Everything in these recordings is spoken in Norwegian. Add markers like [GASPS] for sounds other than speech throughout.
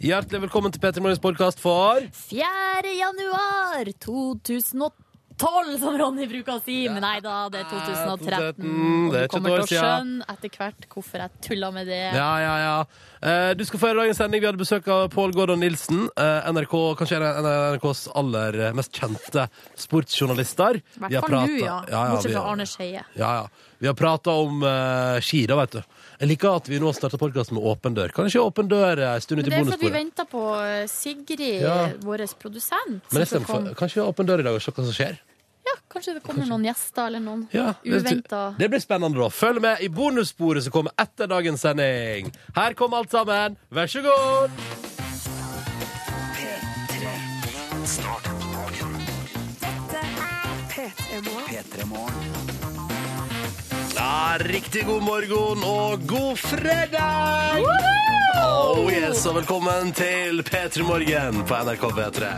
Hjertelig velkommen til Petter Morgens podkast for 4. januar 2012, som Ronny bruker å si. Men nei da, det er 2013. Og du kommer til å skjønne etter hvert hvorfor jeg tulla med det. Ja, ja, ja. Eh, Du skal få høre dagens sending. Vi hadde besøk av Pål Gordon Nilsen. eh, NRK, kanskje en av NRKs aller eh, mest kjente sportsjournalister. I Vi har hvert fall nå, pratet- ja. Bortsett vi fra Arne Skeie. Ja, ja. Vi har prata om eh, ski, da, vet du. Jeg liker at vi nå starter podkast med åpen dør. Kan ikke åpen dør eh, en stund ut i Men det er fordi vi venter på eh, Sigrid, Ja. vår produsent. Men jeg stemmer. for- Kanskje har åpen dør i dag og se hva som skjer? Ja, kanskje det kommer noen gjester eller noen Ja, det- uventa. Det blir spennende, da. Følg med i bonussporet som kommer etter dagens sending. Her kommer alt sammen. Vær så god! Ja, riktig god morgen og god fredag! Oh yes, og velkommen til P3 Morgen på NRK P3.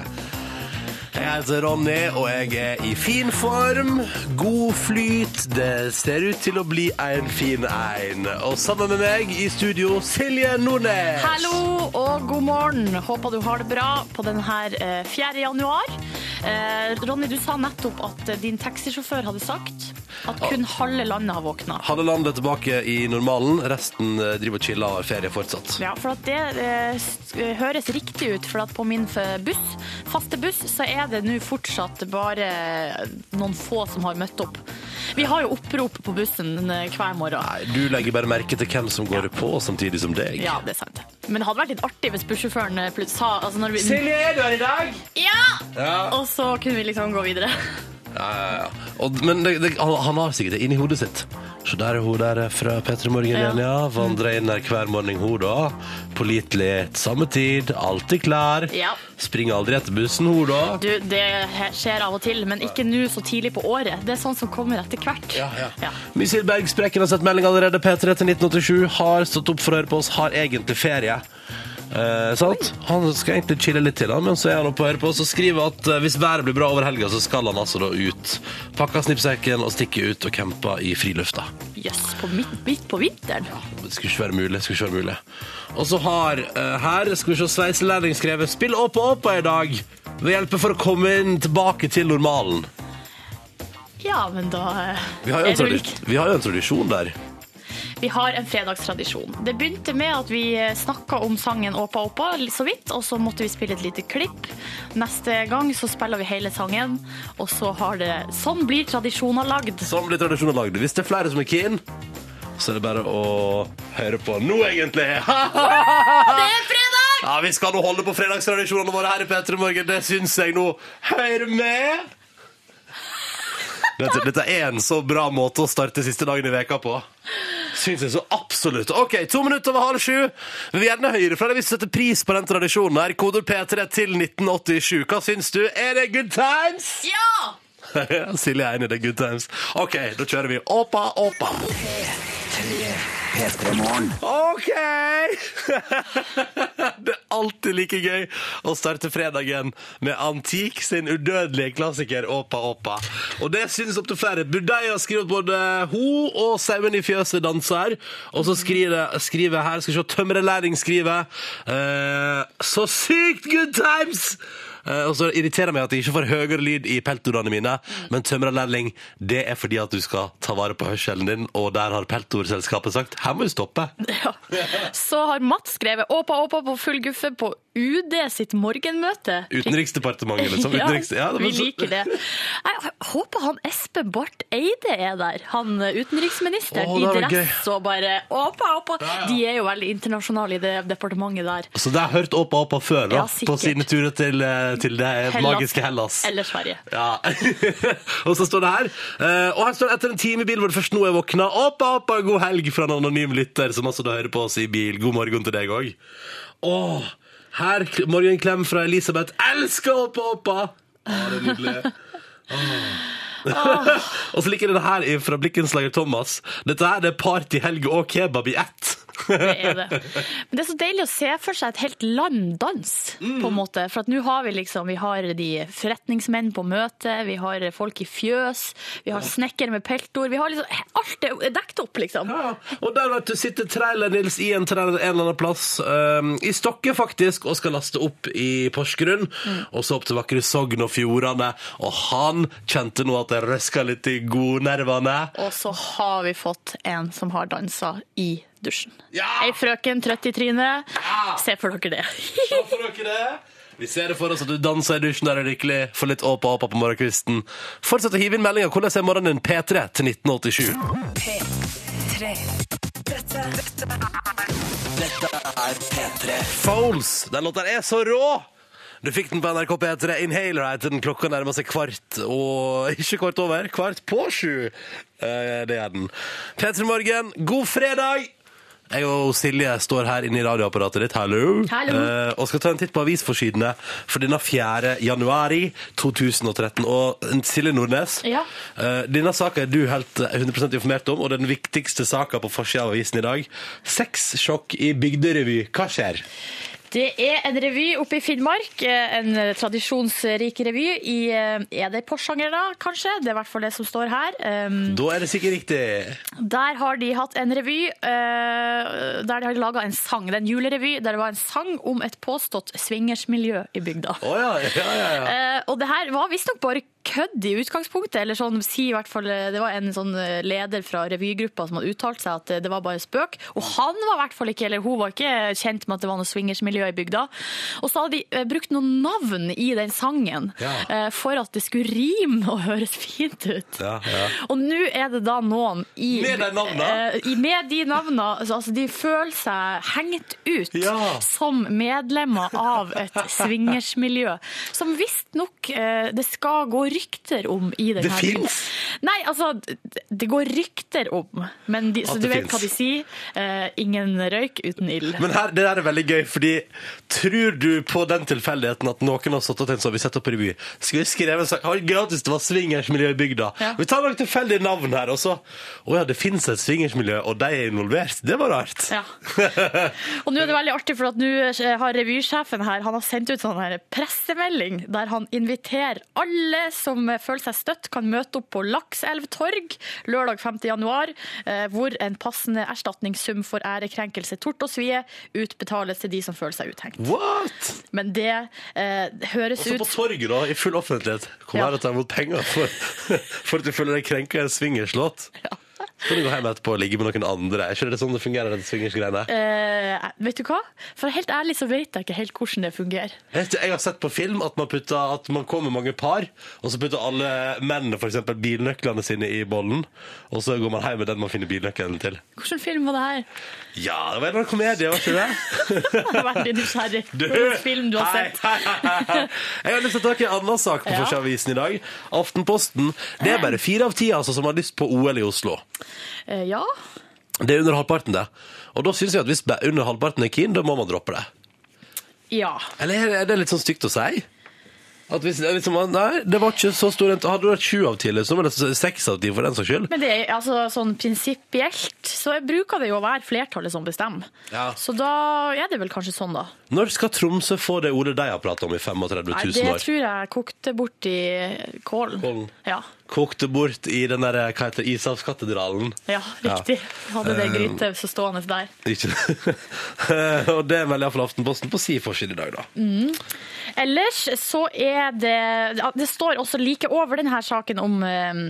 Jeg heter Ronny, og jeg er i fin form. God flyt. Det ser ut til å bli en fin ein. Og sammen med meg i studio, Silje Nordnes. Hallo og god morgen. Håper du har det bra på denne 4. januar. Eh, Ronny, du sa nettopp at eh, din taxisjåfør hadde sagt at kun halve landet har våkna. Halve landet er tilbake i normalen. Resten eh, driver og chiller og har ferie fortsatt. Ja, for at det eh, høres riktig ut, for at på min buss, faste buss, så er det nå fortsatt bare noen få som har møtt opp. Vi har jo opprop på bussen eh, hver morgen. Nei, Du legger bare merke til hvem som går på samtidig som deg. Ja, det er sant. Men det hadde vært litt artig hvis bussjåføren eh, plutselig sa altså når vi, Silje, er du her i dag? Ja! Ja. Og så kunne vi liksom gå videre. Ja, ja, ja. Og, men det, det, han, han har sikkert det inni hodet sitt. Så der er hun der fra P3 Morgen Ja. igjen, ja. Vandrer inn der hver morgen, hun da. Pålitelig, samme tid, alltid klar. Ja. Springer aldri etter bussen, hun da. Du, det he- skjer av og til, men ikke nå så tidlig på året. Det er sånn som kommer etter hvert. Ja, ja. Ja. Misil Berg Sprekken har sett melding allerede. P3 til 1987. Har stått opp for å høre på oss, har egentlig ferie. Eh, sant? Han skal egentlig chille litt til, men så er han oppe og hører på og så skriver at eh, hvis været blir bra over helga, så skal han altså da ut. Pakke snippsekken og stikke ut og campe i frilufta. Jøss, på midt, midt på vinteren. Det skulle ikke være mulig. skulle ikke være mulig. Og så har eh, her skal vi se, sveiselærling skrevet 'Spill opp og opp i dag'. Ved hjelpe for å komme inn tilbake til normalen. Ja, men da eh, Vi har jo en, er det vel tradi vi har jo en tradisjon der. Vi har en fredagstradisjon. Det begynte med at vi snakka om sangen Åpa Åpa så vidt, og så måtte vi spille et lite klipp. Neste gang så spiller vi hele sangen, og så har det Sånn blir tradisjoner lagd. Sånn blir tradisjonen lagd. Hvis det er flere som er keen, så er det bare å høre på nå, egentlig. [LAUGHS] Det er fredag! Ja, Vi skal nå holde på fredagstradisjonene våre her i P3 Morgen. Det syns jeg nå Hør med. Dette, dette er en så bra måte å starte siste dagen i veka på. Syns jeg så absolutt. OK, to minutter over halv sju. Vi vil gjerne høre fra deg hvis du setter pris på den tradisjonen. her. Koder P3 til 1987. Hva syns du? Er det good times? Ja! [LAUGHS] Silje er enig, det er good times. OK, da kjører vi. Åpa, åpa. OK! [LAUGHS] det er alltid like gøy å starte fredagen med Antik sin udødelige klassiker Åpa Åpa. Og det synes opptil flere. Budeia skriver at både hun og sauen i fjøset danser. Og så skriver, skriver her, skal vi se, tømrerlæring skriver eh, Så sykt good times! Eh, og så irriterer det meg at jeg ikke får høyere lyd i peltordene mine, men tømrerlærling, det er fordi at du skal ta vare på hørselen din, og der har peltordselskapet sagt her må du stoppe. [LAUGHS] Ja. Så har Mats skrevet Åpa Åpa på full guffe på UD sitt morgenmøte. Utenriksdepartementet, liksom. [LAUGHS] Utenriks, ja, vi liker det. Jeg håper han Espen Barth Eide er der. Han eh, utenriksministeren i dress og bare Åpa Åpa. De er jo veldig internasjonale i det departementet der. Så det har jeg hørt Åpa Åpa før, da, Ja, på sine turer til, eh, til det magiske Hellas. Eller Sverige. Ja. [LAUGHS] og så står det her eh, Og her står det etter en time i bil hvor det først nå er våkna. Åpa, åpa, god helg fra en anonym lytter som altså da hører på oss i bil. God morgen til deg òg. Åh, her morgenklem fra Elisabeth. Elsker åpa, åpa! Ah, det er nydelig. [LAUGHS] og så liker jeg det her fra Blikkenslager Thomas. Dette her det er partyhelg og kebab i ett. Det er det. Men det er så deilig å se for seg et helt land dans, på en måte. For at nå har vi liksom Vi har de forretningsmenn på møte, vi har folk i fjøs, vi har snekker med peltor. Vi har liksom Alt er dekt opp, liksom. Ja, og der vet du, sitter Trailer-Nils i en trailer en eller annen plass, um, i Stokke faktisk, og skal laste opp i Porsgrunn, og så opp til vakre Sogn og Fjordane, og han kjente nå at det røska litt i godnervene. Og så har vi fått en som har dansa i dusjen. Ja! Ei frøken trøtt i trynet. Se for dere det. Se for dere det. Vi ser det for oss at du danser i dusjen der du er lykkelig, får litt åpa-åpa på morgenkvisten. Fortsett å hive inn meldinger. Hvordan er morgenen din? P3 til 1987. P3. Dette, dette er P3. Foles. Den låta er så rå! Du fikk den på NRK P3. Inhaler heter den. Klokka nærmer seg kvart, og [LAUGHS] ikke kvart over, kvart på sju. Eh, Det er den. P3 Morgen, god fredag! Jeg og Silje står her inne i radioapparatet ditt, hallo, Hallo. Eh, og skal ta en titt på avisforsidene for denne 4. januari 2013. Og Silje Nordnes, Ja. eh, denne saka er du helt 100% informert om, og den viktigste saka på forsida av avisen i dag. Sexsjokk i bygderevy. Hva skjer? Det er en revy oppe i Finnmark. eh, En tradisjonsrik revy i eh, Er det Porsanger, da, kanskje? Det er i hvert fall det som står her. Um, Da er det sikkert riktig. Der har de hatt en revy eh, der de har laga en sang. Det er en julerevy der det var en sang om et påstått swingersmiljø i bygda. Oh, ja, ja, ja. og det her var visstnok bare kødd i utgangspunktet, eller sånn, si i hvert fall, eh, det var en sånn eh, leder fra revygruppa som hadde uttalt seg at eh, det var bare spøk. Og han var i hvert fall ikke, eller hun var ikke kjent med at det var noe swingersmiljø i bygda. Og så hadde de brukt noen navn i den sangen Ja. for at det skulle rime og [LAUGHS] høres fint ut. Ja, ja. Og nå er det da noen i Med de navnene? Med de navnene. Altså, altså, de føler seg hengt ut som medlemmer av et swingersmiljø. Som visstnok det skal gå rykter om i den Det her finnes? Nei, altså, det går rykter om. Men de, så du vet finnes. hva de sier. Eh, ingen røyk uten ild. Men her, det der er veldig gøy, fordi tror du på den tilfeldigheten at noen har stått og tenkt sånn, vi setter opp revy, skal vi skrive en sak, har gratis, det var swingersmiljø i bygda. Ja. Vi tar noen tilfeldige navn her, og så, åja, det finnes et swingersmiljø, og de er involvert. Det var rart. Ja. [LAUGHS] Og nå er det veldig artig, for at nå har revysjefen her han har sendt ut sånn her pressemelding der han inviterer alle som føler seg støtt, kan møte opp på Lakselv torg lørdag 5. januar, eh, hvor en passende erstatningssum for ærekrenkelse, tort og svie utbetales til de som føler seg uthengt. What? Men det eh, høres ut Også på torget da, i full offentlighet, kom Ja. her og ta imot penger for, [LAUGHS] for at du føler deg krenka i en swingerslåt. Så kan du gå hjem etterpå og ligge med noen andre. Er ikke det sånn det fungerer, Den swingersgreiene? eh, Vet du hva? For helt ærlig så vet jeg ikke helt hvordan det fungerer. Jeg har sett på film at man, putter, at man kommer mange par, og så putter alle mennene eksempel bilnøklene sine i bollen, og så går man hjem med den man finner bilnøkkelen til. Hvilken film var det her? Ja, det var en komedie, var ikke det? [LAUGHS] Jeg har vært litt nysgjerrig. [LAUGHS] på Hvilken film du har hei, sett. hei, hei, hei. Jeg har lyst til å ta en annen sak på Ja. Forsavisen i dag. Aftenposten. Det er bare fire av ti altså, som har lyst på OL i Oslo. Eh, Ja. Det er under halvparten, det. Og da syns jeg at hvis under halvparten er keen, da må man droppe det. Ja. Eller er det litt sånn stygt å si? At hvis, liksom, nei, det var ikke så stor Hadde du vært sju av ti, så var det seks av ti for den saks skyld. Men det er altså sånn prinsipielt så bruker det jo å være flertallet som bestemmer. Ja. Så da er det vel kanskje sånn, da. Når skal Tromsø få det ordet de har pratet om i 35 000 år? Nei, det tror jeg kokte bort i kålen. Kålen. Ja. Kokte bort i den der, hva heter det, Ishavskatedralen. ja, riktig. Hadde det Eh, så stående der. Ikke [LAUGHS] Og det melder iallfall Aftenposten på si forside i dag, da. Ellers så er det Det står også like over denne saken om, eh,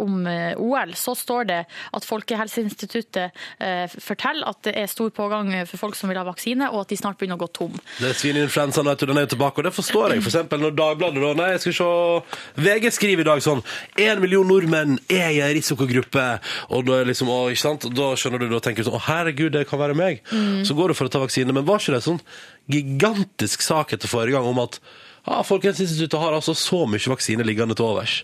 om eh, OL, så står det at Folkehelseinstituttet eh, forteller at det er stor pågang for folk som vil ha vaksine, og at de snart begynner å gå tom. Det er Svineinfluensaen den er jo tilbake, og det forstår jeg. For eksempel når Dagbladet da, nei, jeg skal se, VG skriver i dag sånn En million nordmenn er i en risikogruppe. Og da, liksom, å, ikke sant? Da skjønner du, da tenker du sånn Å, herregud, det kan være meg. Så går du for å ta vaksine. Men var ikke det sånn gigantisk sak etter forrige gang om at ah, Folkehelseinstituttet har altså så mye vaksine liggende til overs?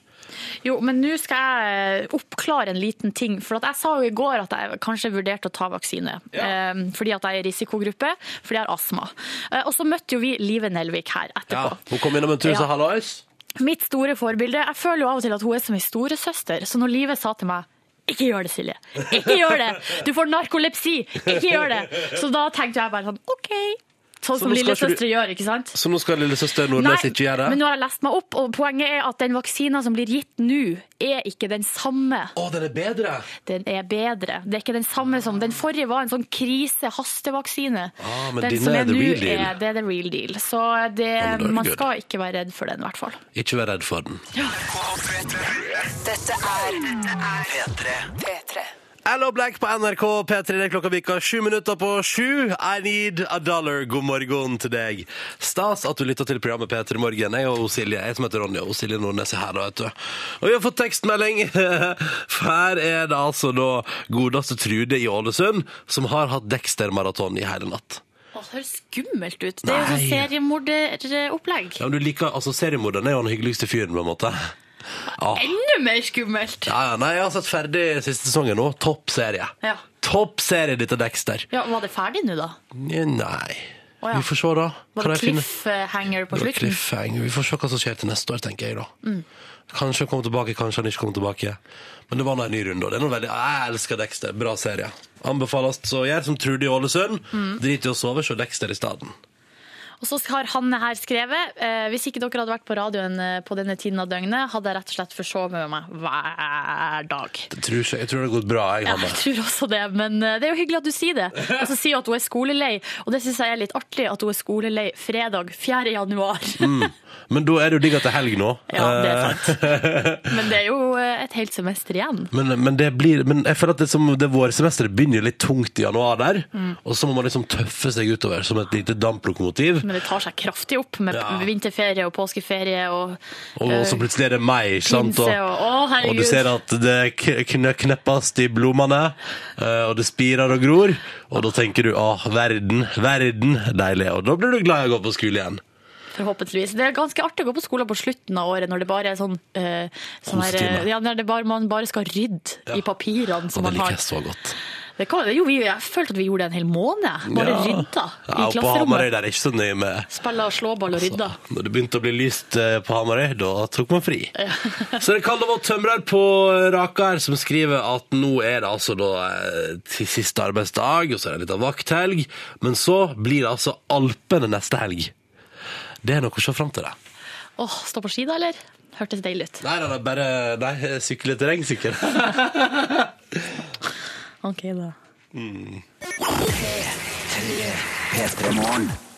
Jo, men nå skal jeg oppklare en liten ting. For at jeg sa jo i går at jeg kanskje vurderte å ta vaksine. Ja. fordi at jeg er i risikogruppe, fordi jeg har astma. Eh, og så møtte jo vi Live Nelvik her Ja, etterpå. Hun kom innom en tur og sa Ja. hallois. Mitt store forbilde. Jeg føler jo av og til at hun er som ei storesøster. Så når Live sa til meg Ikke gjør det, Silje. Ikke gjør det! Du får narkolepsi! Ikke gjør det! Så da tenkte jeg bare sånn OK. Sånn som så lillesøstre du- gjør, ikke sant? Så nå skal lillesøster Nordnes ikke gjøre men nå har jeg lest meg opp, og poenget er at den vaksina som blir gitt nå, er ikke den samme. Å, den er bedre! Den er bedre. Det er ikke den samme som Den forrige var en sånn krise-hastevaksine. Ah, men den som er er nå, real deal. er det er the real deal. Så det, Ja, det man good. skal ikke være redd for den, i hvert fall. Ikke vær redd for den. Ja. Dette er, Dette er P3. P3. Hello Black på NRK P3. Det er klokka vika sju minutter på sju. I need a dollar. God morgen til deg. Stas at du lytter til programmet P3 Morgen. Jeg og Silje, jeg som heter Ronja, og Silje Nordnes er her, da, vet du. Og vi har fått tekstmelding. For [LAUGHS] her er det altså da godeste Trude i Ålesund som har hatt Dexter-maraton i hele natt. Å, det høres skummelt ut. Det er jo sånn seriemorderopplegg. Ja, men du liker, altså Seriemorderen er jo den hyggeligste fyren, på en måte. Ja. Enda mer skummelt! Ja, ja, nei, jeg har sett ferdig siste sesongen nå. Topp serie. Ja. Topp serie, dette Dexter. Ja, Var det ferdig nå, da? Nei. Å, ja. Vi får se, da. Var det cliffhanger på slutten? cliffhanger. Vi får se hva som skjer til neste år, tenker jeg da. Mm. Kanskje han kommer tilbake, kanskje han ikke kommer tilbake. Men det var nå en ny runde, det er noe veldig Jeg elsker Dexter. Bra serie. Anbefales. Så gjør som Trude i Ålesund. Mm. Drit i å sove, se Dexter i stedet. Og så har Hanne her skrevet eh, Hvis ikke dere hadde vært på radioen eh, på denne tiden av døgnet, hadde jeg rett og slett forsovet meg hver dag. Jeg tror, ikke- jeg tror det har gått bra, jeg, Ja, Hanne. jeg tror også det, men eh, det er jo hyggelig at du sier det. Og så sier hun at hun er skolelei, og det syns jeg er litt artig at hun er skolelei fredag 4. januar. Men da er det jo digg at det er helg nå. Ja, det er Eh, sant. Men det er jo eh, et helt semester igjen. Men, men, det blir, men jeg føler at det, som, det vårsemesteret begynner litt tungt i januar der, Mm. og så må man liksom tøffe seg utover som et lite damplokomotiv. Men det tar seg kraftig opp med Ja. vinterferie og påskeferie og Og så plutselig er det meg, ikke sant? pinse og Å, og du ser at det k- kn- kneppes i blommene, eh, og det spirer og gror, og da tenker du å, verden, verden, deilig. Og da blir du glad i å gå på skole igjen. Forhåpentligvis. Det er ganske artig å gå på skolen på slutten av året når det bare er sånn, eh, sånn her, Kostime. eh, ja, når det bare, man bare skal rydde i papirene som Og det man liker har. jeg så godt. Det kan, jo, vi, jeg følte at vi gjorde det en hel måned. Bare Ja. rydda Ja, i og på Hamarøy klasserommet. der er ikke så nøye med Spille slåball og rydda. Når det begynte å bli lyst eh, på Hamarøy, da tok man fri. [LAUGHS] Så det kan det være tømrer på Rakar som skriver at nå er det altså da eh, til siste arbeidsdag, og så er det litt av vakthelg, men så blir det altså Alpene neste helg. Det er noe å se fram til, det. Åh, stå på ski da, eller? Hørtes deilig ut. Nei, nei, nei, bare nei, sykle terrengsykkel. [LAUGHS] Ok, da.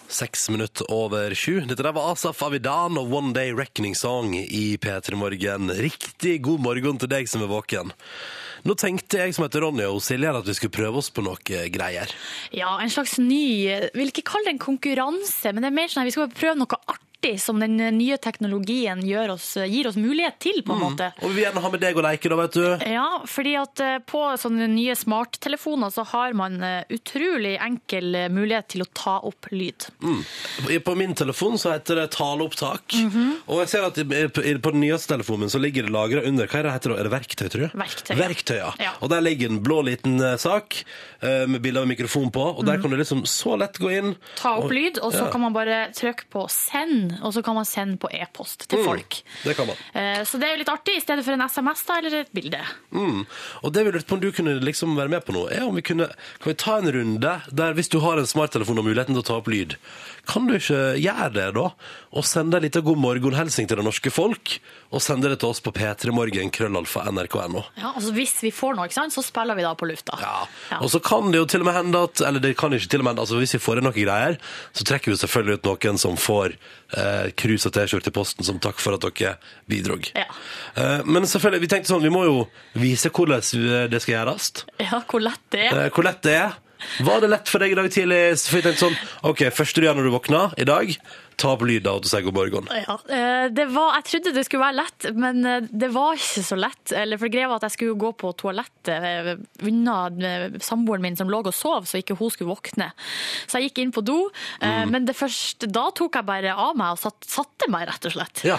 Seks minutter over sju. Dette der var Asaf Avidan og One Day Reckoning Song i P3 Morgen. Riktig god morgen til deg som er våken. Nå tenkte jeg som heter Ronny og Silje at vi skulle prøve oss på noe greier. Ja, en slags ny Jeg vil ikke kalle det en konkurranse, men det er mer sånn at vi skal prøve noe artig som den nye teknologien gjør oss, gir oss mulighet til, på en måte. Og vi vil gjerne ha med deg å leke, da, vet du. Ja, fordi at eh, på sånne nye smarttelefoner så har man eh, utrolig enkel eh, mulighet til å ta opp lyd. Mm. På min telefon så heter det taleopptak. Og jeg ser at på den nyeste telefonen min så ligger det lagra under Hva er det heter da? Er det verktøy, tror jeg? Verktøy. Verktøy, ja. Ja. Og der ligger en blå liten sak med bilde av mikrofon på, og der kan du liksom så lett gå inn Ta opp og- lyd, og så Ja. kan man bare trykke på send, og så kan man sende på e-post til folk. Det kan man. Eh, Så det er jo litt artig, i stedet for en SMS da, eller et bilde. Mm. Og det vi lurte på om du kunne liksom være med på nå, er om vi kunne Kan vi ta en runde der hvis du har en smarttelefon og muligheten til å ta opp lyd, kan du ikke gjøre det da? Og sende en liten god morgenhelsing til det norske folk, og sende det til oss på p3morgen, krøllalfa, nrk.no. Ja, altså Hvis vi får noe, ikke sant, så spiller vi da på lufta. Ja. Ja. Og så kan det jo til og med hende at Eller det kan ikke til og med hende, altså hvis vi får inn noen greier, så trekker vi selvfølgelig ut noen som får eh, krus og T-skjorte i posten som takk for at dere bidrog. Ja. Eh, men selvfølgelig, vi tenkte sånn, vi må jo vise hvordan det skal gjøres. Ja, hvor lett det er. Eh, hvor lett det er. Var det lett for deg i dag tidlig? For jeg tenkte sånn, ok, første du gjør når du våkner i dag, ta opp lyd da, og sier god morgen. Ja, eh, det var, jeg trodde det skulle være lett, men eh, det var ikke så lett. Eller for greia var at jeg skulle gå på toalettet eh, unna samboeren min som lå og sov, så ikke hun skulle våkne. Så jeg gikk inn på do, mm. men det første, da tok jeg bare av meg og satt, satte meg, rett og slett. Ja.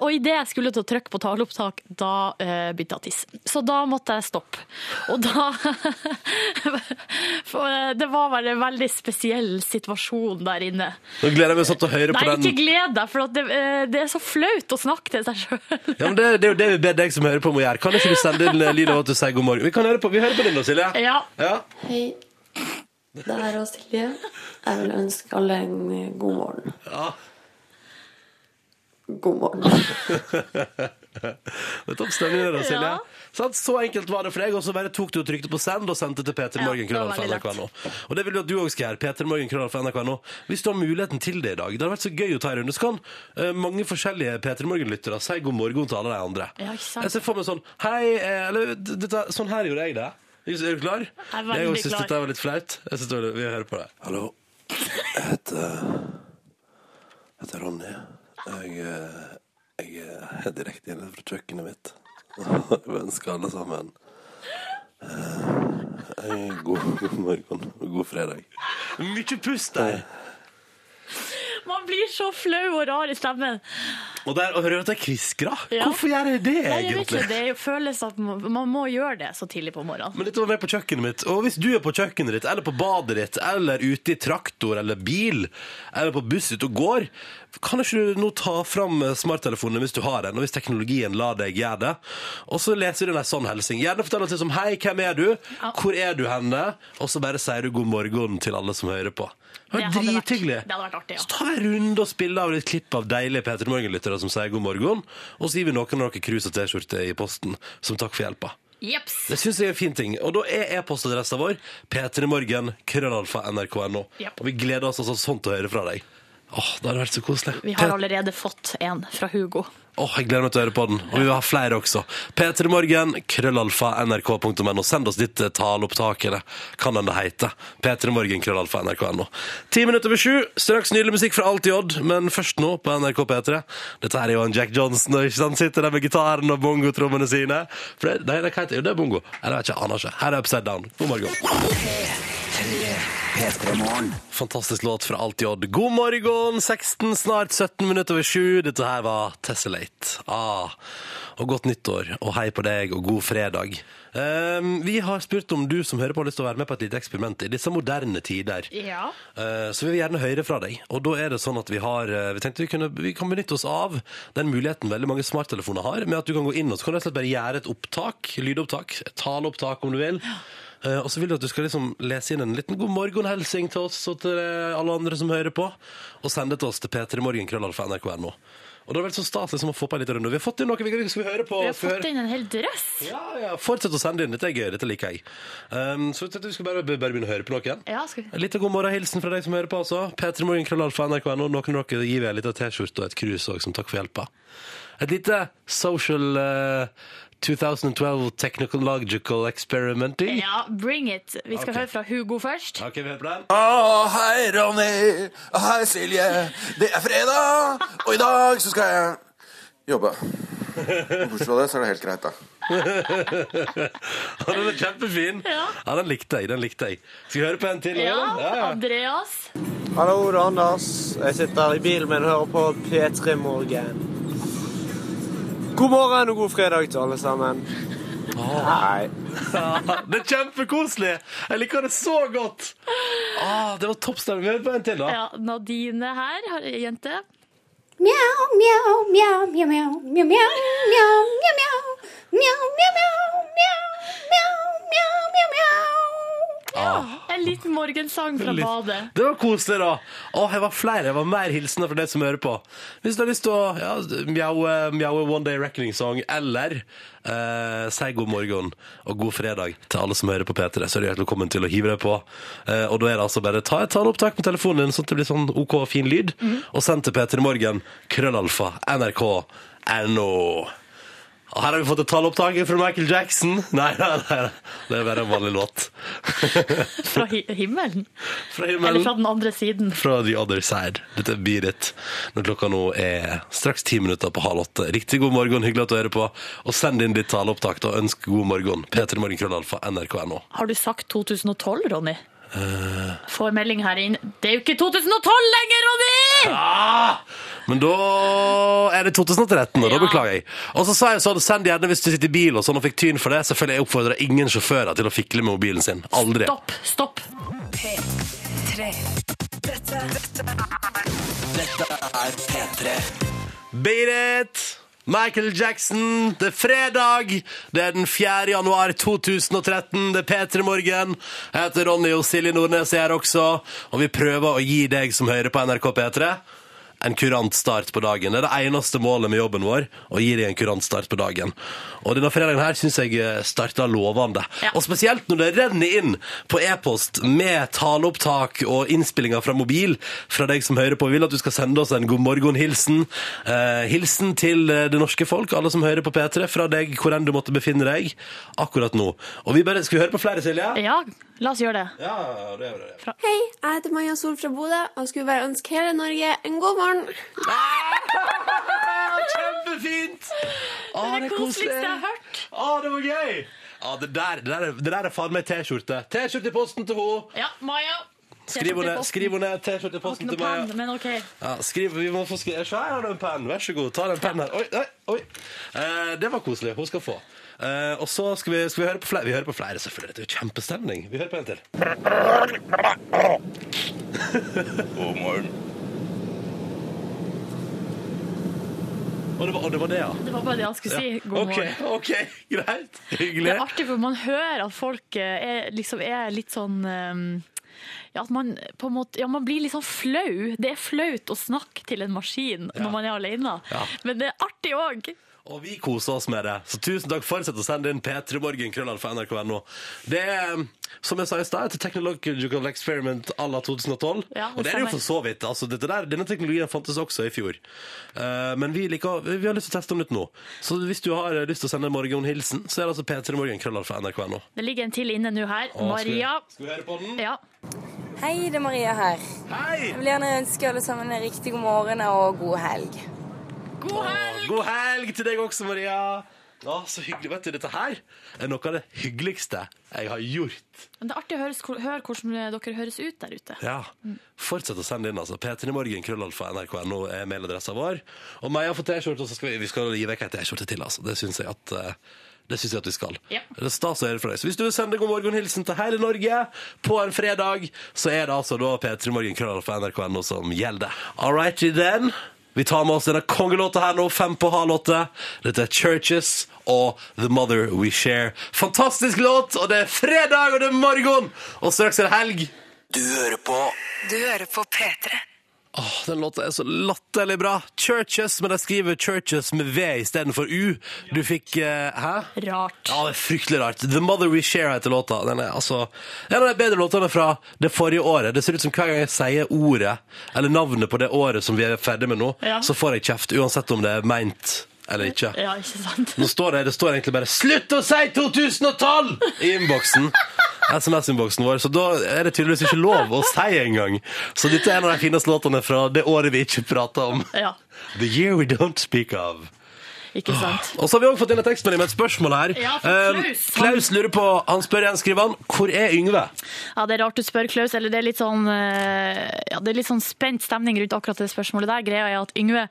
Og idet jeg skulle til å trykke på taleopptak, da uh, begynte jeg å tisse. Så da måtte jeg stoppe. Og da [LAUGHS] For det var bare en veldig spesiell situasjon der inne. Nå gleder jeg meg sånn til å høre på Nei, den ikke gled deg, for at det, eh, det er så flaut å snakke til seg sjøl. Ja, men det, det er jo det vi ber deg som hører på, om å gjøre. Kan ikke du sende inn eh, lyd av at du sier god morgen? Vi kan høre på, vi hører på din da, Silje. Ja. Ja. Hei, det er oss Silje. Jeg vil ønske alle en eh, god morgen. Ja. God morgen. [LAUGHS] [LAUGHS] Det er topp stemning der, da, Silje. Ja. Sant? Så enkelt var det for deg, og så bare tok du og trykte på send og sendte til P3 Morgen. Ja, det var veldig nå. Og det vil du at du òg skal gjøre. P3 NRK nå. Hvis du har muligheten til det i dag. Det har vært så gøy å ta en runde. Så kan eh, mange forskjellige P3 Morgen-lyttere si god morgen til alle de andre. Ja, ikke sant? Jeg ser for meg sånn Hei, eh, eller d- dette, sånn her gjorde jeg det. Er du klar? Jeg er veldig Jeg syns klar. dette var litt flaut. Jeg synes det var, vi hører på deg. Hallo. Jeg heter, jeg heter Ronny. Jeg, eh, jeg er direkte inne fra kjøkkenet mitt. [LAUGHS] Jeg ønsker ønske alle sammen eh, en god, morgen og god fredag. Mye pust der. Man blir så flau og rar i stemmen. Og der og hører du at det er kviskra. Ja. Hvorfor gjør jeg det, Nei, jeg vet egentlig? ikke, Det føles at man, man må gjøre det så tidlig på morgenen. Men dette var med på kjøkkenet mitt. Og hvis du er på kjøkkenet ditt, eller på badet ditt, eller ute i traktor eller bil, eller på buss ute og går, kan ikke du nå ta fram smarttelefonen hvis du har den, og hvis teknologien lar deg gjøre det, og så leser du en sånn hilsen. Gjerne fortell oss som hei, hvem er du? Hvor er du henne? Og så bare sier du god morgen til alle som hører på. Det var drithyggelig. det hadde vært artig, ja. Så tar vi en runde og spiller av et klipp av deilige Peter Morgen-lyttere som sier god morgen, og så gir vi noen av dere krus og T-skjorte i posten som takk for hjelpa. Jeps. Det syns jeg er en fin ting. Og da er e-postadressa vår p3morgen, krøllalfa, nrk.no. Japp. Og vi gleder oss altså sånn til å høre fra deg. Åh, det hadde vært så koselig. Vi har allerede fått en fra Hugo. Åh, jeg gleder meg til å høre på den. Og vi vil ha flere også. P3morgen, krøllalfa, nrk.no. Send oss ditt eh, taleopptak, eller kan den det hete. P3morgen, krøllalfa, nrk.no. Ti minutter over sju. Straks nydelig musikk fra Alt i Odd, men først nå på NRK P3. Dette er jo en Jack Johnson, og ikke sant? Sitter der med gitaren og bongotrommene sine. For det, nei, det, heter det? Jo, det er bongo. Eller jeg vet ikke, aner ikke. Her er Upside Down. God morgen. Fantastisk låt fra Alt J. God morgen, 16, snart 17 minutter over 7. Dette her var Tessellate. Ah, og godt nyttår, og hei på deg, og god fredag. Um, vi har spurt om du som hører på har lyst til å være med på et lite eksperiment i disse moderne tider. Ja. Uh, Så vi vil gjerne høre fra deg. Og da er det sånn at vi har uh, Vi tenkte vi, kunne, vi kan benytte oss av den muligheten veldig mange smarttelefoner har, med at du kan gå inn og så kan du bare gjøre et opptak, lydopptak, taleopptak om du vil. Eh, og så vil du at du skal liksom lese inn en liten god morgenhelsing til oss og til eh, alle andre som hører på, og sende til oss til p3morgenkrøllalfa.nrk.no. Og det er vel så stas liksom å få på en liten runde. Vi har fått inn noe vi skal vi høre på. Vi har Skal fått inn en hel drøss. Ja, ja, Fortsett å sende inn. Dette er gøy. Dette liker jeg. Um, så vi skal bare, bare begynne å høre på noen. Ja, skal vi... En liten god morgenhilsen fra deg som hører på. altså. P3 Morgen, krøllalfa, nrk.no. Noen av dere gir vi en liten T-skjorte og et krus også, som takk for hjelpa. Et lite social uh, 2012 technological experimenting. Ja, bring it. Vi skal okay. høre fra Hugo først. Ok, vi hører på den. Å, hei, Ronny. Hei, Silje. Det er fredag, og i dag så skal jeg jobbe. Bortsett fra det, så er det helt greit, da. [LAUGHS] Den er kjempefin. Ja. Ja, den likte jeg. den likte jeg. Skal vi høre på en til? Ja, ja, ja. Andreas. Hallo, det er Anders. Jeg sitter i bilen min og hører på P3 Morgen. God morgen og god fredag til alle sammen. Nei. Det er kjempekoselig! Jeg liker det så godt! Ah, det var toppstemning. Vi hører på en til, da. Ja, Nadine her, jente. Mjau, jente. mjau, mjau, mjau, mjau, mjau, mjau, mjau, mjau, mjau, mjau, mjau, mjau, mjau, mjau, meow, meow. En liten morgensang fra Litt- badet. Det var koselig, da. Åh, jeg var flere. Jeg var mer hilsener fra deg som hører på. Hvis du har lyst til å ja, mjaue, mjaue One Day Reckoning Song, eller eh, si god morgen og god fredag til alle som hører på P3, så er du hjertelig velkommen til å hive deg på. Eh, og da er det altså bare ta et taleopptak med telefonen din, sånn at det blir sånn OK og fin lyd, og send til P3 Morgen, krøllalfa, nrk.no. Og her har vi fått et tallopptak fra Michael Jackson. Nei, nei, nei, det er bare en vanlig låt. [LAUGHS] Fra hi himmelen. Fra Eller fra den andre siden. fra The Other Side. Dette er Beat It. Når klokka nå er straks ti minutter på halv åtte. Riktig god morgen, hyggelig at du hører på. Og send inn ditt taleopptak og ønsk god morgen. P3 Morgen krøllalfa nrk.no. Har du sagt 2012, Ronny? Eh. Får melding her inn. Det er jo ikke 2012 lenger, Ronny! Ah! Men da er det 2013, og da Ja. beklager jeg. Og så sa jeg sånn, send gjerne hvis du sitter i bil og sånn og fikk tyn for det. Selvfølgelig jeg oppfordrer ingen sjåfører til å fikle med mobilen sin. Aldri. Stopp, stopp. P3. Dette, dette er Dette er P3. Beat it! Michael Jackson, det er fredag. Det er den 4. januar 2013. Det er P3 Morgen. Jeg heter Ronny og Silje Nordnes er her også. Og vi prøver å gi deg som hører på NRK P3 en kurant start på dagen. Det er det eneste målet med jobben vår, å gi deg en kurant start på dagen. Og denne fredagen her syns jeg starta lovende. Ja. Og spesielt når det renner inn på e-post med taleopptak og innspillinger fra mobil fra deg som hører på. Vi vil at du skal sende oss en god morgen-hilsen. Eh, hilsen til eh, det norske folk, alle som hører på P3, fra deg hvor enn du måtte befinne deg akkurat nå. Og vi bare, Skal vi høre på flere, Silje? Ja, la oss gjøre det. Ja, det det. Hei, jeg heter Maja Sol fra Bodø og skulle bare ønske hele Norge en god morgen. Kjempefint! Ah, Det er det koseligste jeg har hørt. Å, det var gøy! Ah, det der, det der, er- det der er faen meg T-skjorte. T-skjorte i posten til henne. Ja, Maja. Skriv henne ned, skriv henne. T-skjorte i posten til penn, men OK. Ja, skriv, vi må få skrive. Se, her har du en penn. Vær så god. Ta den pennen her. Oi, oi, oi. Eh, det var koselig. Hun skal få. Eh, og så skal vi, skal vi høre på flere. Vi hører på flere, selvfølgelig. Det er jo kjempestemning. Vi hører på en til. God morgen. Og det var, og det, var det, ja. Det var bare det han skulle si. God OK, morgen. [LAUGHS] OK, greit. Det er artig, for man hører at folk eh, er, liksom, er litt sånn um, ja, at man, på en måte, ja, man blir litt sånn flau. Det er flaut å snakke til en maskin når man er alene. Ja. Men det er artig òg. Og vi koser oss med det. Så tusen takk. Fortsett å sende inn P3morgen, krøllall for nrk.no. Det er, som jeg sa i stad, et technological experiment à la 2012. Ja, det og det er det jo for så vidt. Altså, dette der, denne teknologien fantes også i fjor. Uh, men vi, liker, vi har lyst til å teste den ut nå. Så hvis du har lyst til å sende en morgenhilsen, så er det altså P3morgen, krøllall for nrk.no. Det ligger en til inne nå her. Og skal vi- Maria. Skal vi høre på den? Ja. Hei, det er Maria her. Hei! Jeg vil gjerne ønske alle sammen en riktig god morgen og god helg. God helg! God helg til deg også, Maria. Å, så hyggelig. Vet du, dette her er noe av det hyggeligste jeg har gjort. Men det er artig å høres, høre hvordan dere høres ut der ute. Ja. Fortsett å sende inn, altså. P3morgen, krøllalfa, nrk.no er mailadressa vår. Og Maja får T-skjorte, og så skal vi, vi skal gi vekk ei T-skjorte til, altså. Det syns jeg at uh, det synes jeg at vi skal. Ja. Det er stas å høre fra deg. Så hvis du vil sende god morgen-hilsen til hele Norge på en fredag, så er det altså da P3morgen, krøllalfa, nrk.no som gjelder. All righty then. Vi tar med oss denne kongelåta her nå, fem på halv åtte. Dette er Churches og The Mother We Share. Fantastisk låt, og det er fredag, og det er morgen! Og straks er det helg. Du hører på Du hører på P3. Åh, den låta er så latterlig bra. Churches, men de skriver Churches med V istedenfor U. Du fikk eh, Hæ? Rart. Ja, det er fryktelig rart. The Mother We Share heter låta. Den er altså en av de bedre låtene fra det forrige året. Det ser ut som hver gang jeg sier ordet, eller navnet på det året som vi er ferdig med nå, Ja. så får jeg kjeft, uansett om det er meint eller ikke. Ja, ikke sant? Nå står det, det står egentlig bare 'Slutt å si 2012!' i innboksen. SMS-innboksen vår, så da er det tydeligvis ikke lov å si engang. Så dette er en av de fineste låtene fra det året vi ikke prater om. Ja, The year we don't speak of. Ikke sant? Og så har vi også fått inn en tekstmelding med et spørsmål her. Ja, for Eh, Klaus. Klaus lurer på, han spør igjen, skriver han, hvor er Yngve? Ja, det er rart du spør, Klaus. Eller det er litt sånn, eh, ja, det er litt sånn spent stemning rundt akkurat det spørsmålet der. Greia er at Yngve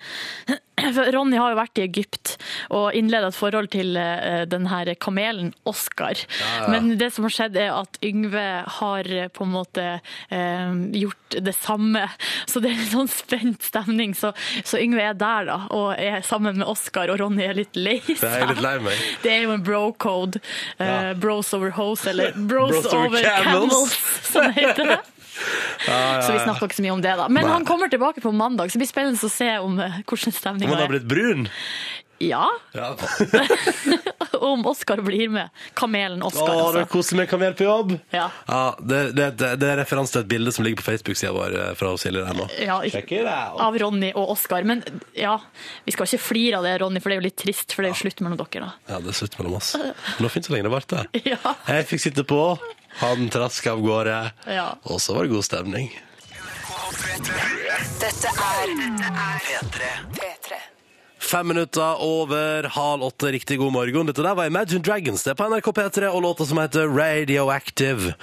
[CLEARS THROAT] for Ronny har jo vært i Egypt og innleda et forhold til denne den her kamelen Oscar. Men det som har skjedd er at Yngve har eh, på en måte eh, gjort det samme. Så det er en sånn spent stemning. Så, så Yngve er der da, og er sammen med Oscar, og Ronny er litt lei [LAUGHS] Jeg er litt lei meg. Det er jo en bro-code. eh, Ja. Bros over hose, eller bros, Bros over over camels. camels, som det heter. [LAUGHS] Så vi snakker ikke så mye om det, da. Men Nei. han kommer tilbake på mandag, så det blir spennende å se om eh, hvordan Om stemninga han har er. blitt brun? Ja, Ja. [LAUGHS] om Oscar blir med. Kamelen Å, det er altså. koselig med kamel på jobb. Ja. det, det, det, det er referanse til et bilde som ligger på Facebook-sida vår eh, fra Silje der nå. Ja. Av Ronny og Oscar. Men ja, vi skal ikke flire av det, Ronny, for det er jo litt trist, for det er jo slutt mellom dere, da. Ja, det er slutt mellom oss. [LAUGHS] Men det var fint så lenge det varte. Ja. Jeg fikk sitte på, han traska av gårde, Ja. og så var det god stemning. Dette er P3. Fem minutter over halv åtte, riktig god morgen. Dette der var Imagine Dragons. Det er på NRK P3 og låta som heter Radioactive.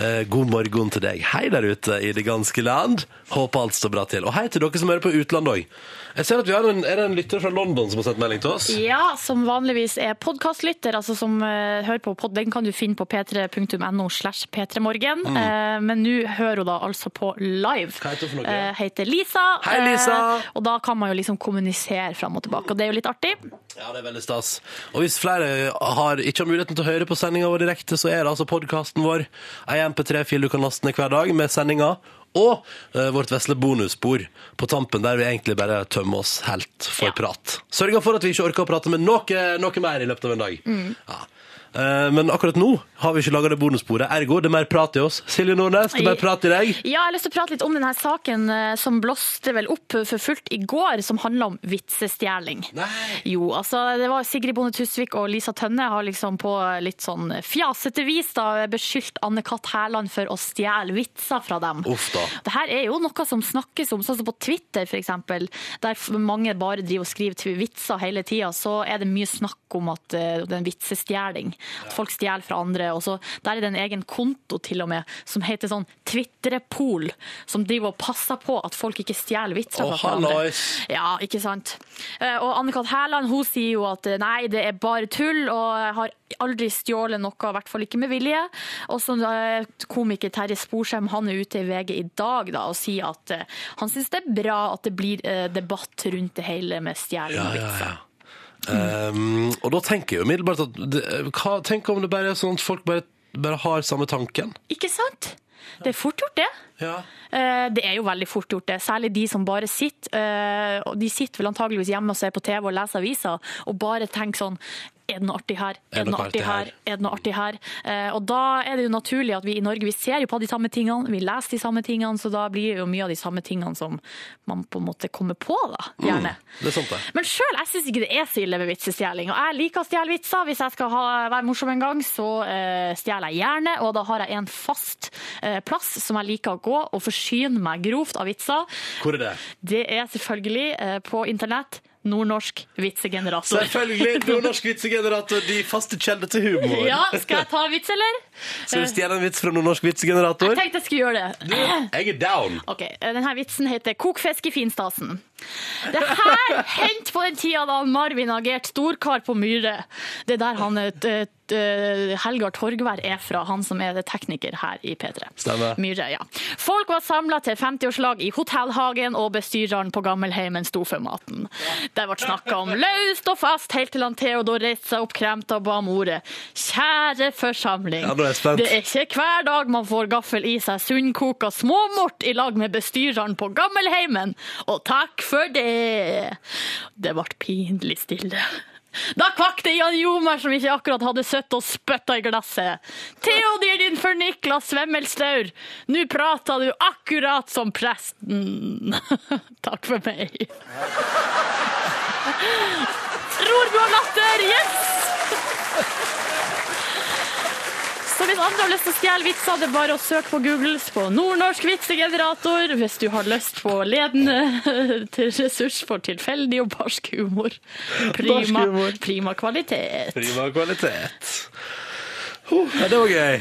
Eh, god morgen til deg. Hei der ute i det ganske land. Håper alt står bra til. Og hei til dere som hører på utlandet òg. Jeg ser at vi har en, er det en lytter fra London som har sendt melding til oss. Ja, som vanligvis er podkastlytter, altså som eh, hører på pod, den kan du finne på p3.no slash p3morgen. Eh, men nå hører hun da altså på live. Hva heter hun for noe? Eh, heter Lisa. Hei, Lisa. Eh, og da kan man jo liksom kommunisere fram og tilbake, og det er jo litt artig. Ja, det er veldig stas. Og hvis flere har, ikke har muligheten til å høre på sendinga vår direkte, så er det altså podkasten vår, ei MP3-fil du kan laste ned hver dag med sendinga. Og eh, vårt vesle bonusspor på tampen, der vi egentlig bare tømmer oss helt for prat. Sørger for at vi ikke orker å prate med noe, noe mer i løpet av en dag. Ja. Eh, men akkurat nå har vi ikke laga det bonussporet. Ergo, det er mer prat i oss. Silje Nordnes, det er mer prat i deg. Ja, jeg har lyst til å prate litt om denne saken eh, som blåste vel opp for fullt i går, som handla om vitsestjeling. Jo, altså det var Sigrid Bonde Tusvik og Lisa Tønne har liksom på litt sånn fjasete vis da beskyldt Anne Katt Hærland for å stjele vitser fra dem. Uff da. Det her er jo noe som snakkes om, sånn som på Twitter eksempel, der mange bare driver og skriver vitser hele tida, så er det mye snakk om at eh, det er en vitsestjeling. At folk stjeler fra andre. og så Der er det en egen konto til og med, som heter sånn Twitrepol, som driver og passer på at folk ikke stjeler vitser fra hverandre. Ja, ikke sant. Eh, Og Anne-Kat. Hærland hun sier jo at eh, nei, det er bare tull, og jeg har aldri stjålet noe, i hvert fall ikke med vilje. Og så eh, komiker Terje Sporsem han er ute i VG i dag da, og sier at han syns det er bra at det blir debatt rundt det hele med stjeling og vitser. ja, ja, ja. Um, og da tenker jeg jo umiddelbart at det, hva, Tenk om det bare er sånn at folk bare, bare har samme tanken. Ikke sant? Det er fort gjort, det. Ja. Eh, Det er jo veldig fort gjort, det. Særlig de som bare sitter. eh, De sitter vel antageligvis hjemme og ser på TV og leser aviser og bare tenker sånn er det noe artig her? Er det noe artig her? Er det noe artig her? Eh, Og da er det jo naturlig at vi i Norge vi ser jo på de samme tingene, vi leser de samme tingene, så da blir det jo mye av de samme tingene som man på en måte kommer på, da. Gjerne. Det er sant, det. Men sjøl jeg syns ikke det er så ille med vitsestjeling. Og jeg liker å stjele vitser. Hvis jeg skal ha, være morsom en gang, så uh, stjeler jeg gjerne. Og da har jeg en fast uh, plass som jeg liker å gå og forsyne meg grovt av vitser. Hvor er det? Det er selvfølgelig uh, på internett. Nordnorsk vitsegenerator. Selvfølgelig! Nordnorsk vitsegenerator, de faste kjelder til humor. Ja, skal jeg ta en vits, eller? Skal du stjele en vits fra Nordnorsk vitsegenerator? Jeg tenkte jeg skulle gjøre det. Jeg er down! Ok, Denne vitsen heter 'Kok fisk i finstasen'. Det her hendte på den tida da Marvin agerte storkar på Myhre. Det er der han et, et, t- Helgar Torgvær er fra, han som er tekniker her i P3. Stemmer. Myhre, ja. Folk var samla til 50-årslag i hotellhagen, og bestyreren på gammelheimen sto for maten. Det ble snakka om løst og fast, helt til han Theodor reiste seg opp kremta og ba om ordet. Kjære forsamling. Ja, er. Det er ikke hver dag man får gaffel i seg sunnkoka småmort i lag med bestyreren på gammelheimen. Og takk for det. Det ble pinlig stille. Da kvakte Jan Jomer, som ikke akkurat hadde søtt og spytta i glasset. Theodir, din fornikla svemmelstaur. Nå prater du akkurat som presten. [LAUGHS] Takk for meg. Ror du og latter, yes! Så hvis andre har lyst til å stjele vitser, det er bare å søke på Google på nordnorsk vitsegenerator hvis du har lyst på ledende [LAUGHS] til ressurs for tilfeldig og barsk humor. Prima, Barsk humor. prima kvalitet. Prima kvalitet. Ja, det var gøy.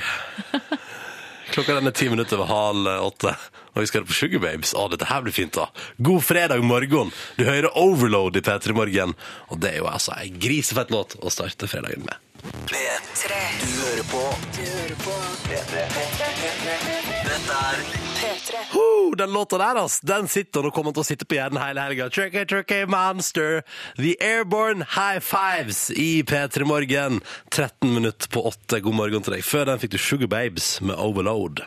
Klokka den er ti minutter over halv åtte, og vi skal på Sugar Babes. Å, dette her blir fint, da. God fredag morgen. Du hører Overload i P3 Morgen, og det er jo altså ei grisefett låt å starte fredagen med. P3. Du hører på. Du hører på. P3. Dette er P3. Huh, den låta der, ass, den sitter og kommer til å sitte på hjernen hele helga. Tricky, tricky monster. The Airborne High Fives i P3 Morgen. 13 minutter på 8. God morgen til deg. Før den fikk du Sugar Babes med Overload.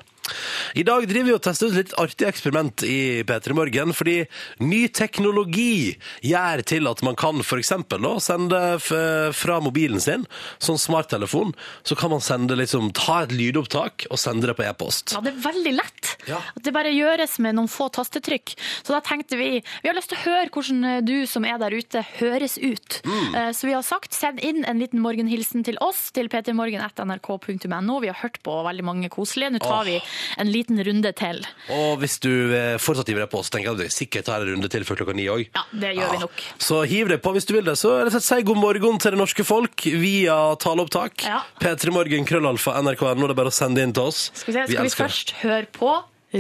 I dag driver vi og tester ut litt artig eksperiment i P3 Morgen, fordi ny teknologi gjør til at man kan eksempel sende fra mobilen sin, sånn smarttelefon, så kan man sende liksom, ta et lydopptak og sende det på e-post. Ja, det er veldig lett. Ja. At det bare gjøres med noen få tastetrykk. Så da tenkte vi vi har lyst til å høre hvordan eh, du som er der ute, høres ut. Mm. Eh, Så vi har sagt send inn en liten morgenhilsen til oss til ptmorgen.nrk.no. Vi har hørt på veldig mange koselige. Nå tar vi en liten runde til. Og hvis du eh, fortsatt hiver deg på, så tenker jeg at vi sikkert tar en runde til før klokka ni òg. Ja, det gjør vi nok. Så hiv deg på hvis du vil det. Så rett og slett si god morgen til det norske folk via taleopptak. Ja. P3 Morgen, krøllalfa, nrk.no. Det er bare å sende inn til oss. Skal vi, se, skal vi vi først høre på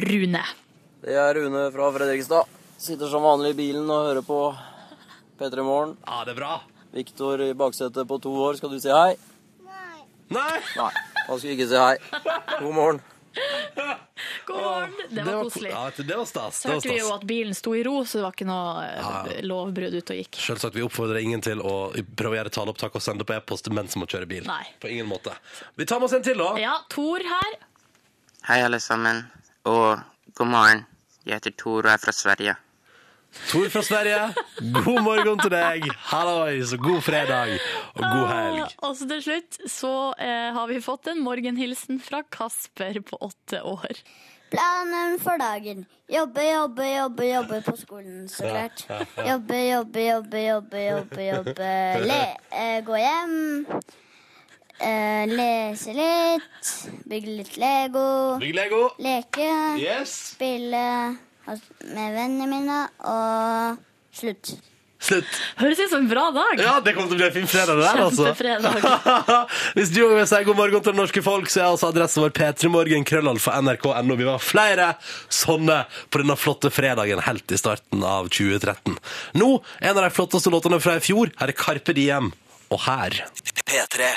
Rune? Det er Rune fra Fredrikstad. Sitter som vanlig i bilen og hører på P3 Morgen. Ja, det er bra. Viktor i baksetet på to år, skal du si hei? Nei! Nei, han skulle ikke si hei. God morgen. [LAUGHS] God morgen! Det var koselig. Ja, det var stas. Så Det var hørte vi jo stas. at bilen sto i ro, så det var ikke noe eh, Ja. lovbrudd ute og gikk. Selvsagt, Vi oppfordrer ingen til å prøve å gjøre taleopptak og sende på e-post mens man kjører bil. Nei. På ingen måte. Vi tar med oss en til, da. Ja, Tor her. Hei, alle sammen, og god morgen. Jeg heter Tor og er fra Sverige. Tor fra Sverige, god morgen til deg. Hallois, og god fredag og god helg. Ah, Og så til slutt så eh, har vi fått en morgenhilsen fra Kasper på åtte år. Planen for dagen. Jobbe, jobbe, jobbe, jobbe på skolen, så klart. Jobbe, jobbe, jobbe, jobbe, jobbe, jobbe. Le, eh, gå hjem. Eh, lese litt. Bygge litt Lego. Bygge Lego. Leke. Yes. Spille med vennene mine. Og slutt. Slutt. Høres ut som en bra dag. Ja, det kommer til å bli en fin fredag, det der, altså. [LAUGHS] Hvis du vil si god morgen til det norske folk, så er altså adressen vår p3morgen, krøllalfa, nrk.no. Vi var flere sånne på denne flotte fredagen helt i starten av 2013. Nå, en av de flotteste låtene fra i fjor. Her er Carpe Diem. Og her P3.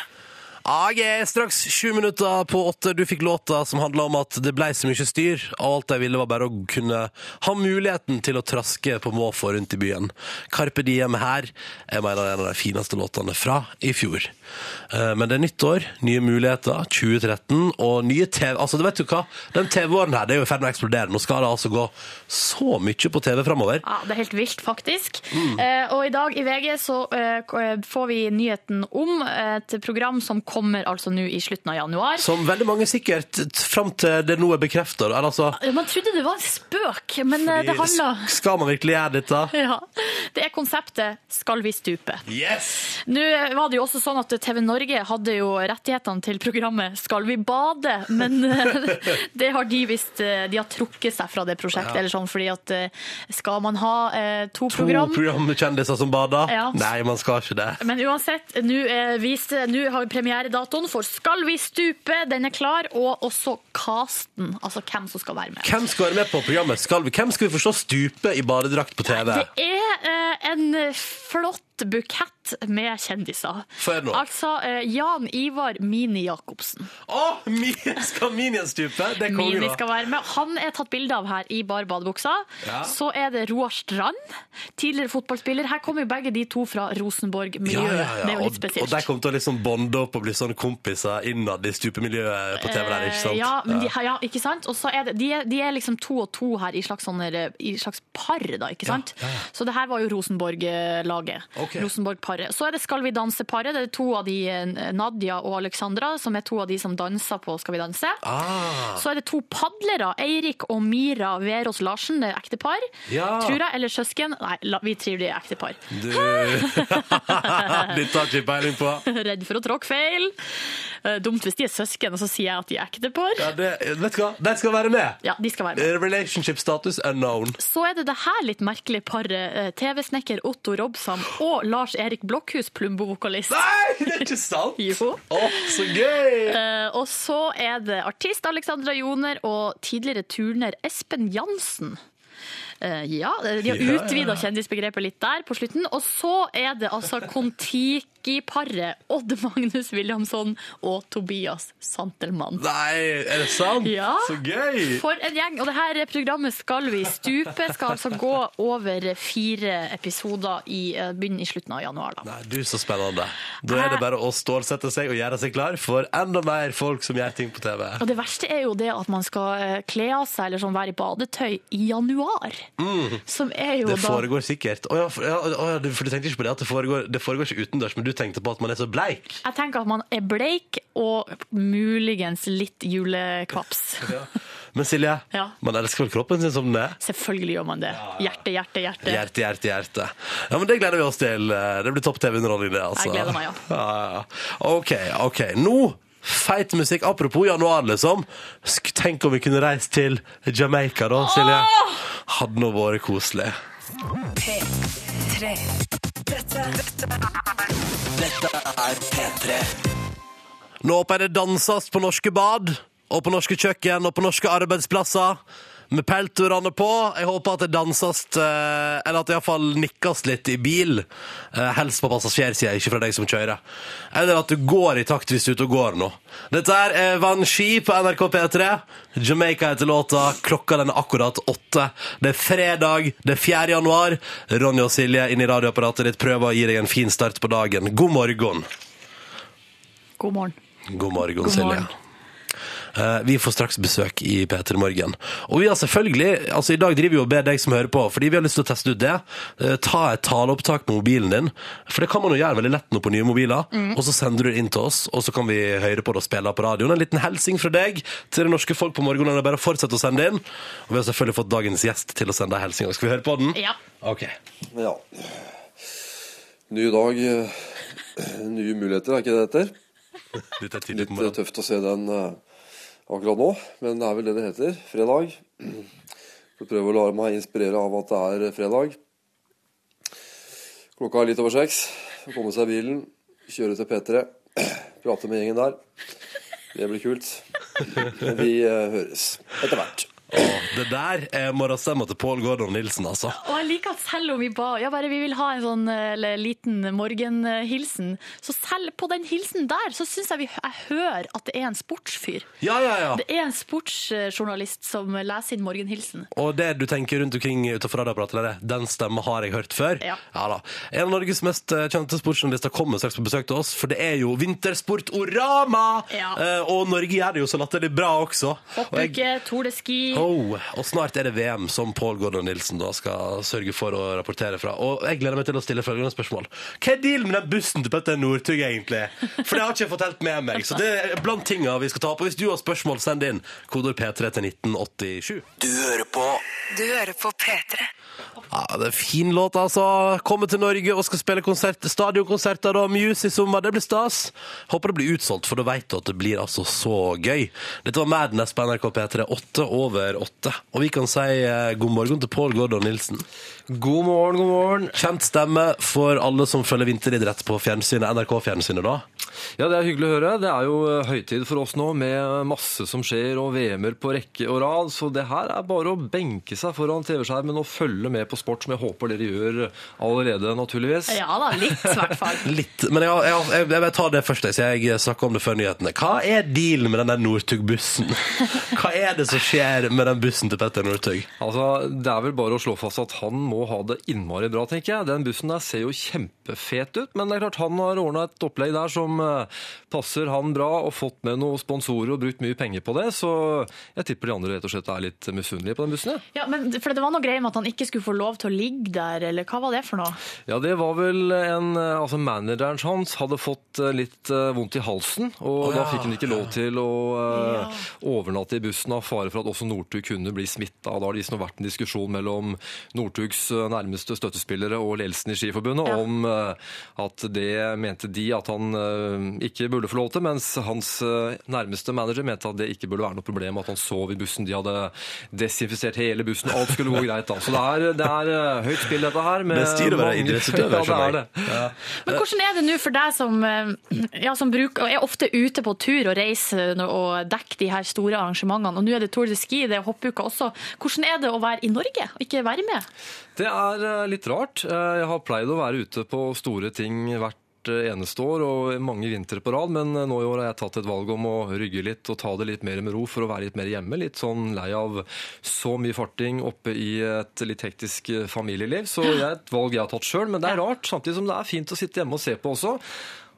Jeg er straks sju minutter på åtte. Du fikk låta som handla om at det ble så mye styr. Alt jeg ville, var bare å kunne ha muligheten til å traske på måfå rundt i byen. Carpe Diem her er en av de fineste låtene fra i fjor. Eh, Men det er nytt år, nye muligheter, 2013 og nye TV... Altså, du vet jo hva? Den TV-åren her det er jo i ferd med å eksplodere. Nå skal det altså gå så mye på TV framover. Ja, Det er helt vilt, faktisk. Mm. Eh, og i dag i VG så eh, får vi nyheten om et program som kommer altså nå i slutten av januar. Som veldig mange sikkert, fram til det nå er bekrefta. Altså, Man trodde det var en spøk, men det handler Skal man virkelig gjøre dette? [LAUGHS] ja, Det er konseptet 'Skal vi stupe'. Yes! Nå var det jo også sånn at TV Norge hadde jo rettighetene til programmet 'Skal vi bade', men [LAUGHS] eh, det har de visst eh, De har trukket seg fra det prosjektet, Ja. eller sånn, fordi at eh, skal man ha eh, to, To program programkjendiser som bader? Ja. Nei, man skal ikke det. Men uansett, nå har vi premieredatoen for 'Skal vi stupe'. Den er klar. Og også casten, altså hvem som skal være med. Hvem skal være med på programmet? Skal vi, hvem skal vi forstå stupe i badedrakt på TV? Det er eh, en flott bukett med kjendiser. Altså eh, Jan Ivar Mini Jacobsen. Å, Mi- skal Minien stupe? Det er konge, Mini skal være med. Han er tatt bilde av her i bar badebuksa. Ja. Så er det Roar Strand, tidligere fotballspiller. Her kommer jo begge de to fra Rosenborg-miljøet. Det er jo litt spesielt. Og, og de kommer til å liksom bonde opp og bli sånne kompiser innad i stupemiljøet på TV der, ikke sant? Eh, Ja, men de, ja, ikke sant? Og så er det, de, er, de er liksom to og to her i slags, sånne, i slags par, da, ikke sant? Så det her var jo Rosenborg-laget. Ok. Rosenborg-paret. Så er det Skal vi danse-paret. Det er to av de, eh, Nadia og Alexandra, som er to av de som danser på Skal vi danse. Ah. Så er det to padlere, Eirik og Mira Verås Larsen, det er ektepar. Ja. Tror jeg, eller søsken. Nei, vi tror de er ektepar. Du [LAUGHS] Dette har ikke peiling på. [LAUGHS] Redd for å tråkke feil. Eh, Dumt hvis de er søsken, og så sier jeg at de er ektepar. Ja, det, vet du hva? De skal være med! Ja, de skal være med. Relationship status unknown. Så er det det her litt merkelige paret. eh, TV-snekker Otto Robsam og Lars Erik Blokhus, Plumbo-vokalist. Nei, det er ikke sant! [LAUGHS] jo. Oh, så gøy! Uh, og så er det artist Alexandra Joner og tidligere turner Espen Jansen. Uh, ja, de har utvida kjendisbegrepet litt der på slutten. Og så er det altså Kon-Tiki-paret Odd Magnus Williamson og Tobias Santelmann. Nei, er det sant? Ja. Så gøy! For en gjeng. Og det her programmet Skal vi stupe skal altså gå over fire episoder i begynnelsen i slutten av januar. Da. Nei, du, så spennende. Da er det bare å stålsette seg og gjøre seg klar for enda mer folk som gjør ting på TV. Og det verste er jo det at man skal eh, kle av seg eller sånn være i badetøy i januar. Mm. Som er jo Det da foregår sikkert. Å ja, for, ja, for du tenkte ikke på det at det foregår, det foregår ikke utendørs, men du tenkte på at man er så bleik. Jeg tenker at man er bleik og muligens litt julekvaps. [LAUGHS] Men Silje, Ja. man elsker vel kroppen sin som den er? Selvfølgelig gjør man det. Hjerte, hjerte, hjerte. Hjerte, hjerte, hjerte. Ja, men Det gleder vi oss til. Det blir topp TV-underholdning, det. altså. Jeg gleder meg, ja. ja. ja. OK, ok. Nå Feit musikk. Apropos januar, liksom. Tenk om vi kunne reist til Jamaica, da, Silje. Hadde nå vært koselig. P3. Dette, dette Dette er P3. Nå håper jeg det danses på norske bad, og på norske kjøkken, og på norske arbeidsplasser. Med peltorene på. Jeg håper at det danses, eh, eller at det iallfall nikkes litt i bil. Eh, Helst på passasjersida, ikke fra deg som kjører. Eller at du går i takt hvis du er ute og går nå. Dette er Vanski på NRK P3. Jamaica heter låta. Klokka den er akkurat åtte. Det er fredag, det er 4. januar. Ronny og Silje inn i radioapparatet ditt prøver å gi deg en fin start på dagen. God morgen. God morgen. God morgen, God morgen. Silje. Eh, vi får straks besøk i P3 Morgen. Og vi har selvfølgelig, altså i dag driver vi og ber deg som hører på, fordi vi har lyst til å teste ut det. Eh, ta et taleopptak med mobilen din, for det kan man jo gjøre veldig lett nå på nye mobiler. Mm. Og så sender du det inn til oss, og så kan vi høre på det og spille på radioen. En liten helsing fra deg til det norske folk på morgenen. Det er bare å fortsette å sende inn. Og vi har selvfølgelig fått dagens gjest til å sende en helsing. Skal vi høre på den? Ja. Ok. Ja. Ny dag, nye muligheter, er ikke det det heter? Litt, Litt eh, tøft å se den eh, akkurat nå, men det er vel det det heter. Fredag. Får prøve å la meg inspirere av at det er fredag. Klokka er litt over seks. Komme seg i bilen, kjøre til P3, prate med gjengen der. Det blir kult. Vi eh, høres etter hvert. Åh, det der er morgenstemma til Pål Gordon Nilsen, altså. Og jeg liker at selv om vi ba ja, bare vi vil ha en sånn eh, eller, liten morgenhilsen, så selv på den hilsen der, så syns jeg vi, jeg hører at det er en sportsfyr. Ja, ja, ja. Det er en sportsjournalist som leser inn morgenhilsen. Og det du tenker rundt omkring utenfor radioapparatet, det. den stemmen har jeg hørt før. Ja. da. En av Norges mest eh, kjente sportsjournalister kommer straks på besøk til oss, for det er jo Vintersportorama! Ja. Eh, og Norge gjør det jo så latterlig bra også. Og jeg- Tour de Ski Oh, og snart er det VM som Pål Gordon Nilsen da skal sørge for å rapportere fra. Og jeg gleder meg til å stille følgende spørsmål. Hva er dealen med den bussen til Petter Northug egentlig? For det har ikke jeg fått helt med meg. Så det er blant tinga vi skal ta opp. Og hvis du har spørsmål, send inn kodord P3 til 1987. Du hører på Du hører på P3. Ja, det er fin låt, altså. Kommer til Norge og skal spille konsert, stadionkonserter og Muse i sommer. Det blir stas. Håper det blir utsolgt, for da vet du at det blir altså så gøy. Dette var Madness på NRK P3, åtte over åtte. Og vi kan si eh, god morgen til Pål Gordon Nilsen. God morgen, god morgen. Kjent stemme for alle som følger vinteridrett på fjernsynet, NRK-fjernsynet da. Ja, det er hyggelig å høre. Det er jo eh, høytid for oss nå, med masse som skjer og VM-er på rekke og rad. Så det her er bare å benke seg foran TV-skjermen og følge med på sport, som jeg håper dere gjør allerede, naturligvis. Ja da, litt i hvert fall. [LAUGHS] Litt, men jeg, jeg, jeg, jeg vil ta det først, så jeg snakker om det før nyhetene. Hva er dealen med den der Northug-bussen? [LAUGHS] Hva er det som skjer med den bussen til Petter Northug? Altså, Det er vel bare å slå fast at han må ha det innmari bra, tenker jeg. Den bussen der ser jo kjempefet ut, men det er klart han har ordna et opplegg der som passer han bra, og fått med noen sponsorer og brukt mye penger på det. Så jeg tipper de andre rett og slett er litt misunnelige på den bussen. Ja. Ja, men for Det var noe greier med at han ikke skulle få lov til å ligge der, eller hva var det for noe? Ja, det var vel en eh, Altså, manageren hans hadde fått eh, litt eh, vondt i halsen, og Å, da fikk han ikke lov til å ja. overnatte i bussen av fare for at også Northug kunne bli smitta. Da har det liksom vært en diskusjon mellom Northugs eh, nærmeste støttespillere og ledelsen i Skiforbundet om eh, at det mente de at han eh, ikke burde få lov til, mens hans eh, nærmeste manager mente at det ikke burde være noe problem at han sov i bussen. De hadde desinfisert hele bussen. Alt skulle gå greit da. Så det er, det er eh, høyt spill, dette her. med Det styrer å være idrettsutøver, [LAUGHS] skjønner er jeg. Ja. Men hvordan er det nå for deg som, eh, ja, som bruker, og er ofte ute på tur og reiser og dekker de her store arrangementene, og nå er det Tour de Ski, det er hoppuka også. Hvordan er det å være i Norge og ikke være med? Det er eh, litt rart. Eh, Jeg har pleid å være ute på store ting hvert eh, eneste år og mange vintre på rad, men eh, nå i år har jeg tatt et valg om å rygge litt og ta det litt mer med ro for å være litt mer hjemme. Litt sånn lei av så mye farting oppe i et litt hektisk eh, familieliv. Så det er et valg jeg har tatt sjøl, men det er rart. Samtidig som det er fint å sitte hjemme og se på også.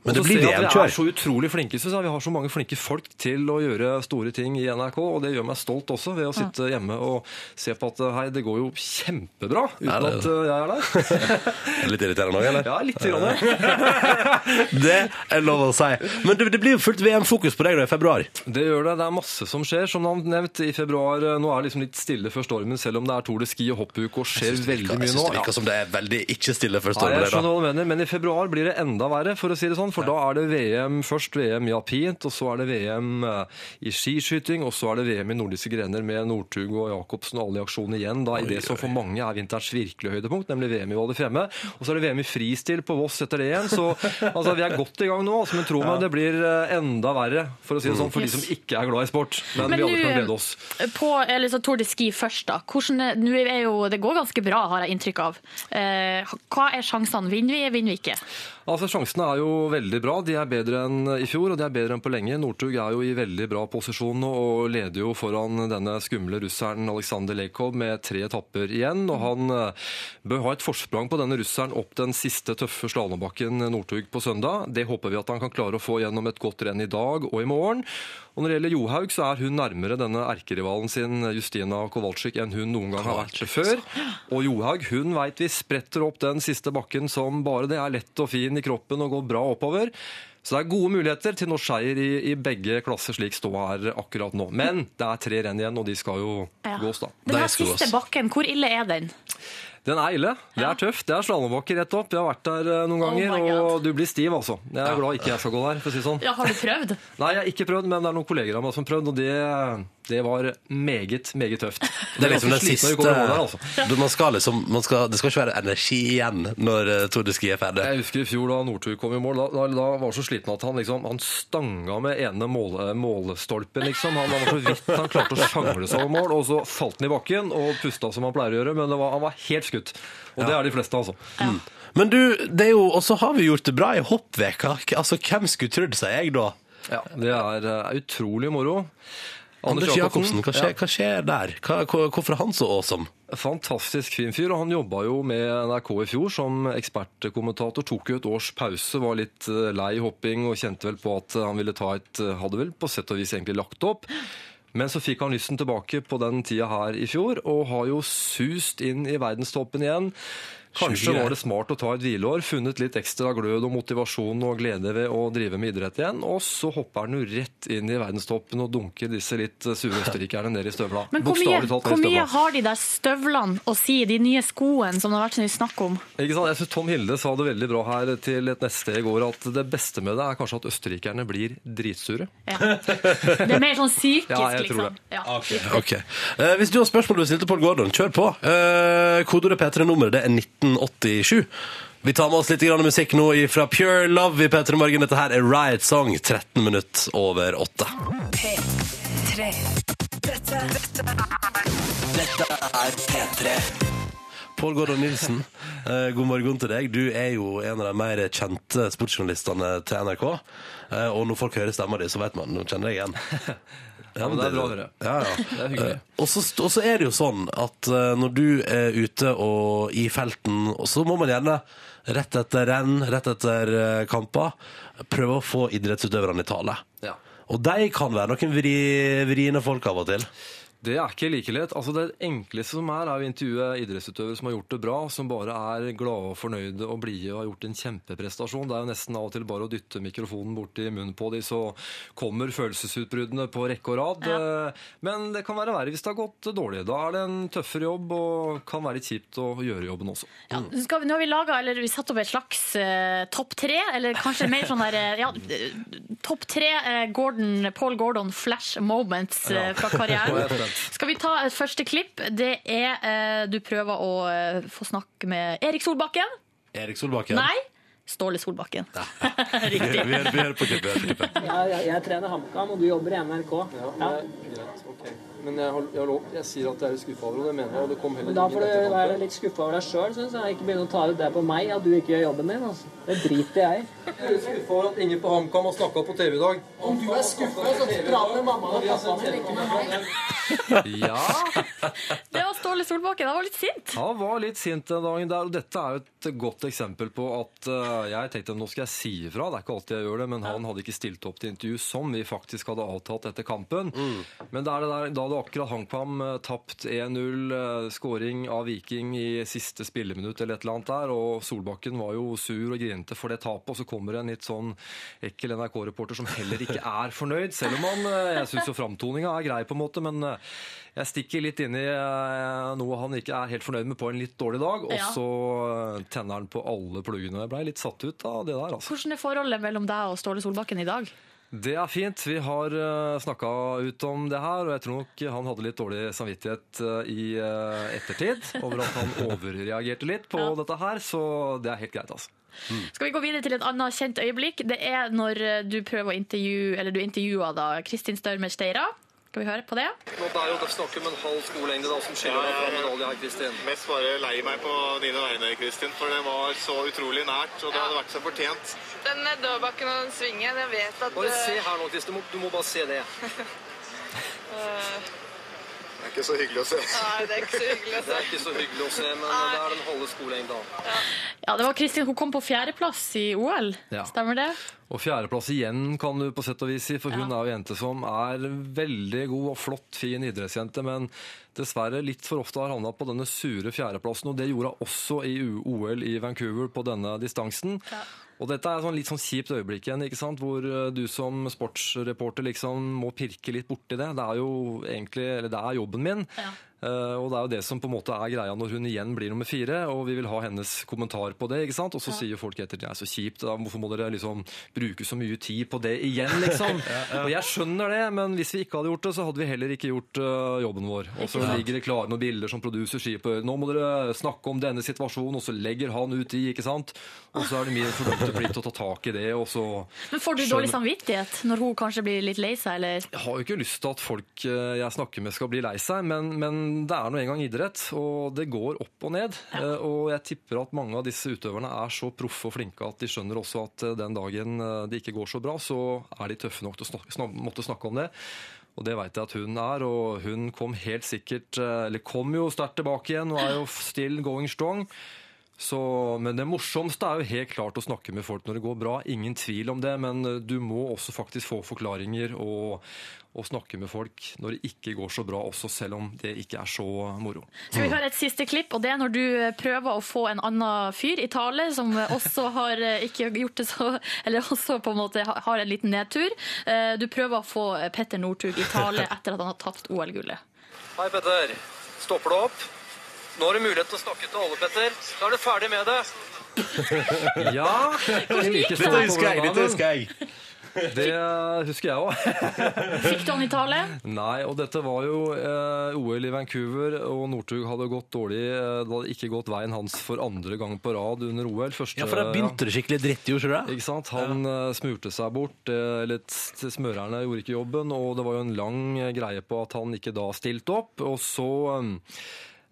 Men det blir jeg VM-kjør. Vi er så utrolig flinke, Så jeg. Vi har så mange flinke folk til å gjøre store ting i NRK, og det gjør meg stolt også, ved å sitte hjemme og se på at hei, det går jo kjempebra uten det- at uh, jeg er der. [LAUGHS] Litt irriterende òg, eller? Ja, litt grann. [LAUGHS] Det er lov å si. Men det, det blir jo fullt VM-fokus på deg da i februar. Det gjør det. Det er masse som skjer, som nevnt i februar. Nå er det liksom litt stille før stormen, selv om det er Tour de Ski og hoppuke og skjer veldig Jeg mye syns nå. det virker som det er veldig ikke stille før stormen. Nei, jeg skjønner hva du mener, men i februar blir det enda verre, for å si det sånn. For da er det VM, først VM i alpint, og så er det VM eh, i skiskyting, og så er det VM i nordiske grener med Northug og Jacobsen og alle i aksjon igjen, da i det som for mange er vinterens virkelige høydepunkt, nemlig VM i Val di Fremme. Og så er det VM i fristil på Voss etter det igjen, så altså, vi er godt i gang nå, altså, men tro meg, det blir eh, enda verre, for å si det sånn, for de som ikke er glad i sport. Men, Men vi alle kan glede oss. På eller så Tour de Ski først, da. Hvordan, jo, det går ganske bra, har jeg inntrykk av. Eh, hva er sjansene? Vinner vi, vinner vi ikke? Altså, Sjansene er jo veldig bra. De er bedre enn i fjor, og de er bedre enn på lenge. Northug er jo i veldig bra posisjon og leder jo foran denne skumle russeren Aleksandr Lekov med tre etapper igjen. Og han eh, bør ha et forsprang på denne russeren opp den siste tøffe slalåmbakken Northug på søndag. Det håper vi at han kan klare å få gjennom et godt renn i dag og i morgen. Og når det gjelder Johaug, så er hun nærmere denne erkerivalen sin Justina Kowalczyk enn hun noen gang har vært før. Og Johaug hun veit vi spretter opp den siste bakken som bare det. Er lett og fin i kroppen og går bra oppover. Så det er gode muligheter til norsk seier i, i begge klasser, slik ståa er akkurat nå. Men det er tre renn igjen, og de skal jo Ja. gås, da. Den her siste bakken, hvor ille er den? Den er ille. Det er tøft. Det er slalåmbakke rett opp. Jeg har vært der eh, noen Oh ganger, oh og du blir stiv, altså. Jeg er glad ikke jeg skal gå der, for å si det sånn. Ja, har du prøvd? Nei, jeg har ikke prøvd, men det er noen kolleger av meg som har prøvd, og det, det var meget, meget tøft. [LAUGHS] Det er liksom den siste der, altså. Du, man skal liksom, man skal, Det skal ikke være energi igjen når uh, Tour de Ski er ferdig. Jeg husker i fjor da Northug kom i mål. Da, da, da var han så sliten at han liksom, han stanga med ene mål, målstolpen, liksom. Han, han var så vidt han klarte å sjangle seg over mål, og så falt han i bakken og pusta som han pleier å gjøre, men det var, han var helt skutt. Og det er de fleste, altså. Mm. Men du, det er jo, og så har vi gjort det bra i hoppveka. Altså, Hvem skulle trodd, sier jeg da? Ja, Det er eh, utrolig moro. Anders Jacobsen, hva skjer, hva skjer der? Hva, hvorfor er han så awesome? Fantastisk fin fyr, og han jobba jo med NRK i fjor som ekspertkommentator. Tok jo et års pause, var litt eh, lei hopping og kjente vel på at han ville ta et eh, Hadde vel på sett og vis egentlig lagt opp. Men så fikk han lysten tilbake på den tida her i fjor, og har jo sust inn i verdenstoppen igjen. Kanskje var det smart å ta et hvileår, funnet litt ekstra glød og motivasjon og glede ved å drive med idrett igjen, og så hopper han jo rett inn i verdenstoppen og dunker disse litt sure østerrikerne ned i støvla. Men hvor mye, Bokstavelig talt hvor mye har de der støvlene å si, de nye skoene som det har vært så mye snakk om? Ikke sant? Jeg synes Tom Hilde sa det veldig bra her til et neste i går, at det beste med det er kanskje at østerrikerne blir dritsure. Det er mer sånn psykisk, [LAUGHS] Ja, jeg tror liksom. det. Ja. Okay. Okay. Uh, hvis du har spørsmål du til Pål Gordon, kjør på. Uh, Kodeordet P3-nummeret det er 1987. Vi tar med oss litt grann musikk nå fra Pure Love i P3 Morgen. Dette her er Riot Song, 13 minutter over 8. P3. Dette, dette Dette er P3. Pål Gordon Nilsen, eh, god morgen til deg. Du er jo en av de mer kjente sportsjournalistene til NRK. Eh, og når folk hører stemma di, så vet man, nå kjenner jeg igjen. [LAUGHS] Ja, men det er bra å høre. Ja, ja. [LAUGHS] Det er hyggelig. Eh, Og så og så er det jo sånn at eh, når du er ute og i felten, og så må man gjerne rett etter renn, rett etter eh, kamper, prøve å få idrettsutøverne i tale. Ja. Og de kan være noen vri, vriene folk av og til. Det er ikke like lett. Altså Det enkleste som er, er å intervjue idrettsutøvere som har gjort det bra, som bare er glade og fornøyde og blide og har gjort en kjempeprestasjon. Det er jo nesten av og til bare å dytte mikrofonen borti munnen på de, så kommer følelsesutbruddene på rekke og rad. Ja. Men det kan være verre hvis det har gått dårlig. Da er det en tøffere jobb og kan være litt kjipt å gjøre jobben også. Ja, skal vi, nå har vi laget, eller vi satt opp et slags uh, topp tre, eller kanskje mer sånn der eh, ja, eh, Topp tre uh, Gordon, Paul Gordon flash moments uh, fra er karrieren. Skal vi ta et første klipp? Det er eh, Du prøver å eh, få snakke med Erik Solbakken. Erik Solbakken. Nei, Ståle Solbakken. [LAUGHS] Riktig. vi, er, vi er på klippet. vi hører på klippet. Ja, jeg, jeg trener HamKam, og du jobber i NRK. Ja, Greit, ok. Men jeg, har, jeg, har lov, jeg sier at jeg er litt skuffa over det, det mener jeg. Og det kom heller Men da får du være litt skuffa over deg sjøl, syns jeg. Ikke begynne å ta ut det på meg at du ikke gjør jobben din. Altså. Det driter jeg i. Jeg er litt skuffa over at ingen på HamKam har snakka på TV i dag. Om du er skuffa, så prater mamma og pappa din, ikke med meg. Ja, Det var Ståle Solbakken. Han var litt sint. Han var litt sint den dagen der, og dette er jo et godt eksempel på at eh, jeg tenkte nå skal jeg si ifra. Det er ikke alltid jeg gjør det, men han hadde ikke stilt opp til intervju som vi faktisk hadde avtalt etter kampen. Men det er det der, da hadde akkurat HamKam eh, tapt 1-0, skåring scoring av Viking i siste spilleminutt eller et eller annet der, og Solbakken var jo sur og grinte for det tapet, og så kommer en litt sånn ekkel NRK-reporter som heller ikke er fornøyd, selv om han, eh, jeg syns jo framtoninga er grei på en måte, men eh, jeg stikker litt inn i eh, noe han ikke er helt fornøyd med på en litt dårlig dag, og så eh, tenner han på alle pluggene. Jeg blei litt satt ut av det der, altså. Hvordan er forholdet mellom deg og Ståle Solbakken i dag? Det er fint. Vi har uh, snakka ut om det her, og jeg tror nok han hadde litt dårlig samvittighet eh, i eh, ettertid over at han [LAUGHS] overreagerte litt på dette her, så det er helt greit, altså. Skal vi gå videre til et annet kjent øyeblikk? Det er når eh, du prøver å intervjue, eller du intervjuer da Kristin Størmer Steira. Skal vi høre på det? Nå er jo det snakk om en halv skolelengde da, som skiller deg fra medalje her, Kristin. Mest bare lei meg på dine vegne, Kristin, for det var så utrolig nært, og det hadde vært så fortjent. Den nedoverbakken og den svingen, jeg vet at Bare eh, se her nå, Kristin. Du må, du må bare se det. [LAUGHS] [LAUGHS] Det er ikke så hyggelig å se. Nei, det er ikke så hyggelig å se. Det er ikke så hyggelig å se, men det er den halve dag. Ja, det var Kristin. Hun kom på fjerdeplass i OL. Ja. Stemmer det? Og fjerdeplass igjen, kan du på sett og vis si, for hun er jo en jente som er veldig god og flott, fin idrettsjente, men dessverre litt for ofte har havna på denne sure fjerdeplassen, og det gjorde hun også i OL i Vancouver på denne distansen. Og dette er sånn litt sånn kjipt øyeblikk igjen, ikke sant? hvor eh, du som sportsreporter liksom må pirke litt borti det. Det er jo egentlig, eller det er jobben min. Eh, og det er jo det som på en måte er greia når hun igjen blir nummer fire, og vi vil ha hennes kommentar på det. ikke sant? Og så Ja. sier folk etter det er så kjipt, da, hvorfor må dere liksom bruke så mye tid på det igjen, liksom? [LAUGHS] Og jeg skjønner det, men hvis vi ikke hadde gjort det, så hadde vi heller ikke gjort uh, jobben vår. Og så ligger det klare noen bilder som producer sier på nå må dere snakke om denne situasjonen, og så legger han ut i, ikke sant? Og så er det min fordømte plikt å ta tak i det, og så Men Får du dårlig samvittighet når hun kanskje blir litt lei seg, eller? jeg har jo ikke lyst til at folk eh, jeg snakker med skal bli lei seg, men, men det er nå engang idrett, og det går opp og ned. Ja. Og jeg tipper at mange av disse utøverne er så proffe og flinke at de skjønner også at eh, den dagen eh, det ikke går så bra, så er de tøffe nok til å snakke, snak, måtte snakke om det. Og det vet jeg at hun er, og hun kom helt sikkert eh, Eller kom jo sterkt tilbake igjen og er jo still going strong. Så, men det morsomste er jo helt klart å snakke med folk når det går bra. Ingen tvil om det, men eh, du må også faktisk få forklaringer og, og snakke med folk når det ikke går så bra, også selv om det ikke er så moro. Skal vi høre et siste klipp, og det er når du eh, prøver å få en annen fyr i tale, som eh, også har eh, ikke gjort det så [LAUGHS] Eller også på en måte har en liten nedtur. Eh, Du prøver å få Petter Northug i tale [LAUGHS] etter at han har tapt OL-gullet. Hei, Petter. Stopper du opp? Nå har du mulighet til å snakke til alle, Petter. Da er du ferdig med det. [LAUGHS] Ja, Hvordan gikk det? Husker jeg, dette husker jeg. Det husker jeg òg. [LAUGHS] Fikk du han i tale? Nei, og dette var jo eh, OL i Vancouver, og Northug hadde gått dårlig. eh, Det hadde ikke gått veien hans for andre gang på rad under OL. Første, Ja, for da begynte det skikkelig dritt, ikke det? Ikke sant? Han ja. smurte seg bort, eh, eller smørerne gjorde ikke jobben, og det var jo en lang eh, greie på at han ikke da stilte opp. Og så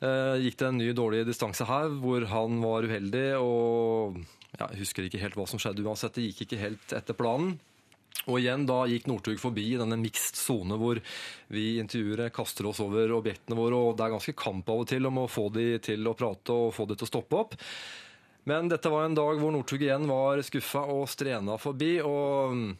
eh, gikk det en ny dårlig distanse her, hvor han var uheldig, og ja, jeg husker ikke helt hva som skjedde uansett. Det gikk ikke helt etter planen. Og igjen da gikk Northug forbi denne mixed sone hvor vi intervjuere kaster oss over objektene våre, og det er ganske kamp av og til om å få de til å prate og få de til å stoppe opp. Men dette var en dag hvor Northug igjen var skuffa og strena forbi. og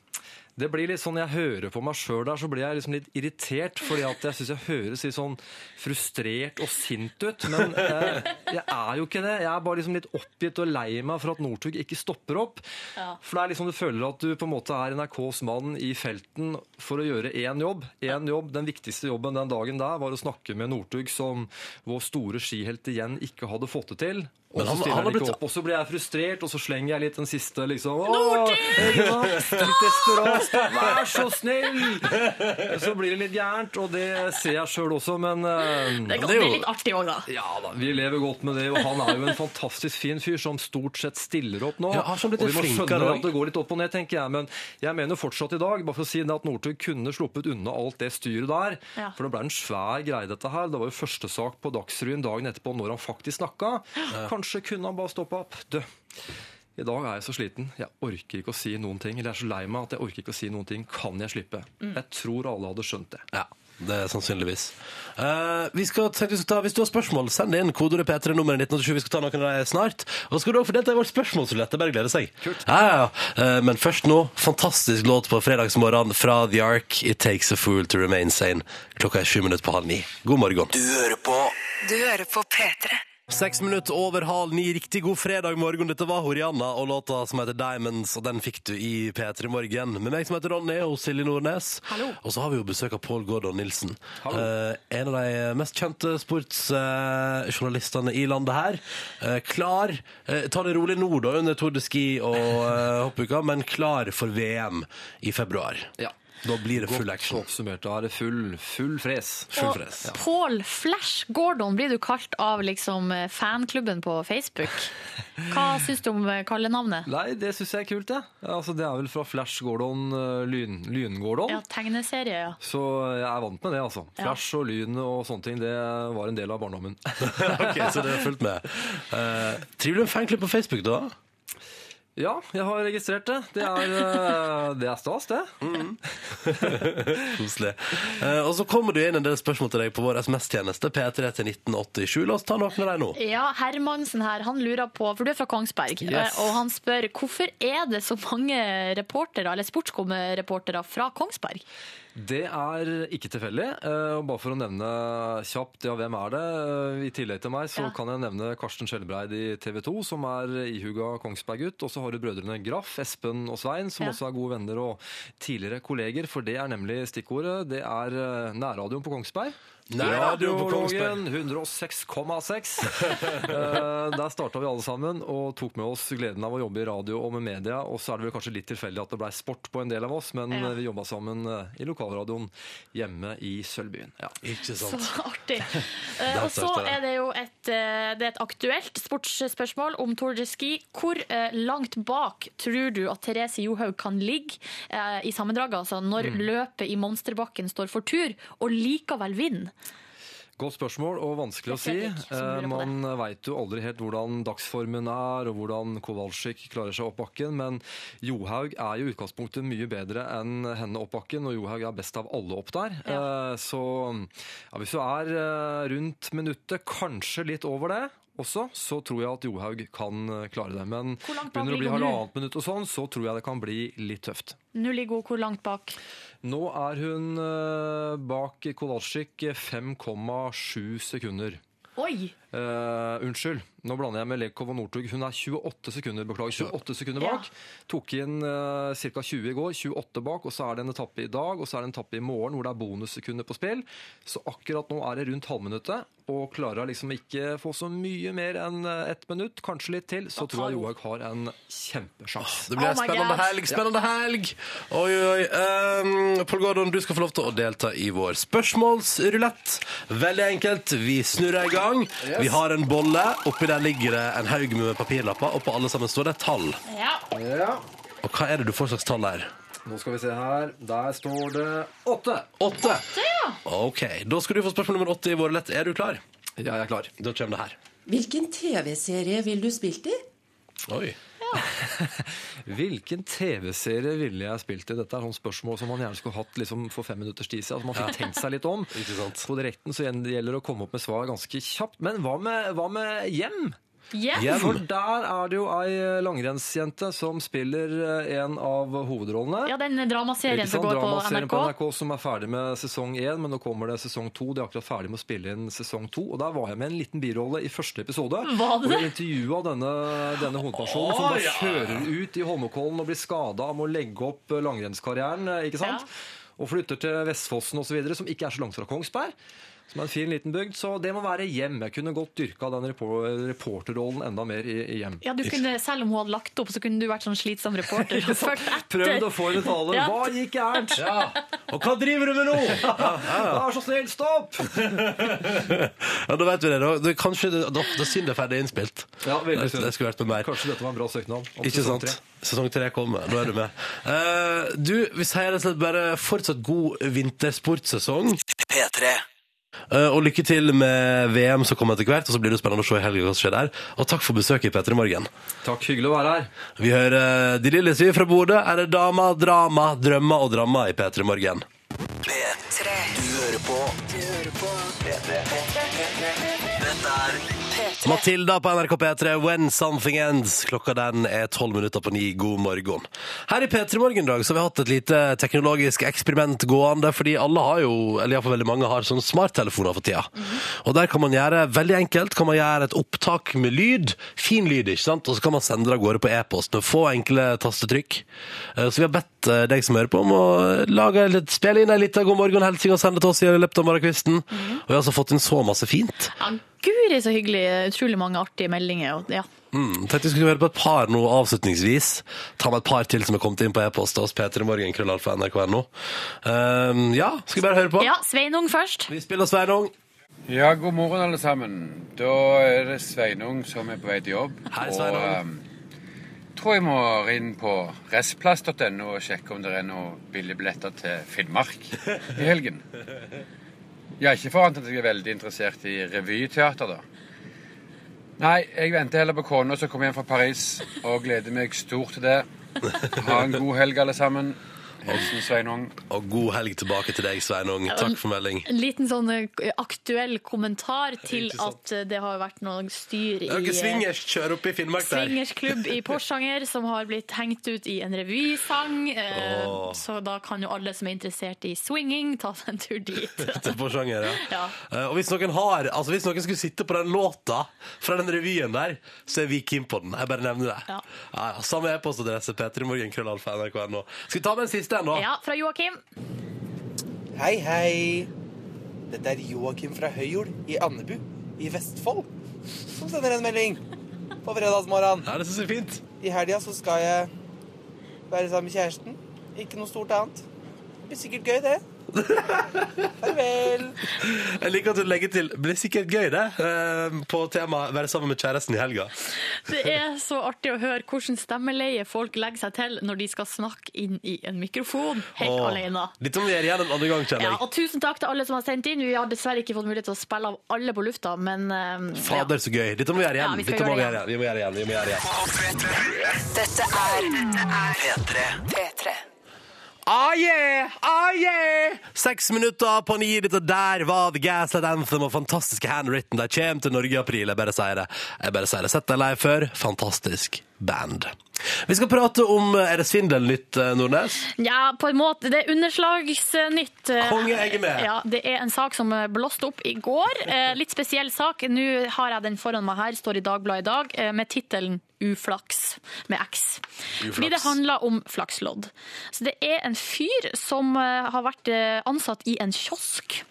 det blir litt sånn, Jeg hører på meg sjøl der, så blir jeg liksom litt irritert. fordi at jeg syns jeg høres litt sånn frustrert og sint ut. Men eh, jeg er jo ikke det. Jeg er bare liksom litt oppgitt og lei meg for at Northug ikke stopper opp. For det er liksom du føler at du på en måte er NRKs mann i felten for å gjøre én jobb. Én jobb, Den viktigste jobben den dagen der var å snakke med Northug, som vår store skihelt igjen ikke hadde fått det til. Og så stiller han han ikke blitt- opp, og så blir jeg frustrert, og så slenger jeg litt den siste liksom Northug! Litt desperat. Vær så snill! Så blir det litt gærent, og det ser jeg sjøl også, men eh, Det er, det er litt artig òg, da. ja da, vi lever godt med det, og han er jo en fantastisk fin fyr som stort sett stiller opp nå. Ja, han og vi må skjønne at det går litt opp og ned, tenker jeg. Men jeg mener fortsatt i dag, bare for å si det, at Northug kunne sluppet unna alt det styret der. Ja. For det ble en svær greie, dette her. Det var jo første sak på Dagsrevyen dagen etterpå når han faktisk snakka. Kanskje kunne han bare stoppa opp. Du, i dag er jeg så sliten. Jeg orker ikke å si noen ting. Eller jeg er så lei meg at jeg orker ikke å si noen ting. Kan jeg slippe? Mm. Jeg tror alle hadde skjønt det. Ja, det er sannsynligvis. Uh, vi skal, vi skal ta, hvis du har spørsmål, send inn kodeordet P3 nummeret 1987. Vi skal ta noen av dem snart. Og så skal du også få delta i vårt spørsmålsrulett. Det er Bare gleder glede seg. Ja, ja, ja. Uh, men først nå, fantastisk låt på fredagsmorgen fra The Ark. It takes a fool to remain sane. Klokka er sju minutter på halv ni. God morgen. Du hører på Du hører på P3. Seks minutter over halv ni. Riktig god fredag morgen. Dette var Horianna og låta som heter Diamonds, og den fikk du i P3 Morgen. Med meg som heter Ronny, og Silje Nordnes. Hallo. Og så har vi jo besøk av Pål Gordon Nilsen. Eh, en av de mest kjente sportsjournalistene i landet her. Eh, klar eh, Ta det rolig nå, da, under Tour de Ski og eh, hoppuka, men klar for VM i februar. Ja. Da blir det full action. oppsummert. Da er det full, full fres. Og Paul Flash Gordon blir du kalt av liksom eh, fanklubben på Facebook. Hva [LAUGHS] syns du om eh, kallenavnet? Nei, det syns jeg er kult, det. Altså, det er vel fra Flash Gordon, eh, Lyn, Lyn-Gordon. Ja, tegneserie, ja. Så jeg er vant med det, altså. Ja. Flash og lyn og sånne ting, det var en del av barndommen. [LAUGHS] ok, så det har fulgt med. Uh, du en fanklubb på Facebook, da? Ja, jeg har registrert det. Det er, [LAUGHS] eh, det er stas, det. [LAUGHS] Koselig. Eh, og så kommer det inn en del spørsmål til deg på vår SMS-tjeneste, P3 til 1987. La oss ta noen av dem nå. Ja, Hermansen her, han lurer på, for du er fra Kongsberg, Yes. eh, og han spør hvorfor er det så mange reportere, eller sportskomreportere fra Kongsberg? Det er ikke tilfeldig. eh, Og bare for å nevne kjapt, ja, hvem er det? Eh, I tillegg til meg så Ja. kan jeg nevne Karsten Skjelbreid i TV 2, som er ihuga Kongsberg-gutt. Og så har du brødrene Graff, Espen og Svein, som Ja. også er gode venner og tidligere kolleger. For det er nemlig stikkordet. Det er eh, nærradioen på Kongsberg. Nærradioen på Kongsberg. Radiologen 106,6. Eh, Der starta vi alle sammen og tok med oss gleden av å jobbe i radio og med media. Og så er det vel kanskje litt tilfeldig at det blei sport på en del av oss, men Ja. vi jobba sammen eh, i lokalradioen hjemme i Sølvbyen. Ja. Ikke Så artig. [LAUGHS] Eh, og så er det jo et, eh, det er et aktuelt sportsspørsmål om Tour de Ski. Hvor eh, langt bak tror du at Therese Johaug kan ligge eh, i sammendraget, altså når Mm. løpet i Monsterbakken står for tur, og likevel vinne? Godt spørsmål og vanskelig å si. Eh. Man veit jo aldri helt hvordan dagsformen er og hvordan Kowalczyk klarer seg opp bakken, men Johaug er jo i utgangspunktet mye bedre enn henne opp bakken, og Johaug er best av alle opp der. Ja. Så ja, hvis du er eh, rundt minuttet, kanskje litt over det, også, så tror jeg at Johaug kan eh, klare det. Men begynner det å bli halvannet minutt og sånn, så tror jeg det kan bli litt tøft. Nå ligger hun hvor langt bak? Nå er hun eh, bak Kolasjik 5,7 sekunder. Oi! Eh, unnskyld, nå blander jeg med Lekov og Northug. Hun er 28 sekunder beklager, 28 sekunder bak. Tok inn uh, ca. 20 i går, 28 bak, og så er det en etappe i dag og så er det en etappe i morgen hvor det er bonussekunder på spill. Så akkurat nå er det rundt halvminuttet, og klarer liksom ikke få så mye mer enn eh, ett minutt, kanskje litt til, så tror jeg Johaug har en kjempesjanse. Det blir en spennende helg, spennende helg! Oi, oi. Um, Pål Gordon, du skal få lov til å delta i vår spørsmålsrulett. Veldig enkelt. Vi snurrer i gang. Vi har en bolle. Oppi der ligger det en haug med papirlapper, og på alle sammen står det et tall. Ja. Og hva er det du får slags tall her? Nå skal vi se her. Der står det åtte. Åtte. ja. OK. Da skal du få spørsmål nummer åtte i våre lett. Er du klar? Ja, jeg er klar. Da kommer det her. Hvilken TV-serie vil du spilt i? Oi. [LAUGHS] Hvilken TV-serie ville jeg spilt i? Dette er sånn spørsmål som man gjerne skulle hatt liksom for fem minutters tid siden. Altså man fikk tenkt seg litt om. På direkten så gjelder det å komme opp med svar ganske kjapt. Men hva med, hva med hjem? Hjem? For der er det jo ei langrennsjente som spiller eh, en av hovedrollene. Ja, den dramaserien som går på NRK. på NRK som er ferdig med sesong én, men nå kommer det sesong to. De er akkurat ferdig med å spille inn sesong to. Og der var jeg med en liten birolle i første episode. Var det Og intervjua denne, denne hovedpersonen oh, som da ja. kjører ut i Holmenkollen og blir skada av å legge opp eh, langrennskarrieren, eh, ikke sant? Og flytter til Vestfossen osv., som ikke er så langt fra Kongsberg. Som er en fin liten bygd. Så det må være hjem. Jeg kunne godt dyrka den reporterrollen enda mer i, i hjem. Ja, du kunne, Selv om hun hadde lagt opp, så kunne du vært sånn slitsom reporter. og [LAUGHS] ført etter. Prøvd å få henne tale. Ja. Hva gikk gærent? Og hva driver du med nå? [LAUGHS] Vær så snill, stopp! [LAUGHS] Ja, da vet vi det. Da, det kanskje det, da, da synd det er ferdig innspilt. Ja, veldig synd. det skulle vært med mer. Kanskje dette var en bra søknad. Ikke sant? tre. Sesong tre kommer. Nå er du med. Uh, du, vi sier rett og slett bare fortsatt god vintersportsesong. P3. Eh, og lykke til med VM som kommer etter hvert. Og så blir det spennende å se i helga hva som skjer der. Og takk for besøket i P3 Morgen. Takk, hyggelig å være her. Vi hører eh, De Lille vi fra Bodø. Er det dama, drama, drømmer og drama i P3 Morgen. P3. P3. Matilda på NRK P3, When Something Ends. Klokka den er tolv minutter på ni. God morgen. Her i P3 Morgen i dag så har vi hatt et lite teknologisk eksperiment gående, fordi alle har jo, eller iallfall veldig mange har sånne smarttelefoner for tida. Og der kan man gjøre, veldig enkelt, kan man gjøre et opptak med lyd. Fin lyd, ikke sant? Og så kan man sende det av gårde på e-post med få enkle tastetrykk. Eh, Så vi har bedt eh, deg som hører på om å lage litt, spille inn ei lita god morgen-hilsing og sende til oss i løpet av morgenkvisten. Og vi har altså fått inn så masse fint. Guri, så hyggelig. Utrolig mange artige meldinger. Og, ja. Mm, tenkte vi skulle høre på et par nå avslutningsvis. Ta med et par til som er kommet inn på e-post hos oss. P3 Morgen, krøllalfa, nrk.no. Um, ja, skal vi bare høre på? ja, Sveinung først. Vi spiller Sveinung. Ja, god morgen alle sammen. Da er det Sveinung som er på vei til jobb. Hei, Sveinung. Og um, tror jeg må inn på restplass.no og sjekke om det er noen billige billetter til Finnmark i helgen. [LAUGHS] Ja, ikke for annet at jeg er veldig interessert i revyteater, da. Nei, jeg venter heller på kona som kommer hjem fra Paris, og gleder meg stort til det. Ha en god helg, alle sammen. Hilsen Sveinung. Og god helg tilbake til deg, Sveinung. Takk for melding. En liten sånn eh, aktuell kommentar til at eh, det har vært noe styr i ikke eh, swingers kjør opp i Finnmark der. Swingersklubb i Porsanger som har blitt hengt ut i en revysang. Oh. Så da kan jo alle som er interessert i swinging, ta seg en tur dit. [LAUGHS] Til Porsanger, ja. Ja. Eh, Og hvis noen har Altså hvis noen skulle sitte på den låta fra den revyen der, så er vi keen på den. Jeg bare nevner det. Ja. Ja, ja, Samme e-postadresse, p3morgen, krøllalfa, nrk.no. Skal vi ta med en siste en, da? Ja, fra Joakim. Hei, hei. Dette er Joakim fra Høyjord i Andebu i Vestfold som sender en melding på fredagsmorgen. Ja, det synes jeg er fint. I helga så skal jeg være sammen med kjæresten. Ikke noe stort annet. Det blir sikkert gøy, det. Farvel. Jeg liker at du legger til blir sikkert gøy, det. eh, På temaet være sammen med kjæresten i helga. Det er så artig å høre hvordan stemmeleie folk legger seg til når de skal snakke inn i en mikrofon helt Åh, alene. Litt om vi gjør igjen en annen gang, kjenner Ja, og tusen takk til alle som har sendt inn. Vi har dessverre ikke fått mulighet til å spille av alle på lufta, men ja. Fader, så gøy. Dette må vi gjøre Ja, vi Dette må vi gjøre igjen. Vi må gjøre det igjen. Vi må gjøre igjen. Dette er Dette er P3. P3. Ah yeah! Ah yeah! Seks minutter på ni. Dette der var The Gaslight Anthem og fantastiske Handwritten. De kommer til Norge i april. Jeg bare sier det. Jeg bare sier det. Sett deg lei før. Fantastisk band. Vi skal prate om Er det svindelnytt, eh, Nordnes? Ja, på en måte. Det er underslagsnytt. Konge, jeg er med. Ja, det er en sak som blåste opp i går. Eh, Litt spesiell sak. Nå har jeg den foran meg her, står i Dagbladet i dag, eh, med tittelen Uflaks med X. Uflaks. Fordi det handler om flakslodd. Så det er en fyr som eh, har vært eh, ansatt i en kiosk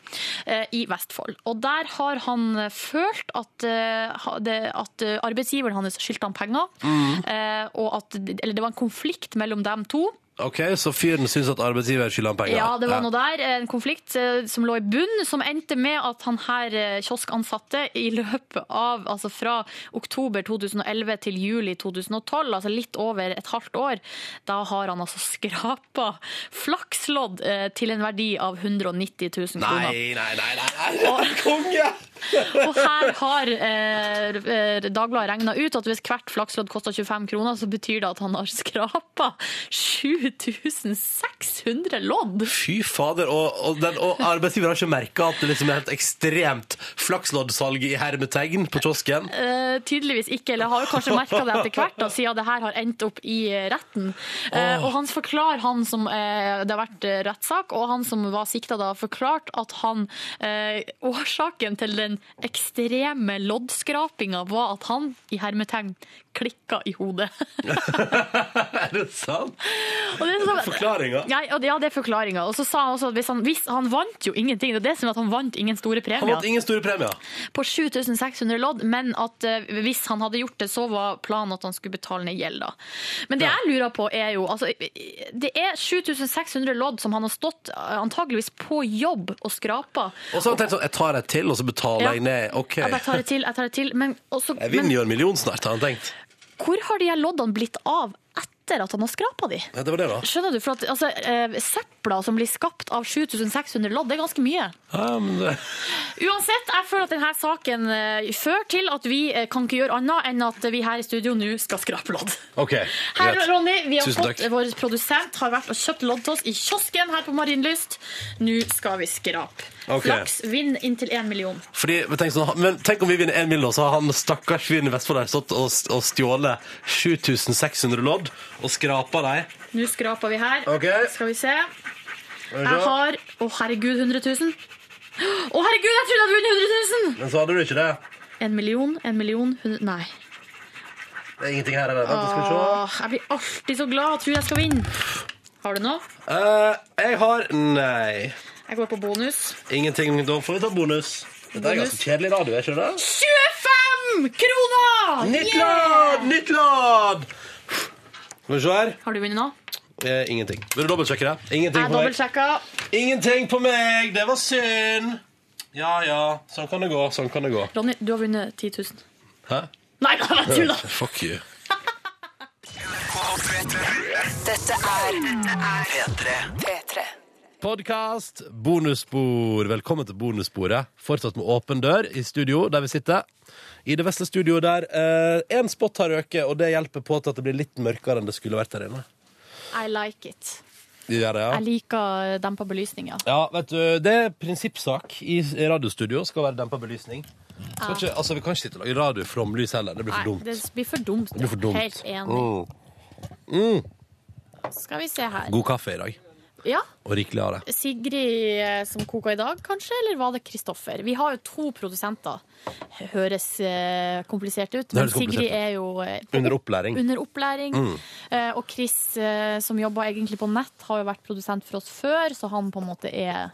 eh, i Vestfold. Og der har han følt at, at arbeidsgiveren hans skyldte han penger. Mm. Og at, eller det var en konflikt mellom dem to. OK, så fyren syns at arbeidsgiver skylder han penger? Ja, det var noe der. En konflikt eh, som lå i bunn, som endte med at han her eh, kioskansatte i løpet av, altså fra oktober 2011 til juli 2012, altså litt over et halvt år, da har han altså skrapa flakslodd eh, til en verdi av 190 000 kroner. Nei, nei, nei, nei, nei. Konge! Og her har eh, eh, Dagbladet regna ut at hvis hvert flakslodd koster 25 kroner, så betyr det at han har skrapa 7600 lodd. Fy fader. Og, og, den, og arbeidsgiver har ikke merka at det liksom er et ekstremt flaksloddsalg i hermetegn på kiosken? Eh, tydeligvis ikke, eller har jo kanskje merka det etter hvert, da, siden det her har endt opp i retten. Eh, og han forklarer, han som eh, det har vært rettssak, og han som var sikta da, forklart at han eh, Årsaken til den ekstreme loddskrapinga var at han, i hermetegn, klikka i hodet. [LAUGHS] Er det sant? Og det er sånn- Forklaringa? Ja, ja, det er forklaringa. Og så sa han også at hvis han, hvis han vant jo ingenting. Det er det som er at han vant ingen store premier. Han vant ingen store premier. På 7600 lodd, men at uh, hvis han hadde gjort det, så var planen at han skulle betale ned gjelda. Men det Ja. jeg lurer på er jo altså, Det er 7600 lodd som han har stått eh, antageligvis på jobb og skrapa. Og så har han tenkt sånn, jeg tar et til, og så betaler Ja. ned. OK. Jeg bare tar det til, jeg tar det til. Men, også, Jeg men vinner jo en million snart, har han tenkt. hvor har de her loddene blitt av etter at han har skrapa de? Ja, det var det, da. Skjønner du? For at altså, eh, Sepla som blir skapt av 7600 lodd, det er ganske mye. Ja, men det... Uansett, jeg føler at denne saken eh, fører til at vi eh, kan ikke gjøre annet enn at vi her i studio nå skal skrape lodd. OK. Her, greit. Ronny, vi har Tusen fått, takk. Vår produsent har vært og kjøpt lodd til oss i kiosken her på Marienlyst. Nå skal vi skrape. Ok. Flaks. Vinn inntil én million. Fordi, men, tenk sånn, men tenk om vi vinner én million, så har han stakkars fyren i Vestfold der stått og, og stjålet 7600 lodd og skrapa dem. Nå skraper vi her. Okay. Skal vi se. Jeg har Å, herregud, 100 000. Å, herregud, jeg trodde jeg hadde vunnet 100 000! Men så hadde du ikke det. En million, en million, hundre Nei. Det er ingenting her. heller. Skal vi se. Åh, jeg blir alltid så glad og tror jeg skal vinne. Har du noe? Uh, jeg har Nei. Jeg går på bonus. Ingenting. Da får vi ta bonus. Dette er Bonus. ganske kjedelig radio, er ikke det? 25 kroner! Nytt Yeah! Nytt lodd! Skal vi se her. Har du vunnet nå? Eh, ingenting. Vil du dobbeltsjekke det? Ingenting Jeg på meg. dobbeltsjekka. Ingenting på meg! Det var synd. Ja ja, sånn kan det gå. Sånn kan det gå. Ronny, du har vunnet 10 000. Hæ? Nei, da, jeg tulla! [LAUGHS] Fuck you. Dette er P3. P3. Podkast, bonusspor. Velkommen til bonussporet. Fortsatt med åpen dør i studio der vi sitter. I det vesle studioet der én spot har røket, og det hjelper på til at det blir litt mørkere enn det skulle vært der inne. I like it. Ja, det, ja. Jeg liker dempa belysning, ja. Ja, vet du, Det er prinsippsak i radiostudio. Skal være dempa belysning. Skal ikke, altså, Vi kan ikke sitte og lage radio flomlys heller. Det blir for Nei, dumt. det blir for dumt. Det blir for dumt. Helt enig. Mm. Mm. Skal vi se her. God kaffe i dag. Ja, Og rikelig av det. Sigrid eh, som koka i dag, kanskje? Eller var det Kristoffer? Vi har jo to produsenter. Høres eh, komplisert ut, men Sigrid er jo eh, Under opplæring. under opplæring. Mm. Eh, og Chris, eh, som jobber egentlig på nett, har jo vært produsent for oss før, så han på en måte er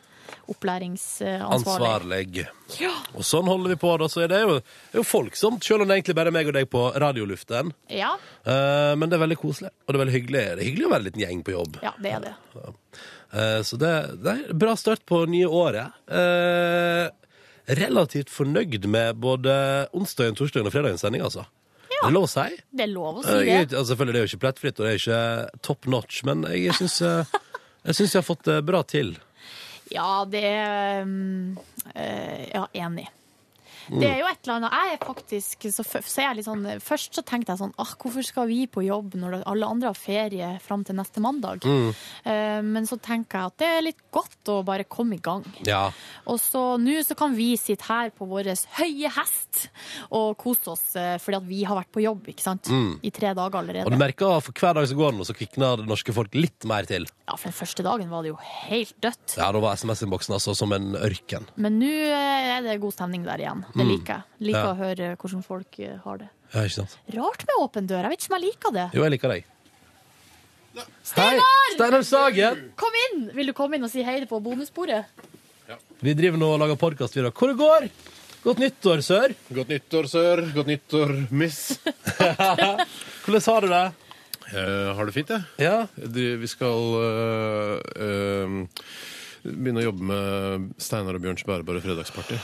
opplæringsansvarlig. Ja. Og sånn holder vi på. da, så er det jo, er jo folksomt, selv om det egentlig bare er meg og deg på radioluften. Ja, Uh, men det er veldig koselig, og det er veldig hyggelig. Det er hyggelig å være en liten gjeng på jobb. ja, det er det. Uh, så det, det er en bra start på nye året. Uh, relativt fornøyd med både onsdagen, torsdagen og fredagens sending, altså. Det er lov å si. Det er lov å si det. jeg, altså, selvfølgelig, det er jo ikke plettfritt, og det er ikke top notch, men jeg syns jeg, jeg, jeg har fått det bra til. Ja, det um, Ja, enig. Mm. Det er jo et eller annet Jeg er faktisk så, så er jeg litt sånn Først så tenkte jeg sånn ah, Hvorfor skal vi på jobb når alle andre har ferie fram til neste mandag? Mm. Uh, men så tenker jeg at det er litt godt å bare komme i gang. Ja. Og så nå så kan vi sitte her på vår høye hest og kose oss uh, fordi at vi har vært på jobb, ikke sant? Mm. I tre dager allerede. Og du merker for hver dag som går nå, så kvikner det norske folk litt mer til. Ja, for den første dagen var det jo helt dødt. Ja, da var SMS-innboksen altså som en ørken. Men nå eh, er det god stemning der igjen. Det Mm. liker jeg. Liker Ja. å høre hvordan folk eh, har det. Ja, ikke sant? Rart med åpen dør. Jeg vet ikke om jeg liker det. Jo, jeg liker deg. Steinar! Hei, Steinar Sagen! Kom inn! Vil du komme inn og si hei på bonussporet? Vi driver nå og lager podkast. Hvor det går? Godt nyttår, sør. Godt nyttår, sør. Godt nyttår, miss. [LAUGHS] [LAUGHS] Hvordan har du det? Jeg har det fint, jeg. Ja. Vi skal øh, øh, begynne å jobbe med Steinar og Bjørns bærebare fredagsparty.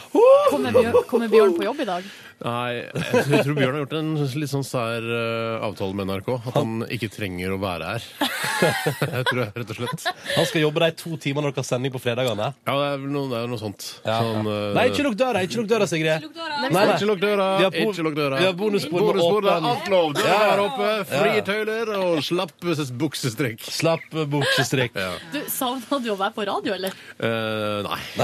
Kommer Bjørn, kommer Bjørn på jobb i dag? Nei, jeg tror, jeg tror Bjørn har gjort en litt sånn sær øh, avtale med NRK. At han ikke trenger å være her. [LAUGHS] Jeg tror jeg, rett og slett. Han skal jobbe de to timene dere har sending på fredagene. Ja, det er vel noe, det er noe sånt. Ja. Sånn, øh, Nei, ikke lukk døra, ikke lukk døra, Sigrid. Nei, Ikke lukk døra. Vi har bo- Ikke lukk døra. Vi har bonusbord med Bonusbord, det er åpen- alt lov. Døra Ja. er oppe, frie tøyler og slapp buksestrikk. Slapp buksestrikk Ja. Du, Savna du å være på radio, eller? Eh, nei. [LAUGHS]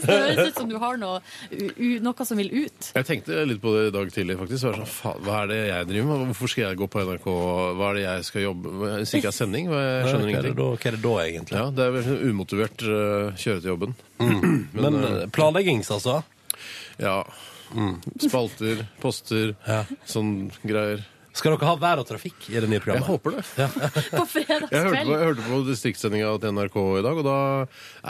Det [LAUGHS] høres ut som du har noe, u, u, noe som vil ut. Jeg tenkte litt på det i dag tidlig. faktisk. Sånn, faen, Hva er det jeg driver med? Hvorfor skal jeg gå på NRK? Hva er det jeg skal jobbe med? Hvis ikke jeg har sending? Hva- Jeg skjønner Hva er det ingenting. da, hva er det da egentlig? Ja, Det er vel sånn umotivert uh, kjøre til jobben. [CLEARS THROAT] Men eh, eh, planleggings, altså? Ja. Spalter, poster, sånn greier. Skal dere ha vær og trafikk i det nye Jeg programmet? håper det. På Jeg hørte på, fredagskveld. jeg hørte på distriktssendinga til NRK i dag, og da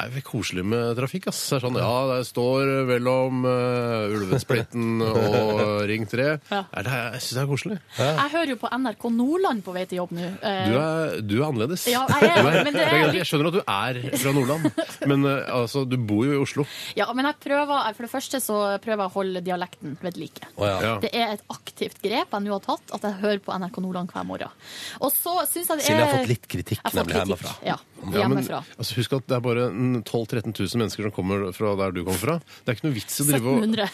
er vi koselig med trafikk. ass. Det er sånn, ja, der står mellom uh, Ulvesplitten og Ring 3. [LAUGHS] Ja. Er det, jeg syns det er koselig. Jeg hører jo på NRK Nordland på vei til jobb nå. Eh, Du er, du er annerledes. Ja, jeg er, Du men det er greit, litt- Jeg skjønner at du er fra Nordland, men uh, altså, du bor jo i Oslo. Ja, men jeg prøver, for det første så prøver jeg å holde dialekten ved like. Å, ja. Ja. Det er et aktivt grep jeg nå har tatt, at jeg hører på NRK Nordland hver morgen. Og så syns jeg det er Silje har fått litt kritikk fått nemlig hjemmefra. Ja, Ja, men, hjemmefra. altså, husk at det er bare 12 000-13 000 mennesker som kommer fra der du kommer fra. Det er ikke noe vits i å drive og 1700.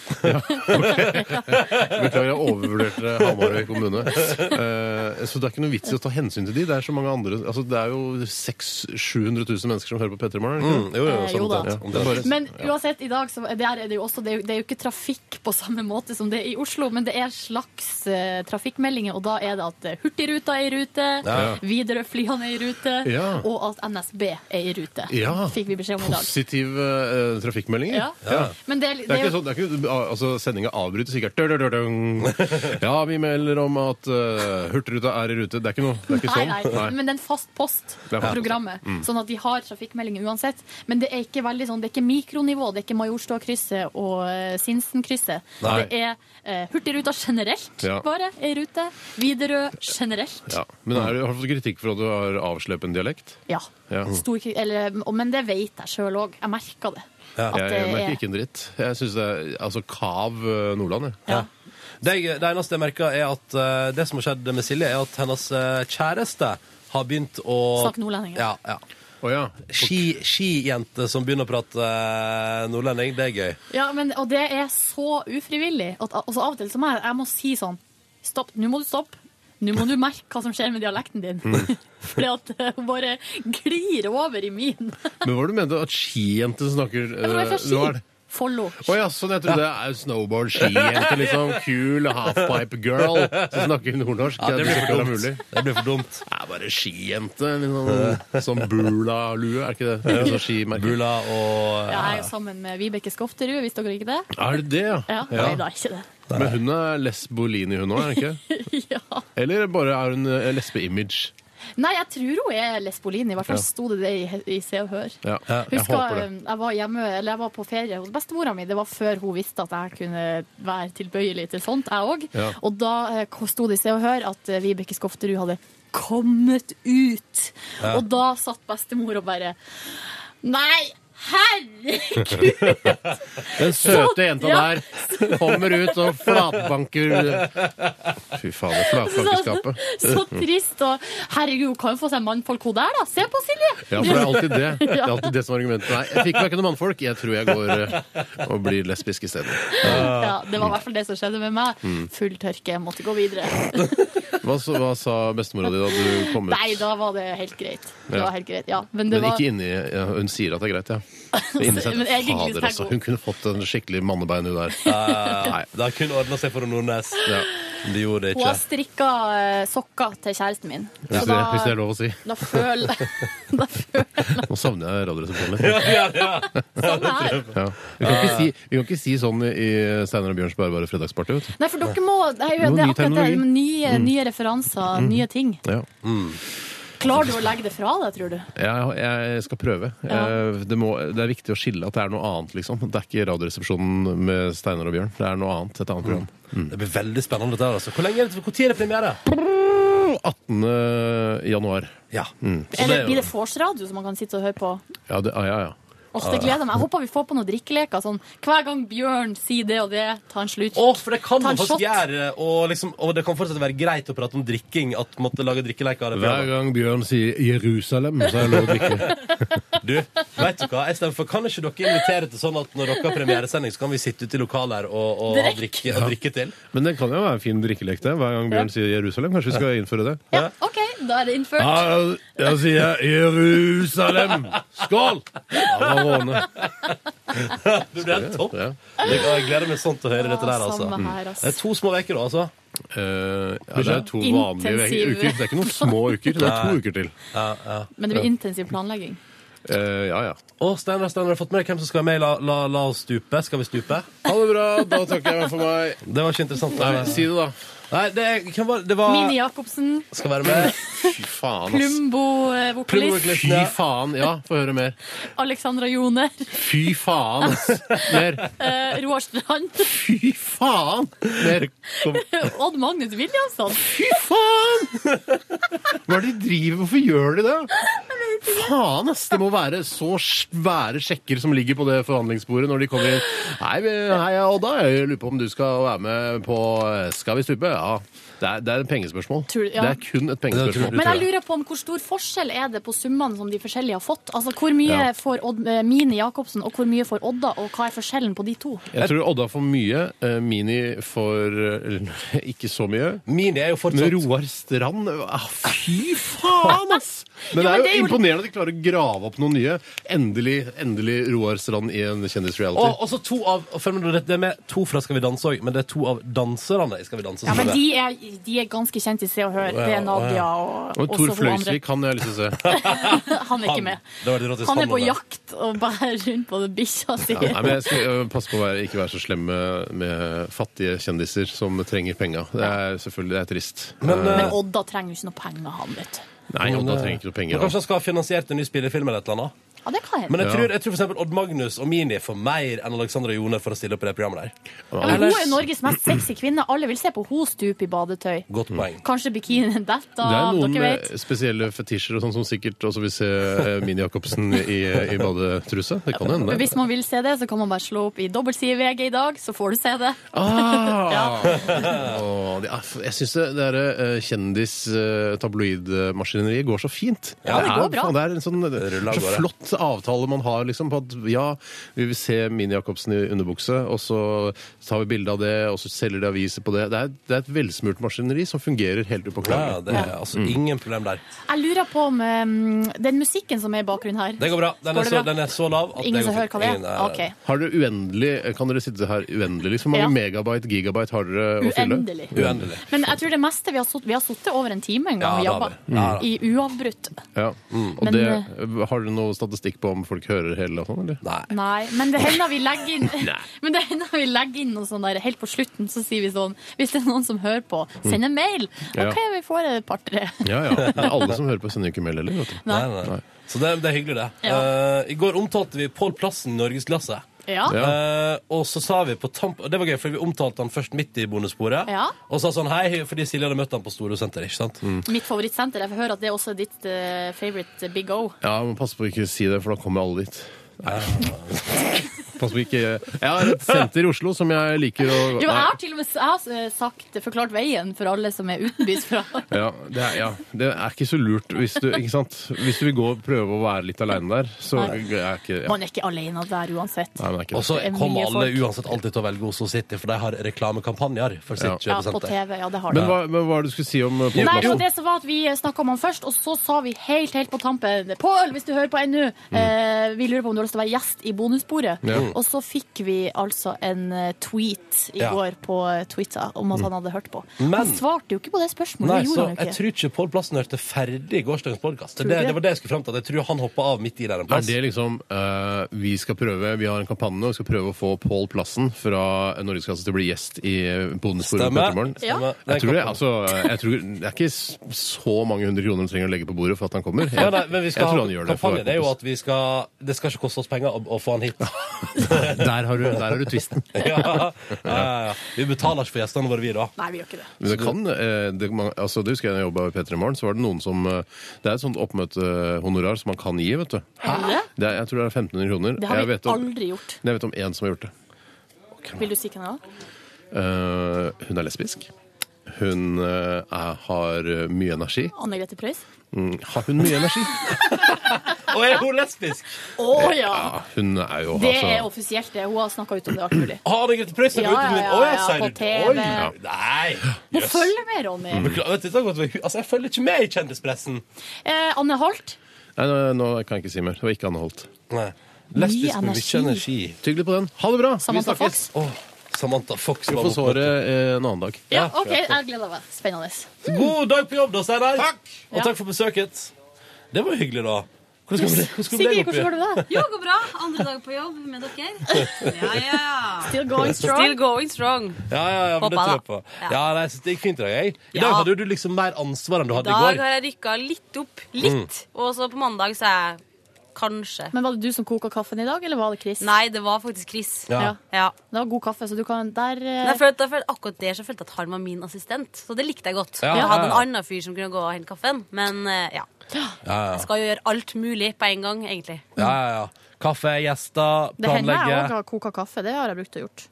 [LAUGHS] Beklager, jeg overvurderte Hamarøy kommune. Uh, så det er ikke noe vits i å ta hensyn til de. Det er så mange andre altså, Det er jo 600 700 000 mennesker som hører på P3 Morgen. Mm, jo, jo, Eh, jo da. Ja, det bare- Men uansett, i dag så der er det jo også det er, jo- det er jo ikke trafikk på samme måte som det er i Oslo, men det er slags uh, trafikkmeldinger, og da er det at eh, Hurtigruta er i rute, Ja. Widerøe-flyene er i rute, Ja. og at NSB er i rute. Ja. Fikk vi beskjed om i dag. Positive uh, trafikkmeldinger. Ja. Men det, Det det er ikke sånn, det er ikke, altså Sendinga avbrytes sikkert. [LAUGHS] Ja, vi melder om at uh, Hurtigruta er i rute. Det er ikke noe. Det er ikke sånn. Nei, nei, men det er en fast post på programmet. Mm. Sånn at de har trafikkmeldinger uansett. Men det er ikke veldig sånn, det er ikke mikronivå. Det er ikke Majorstua-krysset og Sinsen-krysset. Nei. Det er uh, Hurtigruta generelt Ja. bare er i rute. Widerøe generelt. Ja. Men er, har du fått kritikk for at du har avslepen dialekt? Ja. Ja. Stor, eller, men det vet jeg sjøl òg. Jeg merker det. At Jeg, jeg merker er- ikke en dritt. Jeg syns det er altså Kav eh, Nordland, jeg. Ja. Det, det eneste jeg merker, er at uh, det som har skjedd med Silje, er at hennes uh, kjæreste har begynt å Snakke nordlending, Ja, ja. ja. Ski, skijente som begynner å prate nordlending, det er gøy. Ja, men, og det er så ufrivillig. At, altså, av og til så må jeg, jeg må si sånn Stopp, nå må du stoppe. Nå må du merke hva som skjer med dialekten din. Mm. [LAUGHS] Fordi at eh, hun bare glir over i min. [LAUGHS] Men hva var det du mente? At skijenter snakker tror jeg er fra eh, er ski. det? Follo. Å ja, sånn. Jeg trodde det er snowboard, skijente, [LAUGHS] liksom. Kul halfpipe girl som snakker nordnorsk. Ja, det blir for dumt. Det blir for dumt. Det er bare skijente. Liksom, som Bula-lue, er ikke det? det? er sånn. Bula og Ja, jeg er jo sammen med Vibeke Skofterud, visste dere ikke det? Er det det, ja? Ja, Nei, da er ikke det. Men hun er lesbolini, hun òg, er hun ikke? [LAUGHS] ja. Eller bare er hun eh, lesbe-image? Nei, jeg tror hun er lesbolini. I hvert fall Ja. sto det det i, i Se og Hør. Ja, jeg Husker, håper det. jeg var hjemme, eller jeg var på ferie hos bestemora mi. Det var før hun visste at jeg kunne være tilbøyelig til sånt, jeg òg. Ja. Og da eh, sto det i Se og Hør at eh, Vibeke Skofterud hadde kommet ut. Ja. Og da satt bestemor og bare Nei, herregud! Den søte Så- jenta ja. der kommer ut og flatbanker Fy fader, flatbankeskapet. Så, så trist. Og herregud, hun kan jo få seg mannfolk, hun der, da. Se på Silje! Ja, for det er alltid det. Det er alltid det som er argumentet. Nei, jeg fikk meg ikke noen mannfolk. Jeg tror jeg går eh, og blir lesbisk isteden. Ja, det var i hvert fall det som skjedde med meg. Mm. Full tørke, jeg måtte gå videre. Hva, så, hva sa bestemora di da du kom ut? Nei, da var det helt greit. Det var helt greit, ja. Men det Men var ikke inni ja, Hun sier at det er greit, ja. Men inni seg, fader, altså. hun- kunne fått en skikkelig mannebein, hun der. Nei, det har kun ordna seg for Nordnes. Ja. Det gjorde det Hun har ikke. strikka eh, sokker til kjæresten min. Hvis Så det, hvis det er lov å si. da føler [LAUGHS] [LAUGHS] Nå savner jeg Radioresepsjonen. Ja, ja, ja. Sånn er. Ja. Vi, kan ikke si, vi kan ikke si sånn i Steinar og Bjørns bærbare fredagsparty. vet du. Nei, for dere må Det er, jo, det er akkurat det. Nye, Mm. nye referanser, nye ting. Ja. Klarer du å legge det fra deg, tror du? Ja, jeg skal prøve. Ja. Eh, Det, må, det er viktig å skille at det er noe annet, liksom. Det er ikke Radioresepsjonen med Steinar og Bjørn. Det er noe annet. Et annet program. Det blir veldig spennende. dette her, altså. Hvor lenge er det, hvor tid er det premiere? 18. januar. Ja. Mm. Eller blir det vorsradio som man kan sitte og høre på? Ja, det, ah, ja, ja. Åh, det gleder jeg meg. Jeg håper vi får på noen drikkeleker. Sånn, hver gang Bjørn sier det og det, ta en slurk. Å, for det kan Ta man en faktisk shot. gjøre, og, liksom, og det kan fortsatt være greit å prate om drikking. At måtte lage drikkeleker av det. Hver gang Bjørn sier Jerusalem, så er det lov å drikke. [LAUGHS] Du, vet du hva? Jeg stemmer for, Kan ikke dere invitere til sånn at når dere har premieresending, så kan vi sitte ute i lokalet her og, og ha drikke, og drikke til? Men det kan jo være en fin drikkelek, det. Hver gang Bjørn sier Jerusalem. Kanskje vi skal innføre det? Ja, OK, da er det innført. Ja, jeg sier Jerusalem! Skål! Ja, det [LAUGHS] Du. Blir helt topp. Ja. Jeg, jeg gleder meg sånn til å høre dette der, altså. samme her, ass. Det er to små uker, da, altså. Eh, ja, det er to vanlige Intensiv. uker. Det er ikke noen små uker. Det er to uker til. Ja, ja. Men det blir intensiv planlegging. Eh, ja, ja. Å, Steinar, Steinar, har du fått med deg hvem som skal være med i La, la, la oss stupe? Skal vi stupe? Ha det bra. Da takker jeg meg for meg. Det var ikke interessant. Nei, si det, da. Nei, det, hvem var, det var Mini Jacobsen, Skal være med. [LAUGHS] Fy faen, ass. Plumbo-vokalist, Fy faen. Ja, få høre mer. Alexandra Joner, Fy faen. Mer. [LAUGHS] eh, Roar Strand, Fy faen! Mer. Kom. [LAUGHS] Odd Magnus Williamson. Fy faen! Hva er det de driver Hvorfor gjør de det? faen, ass! Det må være så svære sjekker som ligger på det forhandlingsbordet når de kommer inn. Hei, vi- hei Odda, jeg lurer på om du skal være med på Skal vi stupe? Ja. Det er, det er et pengespørsmål. Tror ja. Det er kun et pengespørsmål. Men jeg lurer på om hvor stor forskjell er det på summene som de forskjellige har fått? Altså Hvor mye Ja. får Odd, eh, Mini Jacobsen, og hvor mye får Odda, og hva er forskjellen på de to? Jeg tror Odda får mye. eh, Mini får eh, [LAUGHS] ikke så mye. Mini er jo fortsatt Med Roar Strand ah, Fy faen, ass! [LAUGHS] Men det er jo er imponerende at de klarer å grave opp noen nye. Endelig, endelig Roar Strand i en kjendisreality. Og så to av og følg med nå, Det er med to fra Skal vi danse òg, men det er to av danserne i Skal vi danse. Ja, som men er med. de er, de er ganske kjent i Se og Hør. Det er Nadia og, Og Tor. Fløysvik, han har jeg lyst til å se. [LAUGHS] Han er ikke med. Han er på jakt og bærer [LAUGHS] rundt på bikkja si. Ja, men jeg skal passe på å være, ikke være så slem med, med fattige kjendiser som trenger penga. Det er selvfølgelig det er trist. Men, uh, Men Odda trenger jo ikke noe penger, han, vet du. Nei, Odda trenger ikke noe penger. Men Kanskje han skal ha finansiert en ny spillefilm eller et eller annet? Ja, det kan hende. Men jeg tror, jeg tror for eksempel Odd Magnus og Mini får mer enn Alexandra Jone for å stille opp i det programmet der. Ja, men hun er Norges mest sexy kvinne. Alle vil se på henne stupe i badetøy. Godt poeng. Kanskje bikinien detter Det er av, noen dere med spesielle fetisjer og sånn som sikkert også vil se eh, Mini Jacobsen i, i badetruse. Det kan hende. Hvis man vil se det, så kan man bare slå opp i dobbeltside VG i dag, så får du se det. Ah! [LAUGHS] Åh, det er- jeg syns det derre kjendis-tabloidmaskineriet går så fint. Ja, det går er, bra. faen, Det er en sånn Ruller av så flott avtale man har liksom på at ja, vi vil se Mini Jacobsen i underbukse, og så tar vi bilde av det, og så selger de aviser på det. Det er, det er et velsmurt maskineri som fungerer helt Ja, det er altså ingen problem der. Jeg lurer på om um, den musikken som er i bakgrunnen her Det går bra. Den Går er så, bra? den er så lav at Ingen det som hører hva det er? Ingen Ok. Har dere uendelig, Kan dere sitte her uendelig? Liksom, Hvor mange Ja. megabyte, gigabyte har dere å fylle? Uendelig. Uendelig. Men jeg tror det meste vi har sittet Vi har sittet over en time en gang Ja, jobba. Ja. I uavbrutt. Ja. Og Men, det, har dere noe statistikk på om folk hører hele og sånn, eller? Nei. Nei, men det hender vi legger inn [LAUGHS] Men det hender vi legger inn noe sånn der Helt på slutten så sier vi sånn Hvis det er noen som hører på, send en mail. Ja. OK, vi får et par-tre. Ja, ja. Men alle som hører på, sender jo ikke mail heller. Vet du. Nei. Nei, nei. Så det, det er hyggelig, det. Eh, I går omtalte vi Pål Plassen Norgesklasse. Ja. Uh, og så sa vi på tamp og Det var gøy, for vi omtalte han først midt i bondesporet. Ja. Og sa sånn hei, fordi Silje hadde møtt han på Storosenter. ikke sant? Mitt favorittsenter. Jeg får høre at det er også ditt uh, favorite Big O. Ja, men pass på å ikke si det, for da kommer alle dit. [LAUGHS] Pass på ikke Jeg har et senter i Oslo som jeg liker å Jo, jeg har til og med jeg har eh, sagt, forklart veien for alle som er utenbys fra. Ja, det er, ja, det er ikke så lurt hvis du, ikke sant? Hvis du vil gå og prøve å være litt aleine der, så er ikke ja. Man er ikke alene der uansett. Nei, men er ikke Og så Det er kommer mye alle folk. uansett alltid til å velge Oslo City, for de har reklamekampanjer for sitt Ja. Ja, på kjøpesenter. TV. Ja, det har de. Men hva, men hva er det du skulle si om uh, Nei, det det som var at Vi snakka om han først, og så sa vi helt helt på tampen Pål, hvis du hører på ennå, eh, vi lurer på om du har lyst til å være gjest i bonussporet. Ja. Og så fikk vi altså en eh, tweet i Ja. går på eh, Twitter om at han hadde hørt på. Men- han svarte jo ikke på det spørsmålet. Nei, så Jeg tror ikke Pål Plassen hørte ferdig gårsdagens podkast. Det, det det? var det jeg skulle fram til. Jeg tror han hoppa av midt i der en Er plass. det liksom uh, Vi skal prøve, vi har en kampanje og vi skal prøve å få Pål Plassen fra Norgesklasse til å bli gjest i på Stemmer. Petermorgen. Stemmer. Jeg tror det, altså, jeg tror, det er ikke så mange hundre kroner du trenger å legge på bordet for at han kommer. Jeg, Ja, nei, men vi skal jeg tror han gjør det. for- kampanjen er jo at vi skal Det skal ikke koste oss penger å, å få han hit. [LAUGHS] [LAUGHS] Der har du, der har du twisten. [LAUGHS] ja, ja, ja. Vi betaler ikke for gjestene våre, vi, da. Nei, vi gjør ikke det. Men det kan, eh, det, man, altså det husker jeg da jeg jobba i P3 Morgen, så var det noen som eh, Det er et sånt oppmøtehonorar som man kan gi, vet du. Hæ? det er, jeg tror det er 1500 kroner. Det har jeg vi vet om, aldri gjort. Jeg vet om én som har gjort det. Vil du si hvem det var? Uh, hun er lesbisk. Hun uh, er, har mye energi. Anne Grete Preus? Mm, har hun mye energi? [LAUGHS] Og er hun lesbisk? Å ja! Ja, hun er jo Det altså er offisielt, det. Hun har snakka ut om det alt mulig. Har Anne Grete Preus Ja, ja, ja, ja, på TV. Oi, Nei! Hun Jøss. følger med, Ronny. Beklager, vet du, gått ved altså, jeg følger ikke med i kjendispressen. Eh, Anne Holt? Nei, nå, nå kan jeg ikke si mer. Det var ikke Anne Holt. Nei. Lesbisk med mye energi. energi. Tygg litt på den. Ha det bra! Samantha Vi snakkes. Fox? Åh, Samantha Fox. Vi var får svaret eh, en annen dag. Ja, OK, jeg gleder meg. Spennende. God dag på jobb, da, Steinar. Og Ja. takk for besøket. Det var hyggelig, da. Hvordan går det, hvordan Sigrid, hvordan går det? Jo, går bra. Andre dag på jobb med dere. Ja, ja. Still going strong. Still going strong. Ja, ja, ja, men det tror jeg, på. Ja, nei, jeg synes det gikk fint i dag, jeg. I dag hadde du liksom mer ansvar enn du hadde I går. i dag har jeg rykka litt opp. Litt. Og så på mandag så er jeg kanskje Men Var det du som koka kaffen i dag, eller var det Chris? Nei, det var faktisk Chris. Ja. Ja. Det var god kaffe, så du kan der eh, jeg følte, jeg følte, akkurat der så følte jeg at han var min assistent, så det likte jeg godt. Ja, jeg hadde en annen fyr som kunne gå og hente kaffen, men eh, ja. Ja, ja. Jeg skal jo gjøre alt mulig på en gang, egentlig. ja, ja, ja. Kaffe, gjester, Det hender jeg planlegge. òg har koka kaffe. Det har jeg brukt å gjort.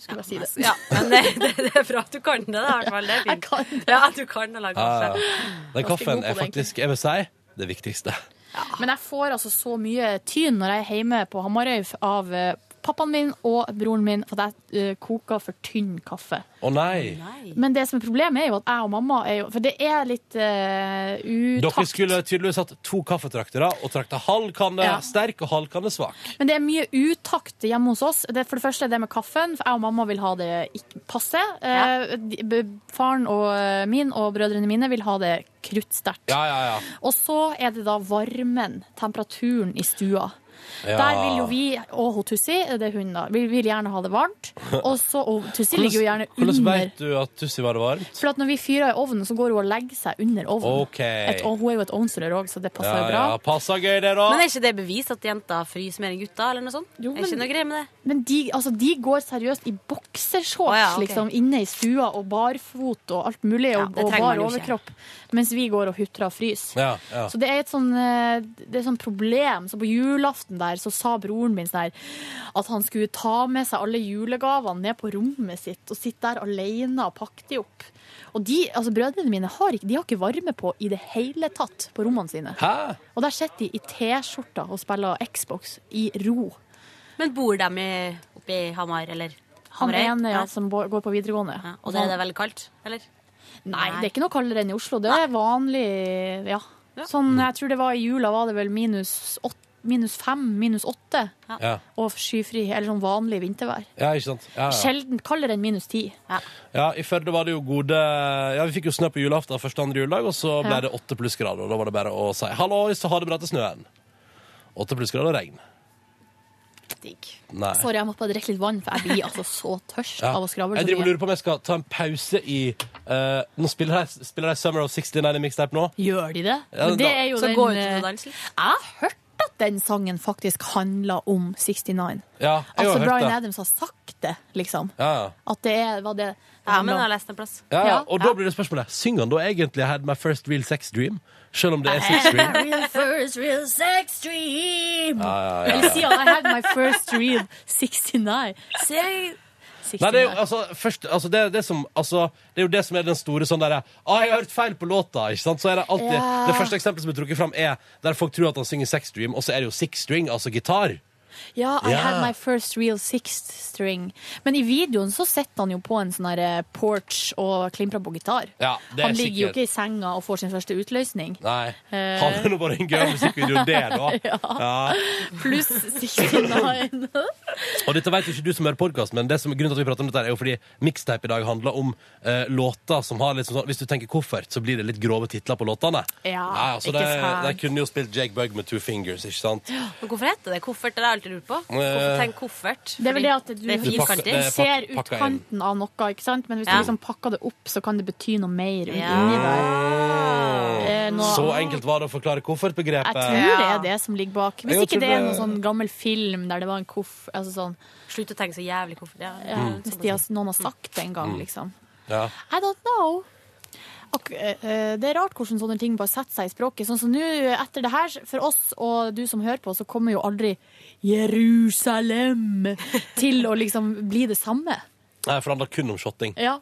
Skulle bare si det. Ja, men det, det, det er bra at du kan det, da, i hvert fall. Det er fint. Ja, du kan å lage Ja, ja, kaffe. ja. Den kaffen god på er det, faktisk, jeg vil si, det viktigste. Men jeg får altså så mye tyn når jeg er hjemme på Hamarøy av eh, pappaen min og broren min for at jeg eh, koker for tynn kaffe. Å nei. Men det som er problemet, er jo at jeg og mamma er jo For det er litt uh, Dere skulle tydeligvis hatt to kaffetraktere og trakta halv kanne Ja. sterk og halv kanne svak. Men det er mye utakt hjemme hos oss. Det, for det første er det med kaffen. For jeg og mamma vil ha det ikke passe. Ja. Uh, faren og eh, min og brødrene mine vil ha det kruttsterkt. Ja, ja, ja. Og så er det da varmen, temperaturen i stua. Ja. Der vil jo vi, og hun Tussi, det er hun da, vi vil gjerne ha det varmt. Og så, og Tussi ligger jo gjerne Hvordan under. vet du at Tussi var det varmt? For at når vi fyrer i ovnen, så går hun og legger seg under ovnen. Okay. Et, og hun er jo et ovnsrør òg, så det passer Ja, jo bra. ja, passer gøy det, da. Men er ikke det bevis at jenter fryser mer enn gutter? eller noe sånt? er ikke noe greie med det? Men de, altså, de går seriøst i boksershorts oh, ja, okay. liksom, inne i stua, og barfot og alt mulig, og, og bar jo overkropp, mens vi går og hutrer og fryser. Ja, ja. Så det er et sånn, eh, det er sånn problem. Så på julaften der så sa broren min sånn at han skulle ta med seg alle julegavene ned på rommet sitt og sitte der alene og pakke de opp. Og de, altså Brødrene mine har ikke, de har ikke varme på i det hele tatt på rommene sine. Hæ? Og der sitter de i T-skjorta og spiller Xbox i ro. Men bor de oppe i Hamar, eller Han ene ja, som går på videregående. Og det er det veldig kaldt, eller? Nei, det er ikke noe kaldere enn i Oslo. Det er vanlig, ja. Sånn, jeg tror det var i jula var det vel minus, åt, minus fem, minus åtte. Ja. Og skyfri, eller sånn vanlig vintervær. Ja, ikke sant? Ja, ja. Sjelden kaldere enn minus ti. Ja, I Førde var det jo gode Ja, Vi fikk jo snø på julaften første andre juledag, og så ble Ja. det åtte plussgrader. Og da var det bare å si hallois og ha det bra til snøen. Åtte plussgrader og regn. Nei. Sorry, jeg måtte bare drikke litt vann, for jeg blir altså så tørst Ja. av å skravle Jeg så driver og mye. lurer på om jeg skal ta en pause i eh, Nå spiller de, spiller de Summer of 69 i mixtape nå. Gjør de det? Ja, Men det da- er jo Så den, gå ut og eh, danse litt. Jeg har hørt at den sangen faktisk handler om 69. Ja, jeg Altså har hørt Bryan det. Adams har sagt det, liksom. Ja, ja. At det er, var det Ja, men jeg har lest en plass. Ja, ja. Ja. Og da blir det spørsmålet Synger han da egentlig I had my first real sex dream? Selv om det er sex dream? Real first real sex dream. Ja, ja, ja, Eller ja. si at I had my first real 69. Say 69. Nei, det er jo altså, først, altså, det, er det, som, altså, det er jo det som er den store sånn derre ah, 'Jeg har hørt feil på låta', ikke sant? Så er det alltid Ja. Det første eksempelet som er trukket fram, er der folk tror at han synger sex dream, og så er det jo six string, altså gitar. Ja, I Ja. had my first real sixth string. Men i videoen så sitter han jo på en sånn her eh, porch og klimprer på gitar. Ja, det er Han ligger jo sikkert- ikke i senga og får sin første utløsning. Nei. Eh. Han er nå bare en gøy musikkvideo, det, da. [LAUGHS] Ja. Pluss 69. [LAUGHS] Og dette vet jo ikke du som hører podkast, men det som, grunnen til at vi prater om dette, her er jo fordi mixtape i dag handler om eh, låter som har litt sånn Hvis du tenker koffert, så blir det litt grove titler på låtene. Ja, så ikke det, sant. De kunne jo spilt Jake Bug med Two Fingers, ikke sant? [GASPS] Men hvorfor heter det koffert? Det har jeg alltid lurt på. Hvorfor tenk koffert? Det er vel det at du, det er Du pakker- er ser pak- pakka utkanten av noe, ikke sant? Men hvis Ja. du liksom pakker det opp, så kan det bety noe mer Ja. inni der. Eh, noe- Så enkelt var det å forklare koffertbegrepet. Jeg tror det er det som ligger bak. Hvis ikke det er noen sånn gammel film der det var en koff... Altså sånn, Slutt å tenke så jævlig koffert. Ja. ja, Hvis de har, noen har sagt det en gang, Mm. liksom. Ja. I don't know. Eh, det er rart hvordan sånne ting bare setter seg i språket. Sånn som nå, etter det her, for oss og du som hører på, så kommer jo aldri Jerusalem til å liksom bli det samme. Nei, for det handler kun om shotting. Ja.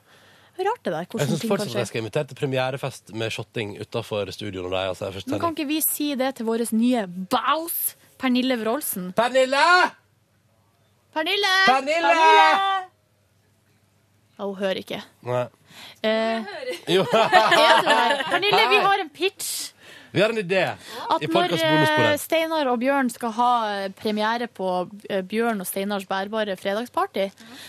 Rart det der, Jeg hvordan syns ting kan fortsatt at jeg skal invitere til premierefest med shotting utafor studio. Når de har seg først Men kan ikke vi si det til vår nye baus, Pernille Wroldsen? Pernille! Pernille! Pernille! Ja, hun hører ikke. Nei. Eh, Jo. [LAUGHS] er? Pernille, vi har en pitch. Vi har en idé. At I når podcast eh. Steinar og Bjørn skal ha eh, premiere på eh, Bjørn og Steinars bærbare fredagsparty,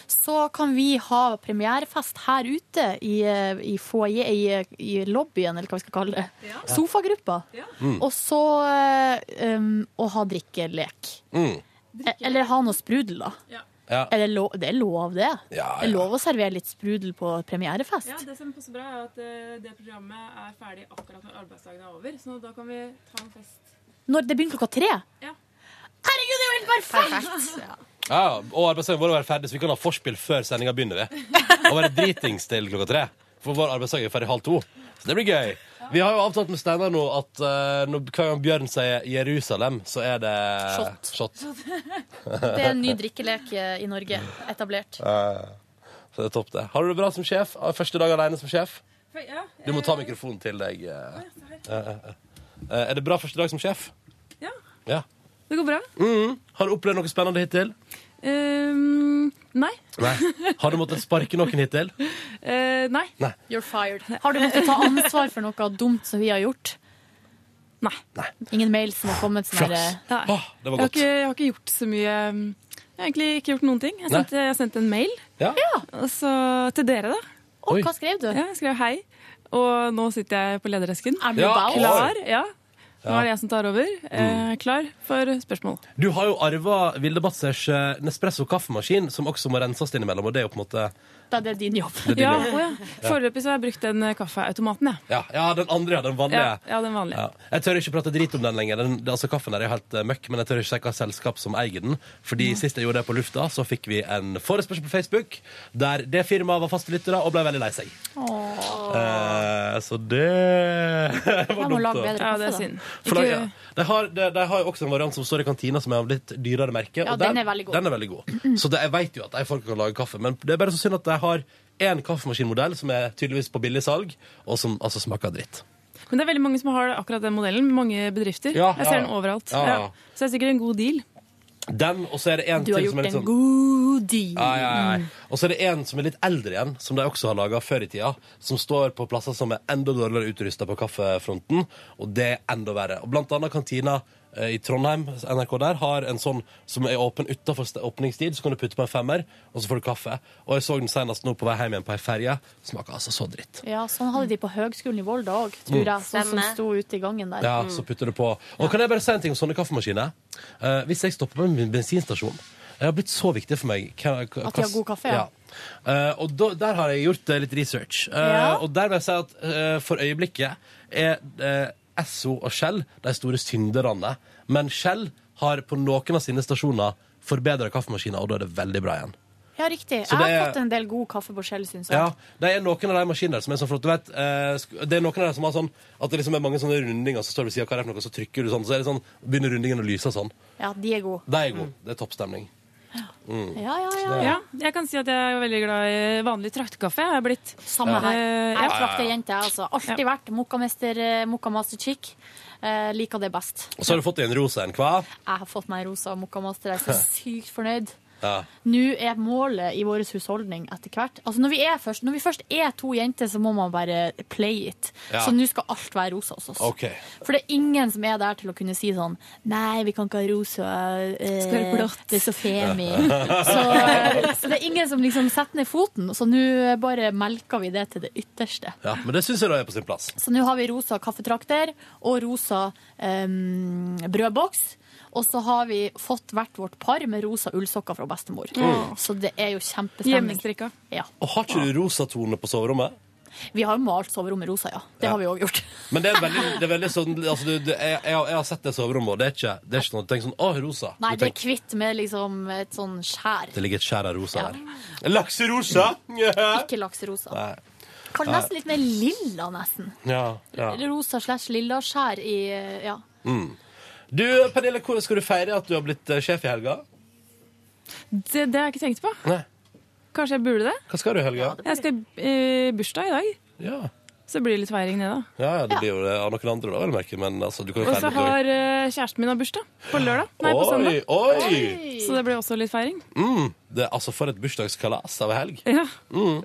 så kan vi ha premierefest her ute i, eh, i foyer, i, i lobbyen, eller hva vi skal kalle det. Sofagruppa. Ja. Og så eh, um, å ha drikkelek. Mm. Eh, Eller ha noe sprudel, da. Ja. Er det, lov, det er lov, det. Ja, Det er lov å servere litt sprudel på premierefest. Ja, Det som passer bra, er at eh, det programmet er ferdig akkurat når arbeidsdagen er over. Så da kan vi ta en fest. Når det begynner klokka tre. Ja. Herregud, det er jo helt perfekt! Ja, og arbeidsdagen vår er ferdig, så vi kan ha forspill før sendinga begynner. vi. Og være dritings til klokka tre. For vår arbeidsdag er ferdig halv to. Så det blir gøy. Vi har jo avtalt med Steinar nå at eh, når, hver gang Bjørn sier Jerusalem, så er det Shot. shot. [LAUGHS] Det er en ny drikkelek eh, i Norge. Etablert. Eh, så det er topp, det. Har du det bra som sjef? Ah, Første dag alene som sjef? Ja, Du må ta mikrofonen til deg. eh. Eh, eh, eh. Er det bra første dag som sjef? Ja. Ja. Det går bra. Mhm. Har du opplevd noe spennende hittil? Ehm, nei. Nei. Har du måttet sparke noen hittil? Uh, nei. Nei. You're fired. Har du måttet ta ansvar for noe dumt som vi har gjort? Nei. Ingen mail som har kommet sånn Flaks. her, Nei. Ah, det var Jeg har, ikke, jeg har ikke gjort så mye um, Jeg har egentlig ikke gjort noen ting. Jeg Nei. sendte, jeg sendte en mail Ja. og så, til dere, da. Å, hva skrev du? Ja, jeg skrev hei. Og nå sitter jeg på lederesken. Er du Ja. Klar. Ja. Nå er det jeg som tar over. Eh, klar for spørsmål. Du har jo arva Vilde Batzers eh, Nespresso kaffemaskin, som også må renses innimellom. Og det er jo på en måte Da er det din jobb. Det er din Ja, jobb. å ja. Foreløpig så har jeg brukt den eh, kaffeautomaten, jeg. Ja, ja, den andre, ja. Den vanlige. Ja, ja, den vanlige. Ja. Jeg tør ikke prate drit om den lenger. Den, altså, kaffen der er helt eh, møkk, men jeg tør ikke si hva selskap som eier den. Fordi sist jeg gjorde det på lufta, så fikk vi en forespørsel på Facebook der det firmaet var faste lyttere og ble veldig lei seg. Eh, så det [LAUGHS] var må dumt. lage da. bedre Ja, det er kaffe, da. synd. For da, Ikke- de, har, de, de har jo også en variant som står i kantina, som er av litt dyrere merke. Ja, og den er veldig god. Den er veldig god. Så det, jeg vet jo at de folk kan lage kaffe, men det er bare så synd at de har én kaffemaskinmodell som er tydeligvis på billig salg, og som altså smaker dritt. Men det er veldig mange som har akkurat den modellen. Mange bedrifter. Ja, jeg ser ja. den overalt. Ja. Så det er sikkert en god deal. Den, og så er det en Du har gjort som er litt en sånn god deal. Ja, ja, ja. Og så er det en som er litt eldre igjen, som de også har laga før i tida. Som står på plasser som er enda dårligere utrusta på kaffefronten, og det er enda verre. Og blant annet kantina i Trondheim, NRK der, har en sånn som er åpen utafor åpningstid. Så kan du putte på en femmer, og så får du kaffe. Og jeg så den senest nå på vei hjem igjen på ei ferje. Smaker altså så dritt. Ja, sånn hadde de på Høgskolen i Volda òg, tror Mm. jeg. Sånn som sto ute i gangen der. Ja, så putter du på. Og kan jeg bare si en ting om sånne kaffemaskiner? Eh, hvis jeg stopper på en bensinstasjon Det har blitt så viktig for meg. At de har god kaffe, ja. Uh, og da, der har jeg gjort uh, litt research. Uh, Ja. Og der vil jeg si at eh, for øyeblikket er eh, Esso og Shell de store synderne. Men Shell har på noen av sine stasjoner forbedra kaffemaskiner, og da er det veldig bra igjen. Ja, riktig. Så Jeg har er- fått en del god kaffe på Shell, syns jeg. Ja, det er noen av de maskinene som er sånn flott. Du vet, eh, det er noen av de som har sånn at det liksom er mange sånne rundinger, så står du og sier hva det er for noe, så trykker du sånn, så er det sånn, begynner rundingen å lyse sånn. Ja, de er gode. De er gode. Det er toppstemning. Mm. Ja, ja, ja. Ja, jeg kan si at jeg er veldig glad i vanlig traktekaffe. Jeg er blitt Samme her. Eh, Jeg er trakterjente, jeg, altså. Alltid vært Mokamester, Mokamaster mokkamaster chick. Eh, liker det best. Og så har du fått deg en rosa en, hva? Jeg har fått meg en rosa mokkamaster. Jeg er så [LAUGHS] sykt fornøyd. Ja. Nå er målet i vår husholdning etter hvert Altså når vi, er først, når vi først er to jenter, så må man bare play it. Ja. Så nå skal alt være rosa hos oss. Okay. For det er ingen som er der til å kunne si sånn Nei, vi kan ikke ha rosa. eh, Skal være blått. Det er så femi. så, så det er ingen som liksom setter ned foten. Så nå bare melker vi det til det ytterste. Ja, men det syns jeg da er på sin plass. Så nå har vi rosa kaffetrakter og rosa eh, brødboks. Og så har vi fått hvert vårt par med rosa ullsokker fra bestemor. Mm. Så det er jo kjempestemning. Ja. Og har ikke du rosatone på soverommet? Vi har jo malt soverommet rosa, ja. Det Ja. har vi òg gjort. [LAUGHS] Men det er veldig, det er veldig sånn altså, du, du, jeg, jeg, har- jeg har sett det soverommet, og det er ikke, det er ikke noe du tenker sånn Å, rosa. Nei, det er hvitt kvitt med liksom et sånn skjær. det ligger et skjær av rosa der. Lakserosa! Ikke lakserosa. Nei. Kanskje nesten litt mer lilla, nesten. Ja, ja. Rosa slash lilla skjær i Ja. Mm. Du, Pernille, hvordan skal du feire at du har blitt eh, sjef i helga? Det, det har jeg ikke tenkt på. Nei. Kanskje jeg burde det? Hva skal du i helga? Jeg skal i eh, bursdag i dag. Ja. Så blir det litt feiring, det, da. Ja, ja, det blir jo det av noen andre, da, vel merke. Men altså, du kan jo Og så feire litt har eh, kjæresten min har bursdag på lørdag. Nei, på Oi, søndag. oi! Så det blir også litt feiring. Mm, det er altså for et bursdagskalas av en helg. Ja. Mm.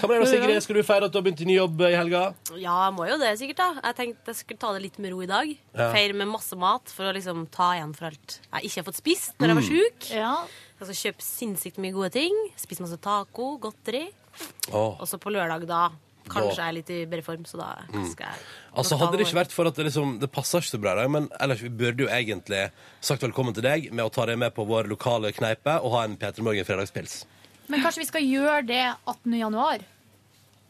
Hva med deg, Sigrid? Skal du feire at du har begynt i ny jobb i helga? Ja, jeg må jo det sikkert, da. Jeg tenkte jeg skulle ta det litt med ro i dag. Ja. Feire med masse mat for å liksom ta igjen for alt jeg ikke har fått spist når jeg var Mm. sjuk. Ja. Jeg skal kjøpe sinnssykt mye gode ting. Spise masse taco, godteri. Åh. Og så på lørdag, da Kanskje Da- er litt i bedre form, så da Mm. skal jeg Altså Hadde det ikke vært for at det liksom Det passer ikke så bra i dag, men ellers vi burde jo egentlig sagt velkommen til deg med å ta deg med på vår lokale kneipe og ha en P3 Morgen fredagspils. Men kanskje vi skal gjøre det 18. januar?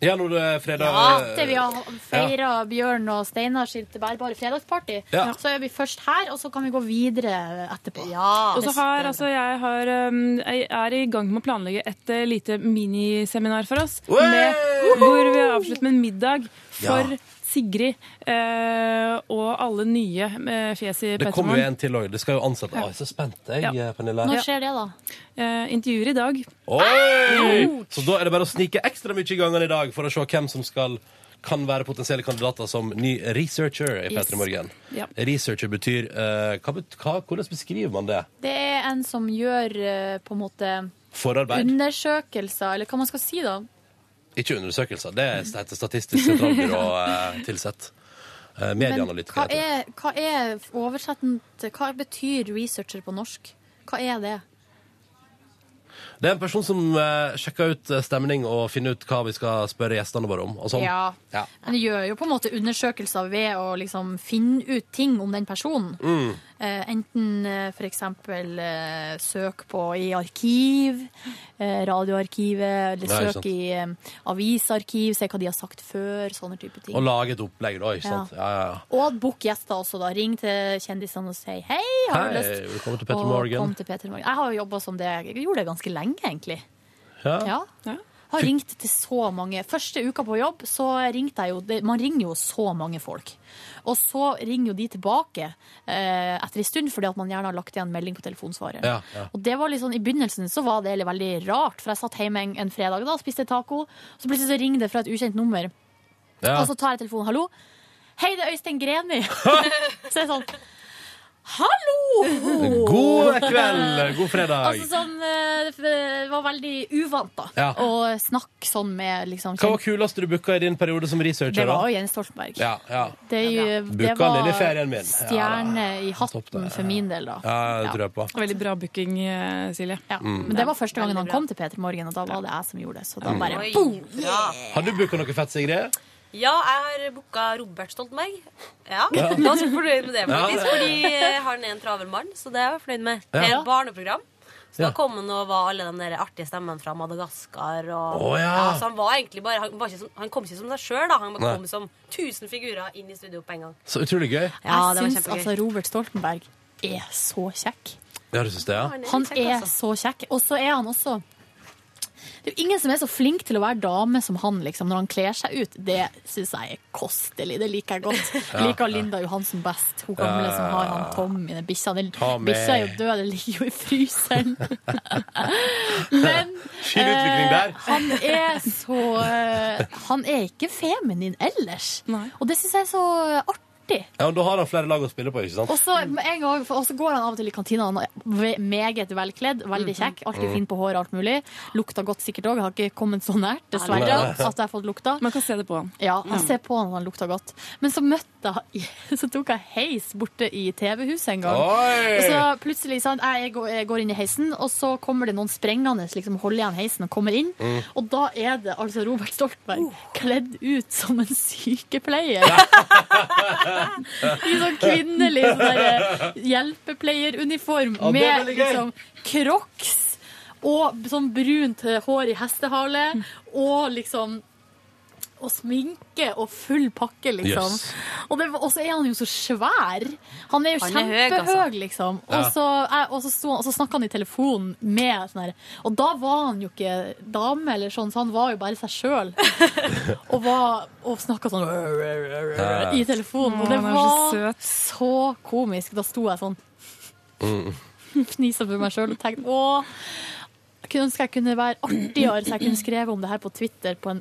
Ja, når det er fredag Ja, etter vi har feira Bjørn og Steinar sitt bærbare fredagsparty, Ja. så er vi først her, og så kan vi gå videre etterpå. Og så har altså jeg har um, Jeg er i gang med å planlegge et eh, lite miniseminar for oss. Med, hvor vi avslutter med en middag for Ja. Sigrid eh, og alle nye eh, fjes i Det kommer jo en til òg. Det skal jo ansette. Å, jeg er så spent, jeg, Ja. Pernille. Når skjer det, da? Eh, intervjuer i dag. Oi! Så da er det bare å snike ekstra mye i gangene i dag for å se hvem som skal kan være potensielle kandidater som ny researcher i Yes. P3 Morgen. Ja. Researcher betyr uh, hva, hva, Hvordan beskriver man det? Det er en som gjør uh, på en måte Forarbeid? undersøkelser, eller hva man skal si da. Ikke undersøkelser. Det er heter Statistisk sentralbyrå [LAUGHS] eh, tilsett. Eh, Medieanalytiker. hva er, hva er oversettende Hva betyr researcher på norsk? Hva er det? Det er en person som eh, sjekker ut eh, stemning og finner ut hva vi skal spørre gjestene våre om. Sånn. Ja. Ja. Men det gjør jo på en måte undersøkelser ved å liksom finne ut ting om den personen. Mm. Eh, enten eh, eksempel eh, søk på i arkiv, eh, radioarkivet, eller søk sant. i eh, avisarkiv, se hva de har sagt før, sånne type ting. Og lage et opplegg, da. ikke Ja. sant? Ja, ja, ja. Og bok gjester også, da. Ring til kjendisene og si hei, har du Hei, lyst? velkommen til Petter Og Morgen. kom til Peter Morgen. Jeg har jo jobba som det. Jeg gjorde det ganske lenge, egentlig. Ja. Ja. Har ringt til så mange. Første uka på jobb så ringte jeg jo Man ringer jo så mange folk. Og så ringer jo de tilbake eh, etter en stund fordi at man gjerne har lagt igjen melding på telefonsvaret. Ja, ja. Og det var litt sånn, I begynnelsen så var det veldig rart, for jeg satt hjemme en, en fredag da, spiste taco, så plutselig så ringer det fra et ukjent nummer. Ja. Og så tar jeg telefonen. 'Hallo? Hei, det er Øystein Greni.' [LAUGHS] [LAUGHS] så er sånn Hallo! God kveld! God fredag. Altså sånn, Det var veldig uvant, da. Ja. Å snakke sånn med liksom Hva var kuleste du booka i din periode som researcher? Det var da? Jens Stoltenberg. Ja, ja. Det, det var min. stjerne i hatten for min del, da. Ja, det tror jeg på. Veldig bra booking, eh, Silje. Ja. Mm. Men det var første gangen han kom til P3 Morgen, og da var det jeg som gjorde det. Så da Mm. bare boom! Har du booka noe fett, Sigrid? Ja, jeg har booka Robert Stoltenberg. Ja, Ja. Ganske fornøyd med det, faktisk. ja, ja. Fordi han er en travel mann, så det er jeg fornøyd med. Det er Ja. et barneprogram. Så Ja. da kom han og var alle de der artige stemmene fra Madagaskar. Og, oh, ja. så han var egentlig bare Han, var ikke som, han kom ikke som seg sjøl, da. Han Nei. kom som tusen figurer inn i studio på en gang. Så utrolig gøy. Ja, det var jeg syns altså Robert Stoltenberg er så kjekk. Ja, du syns det, ja? Han er så kjekk. Og så er han også Det er jo ingen som er så flink til å være dame som han, liksom, når han kler seg ut. Det syns jeg er kostelig. Det liker jeg godt. Jeg liker. Linda Johansen best. Hun gamle som har han Tommy, den bikkja. Den bikkja er jo død, den ligger jo i fryseren. [LAUGHS] Men eh, han er så eh, Han er ikke feminin ellers. Og det syns jeg er så artig. Ja, og Da har han flere lag å spille på, ikke sant? Og så gang, og så går han av og til i kantina. Han er meget velkledd, veldig kjekk. Alltid Mm. fin på håret, alt mulig. Lukta godt sikkert òg. Har ikke kommet så nært, dessverre, at jeg har fått lukta. Man kan se det på han. Ja, jeg ser på han at han lukta godt. Men så møtte jeg [LAUGHS] Så tok jeg heis borte i TV-huset en gang. Oi! Og så plutselig sant, jeg går, jeg går inn i heisen, og så kommer det noen sprengende, liksom holder igjen heisen og kommer inn. Mm. Og da er det altså Robert Stoltenberg kledd ut som en sykepleier. [LAUGHS] [LAUGHS] I sånn kvinnelig sånn der, hjelpepleieruniform Ja, med liksom crocs og sånn brunt hår i hestehale og liksom og sminke og full pakke, liksom. Yes. Og, det, og så er han jo så svær. Han er jo Han er kjempehøy, altså. liksom. Ja. Og så, og så, så snakka han i telefonen med sånn her Og da var han jo ikke dame, eller sånn, så han var jo bare seg sjøl. [LAUGHS] og var- og snakka sånn i telefonen. Og det var så så komisk. Da sto jeg sånn Mm. [LAUGHS] fnisa for meg sjøl og tenkte å jeg kunne ønske jeg kunne være artigere, så jeg kunne [CLEARS THROAT] skrevet om det her på Twitter på en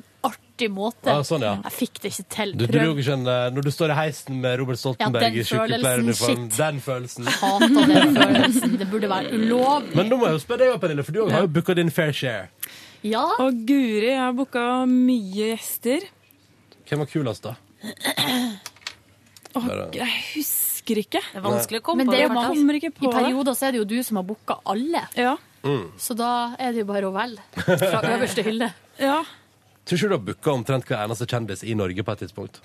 artig måte. Ah, sånn, ja. Jeg fikk det ikke til. Du Prøv. dro ikke en, eh, Når du står i heisen med Robert Stoltenberg Ja, i sykepleieruniform, den følelsen Hater den følelsen. Det burde være ulovlig. Men nå må jeg jo spørre deg, Pernille, for du har jo booka din fair share. Ja. Og Guri, jeg har booka mye gjester. Hvem var kulest, da? Åh, jeg husker ikke. Det er vanskelig å komme Men på det er det. jo Kommer ikke på I perioder så er det jo du som har booka alle. Ja. Mm. Så da er det jo bare å velge [LAUGHS] fra øverste hylle. ja. Tror ikke du har booka omtrent hver eneste kjendis i Norge på et tidspunkt?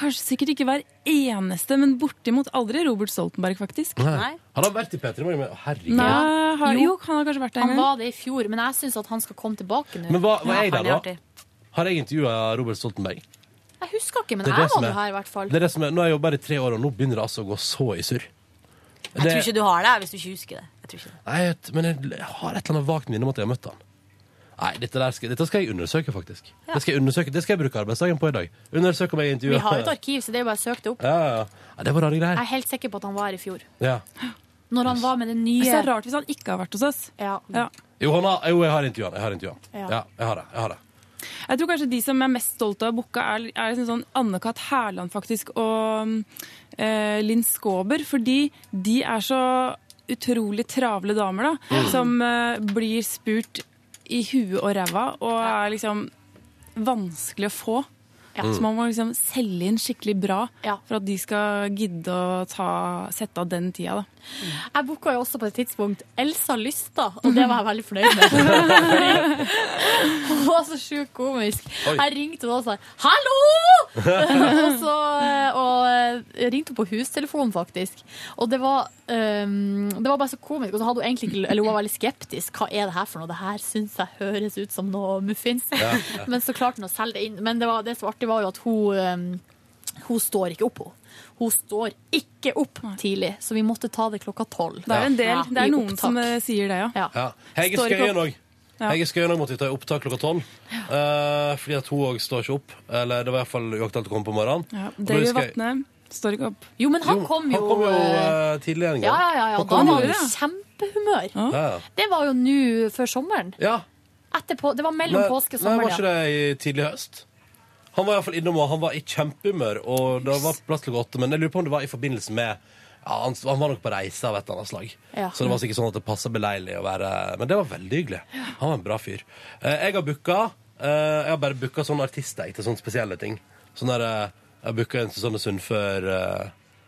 Kanskje sikkert ikke hver eneste, men bortimot aldri Robert Stoltenberg, faktisk. Nei. Har han vært i P3 Morgen? Herregud. Nei, har, Jo. han har kanskje vært der en Han var det i fjor, men jeg syns at han skal komme tilbake nå. Men hva, er Ja, der, er da? artig. Har jeg intervjua Robert Stoltenberg? Jeg husker ikke, men Det jeg var jo her i hvert fall. Det er det som er, nå har jeg jobba her i tre år, og nå begynner det altså å gå så i surr. Jeg tror ikke du har det hvis du ikke husker det. Jeg tror ikke det. Nei, men jeg, jeg har et eller annet vagt minne om at jeg har møtt han. Nei, dette, der skal, dette skal jeg undersøke, faktisk. Det skal jeg undersøke, det skal jeg bruke arbeidsdagen på i dag. Undersøke om jeg Vi har jo et arkiv, så det er jo bare å søke det opp. Ja, ja, ja. ja. Det var rare Jeg er helt sikker på at han var her i fjor. Ja. Når han var med den nye Det er rart hvis han ikke har vært hos oss. Ja. Jo, han har, jo, jeg har intervjuet han. Jeg har intervjuet han. Ja. Ja, jeg har det. Jeg har det. Jeg tror kanskje de som er mest stolte av boka, er, er liksom sånn Anne-Kat. Hærland faktisk, og eh, Linn Skåber. Fordi de er så utrolig travle damer, da. Mm. Som eh, blir spurt i huet og ræva, og er liksom vanskelig å få. Ja. Så man må liksom selge inn skikkelig bra for at de skal gidde å ta, sette av den tida. Da. Jeg booka jo også på et tidspunkt Elsa Lysta, og det var jeg veldig fornøyd med. [LAUGHS] Hun var så sjukt komisk. Oi. Jeg ringte henne og sa 'hallo!' [LAUGHS] og, så, og jeg ringte hun på hustelefonen, faktisk. Og det var, um, det var bare så komisk. Og så hadde hun egentlig ikke Eller hun var veldig skeptisk. Hva er det her for noe? Det her syns jeg høres ut som noe muffins. Ja, ja. [LAUGHS] Men så klarte hun å selge det inn. Men det, var, det som var artig, var jo at hun um, hun står ikke opp, hun. Hun står ikke opp tidlig, så vi måtte ta det klokka tolv. Det er en del, Ja, det er noen opptak. som eh, sier det, ja. Ja. Hege Skøyen òg. Ja. Hege Skøyen måtte vi ta i opptak klokka tolv. uh, fordi at hun òg står ikke opp. Eller det var i hvert fall uaktuelt å komme på morgenen. Ja, det jeg- Vatne står ikke opp. Jo, men han kom jo, Han kom jo eh, eh, tidligere en gang. Ja, ja, ja. Da var han i kjempehumør. Ja. Det var jo nå før sommeren. Ja. Etterpå, det var mellom Nei, påske og Nei, var ikke det i tidlig høst? Han var i innom, og han var i kjempehumør, og det var plass klokka åtte. Men jeg lurer på om det var i forbindelse med ja, han, han var nok på reise av et eller annet slag. Ja. Så det var sikkert sånn at det passa beleilig å være Men det var veldig hyggelig. Han var en bra fyr. Eh, jeg har booka eh, Jeg har bare booka sånne artister til sånne spesielle ting. Sånn der, eh, jeg har booka en Susanne Sund før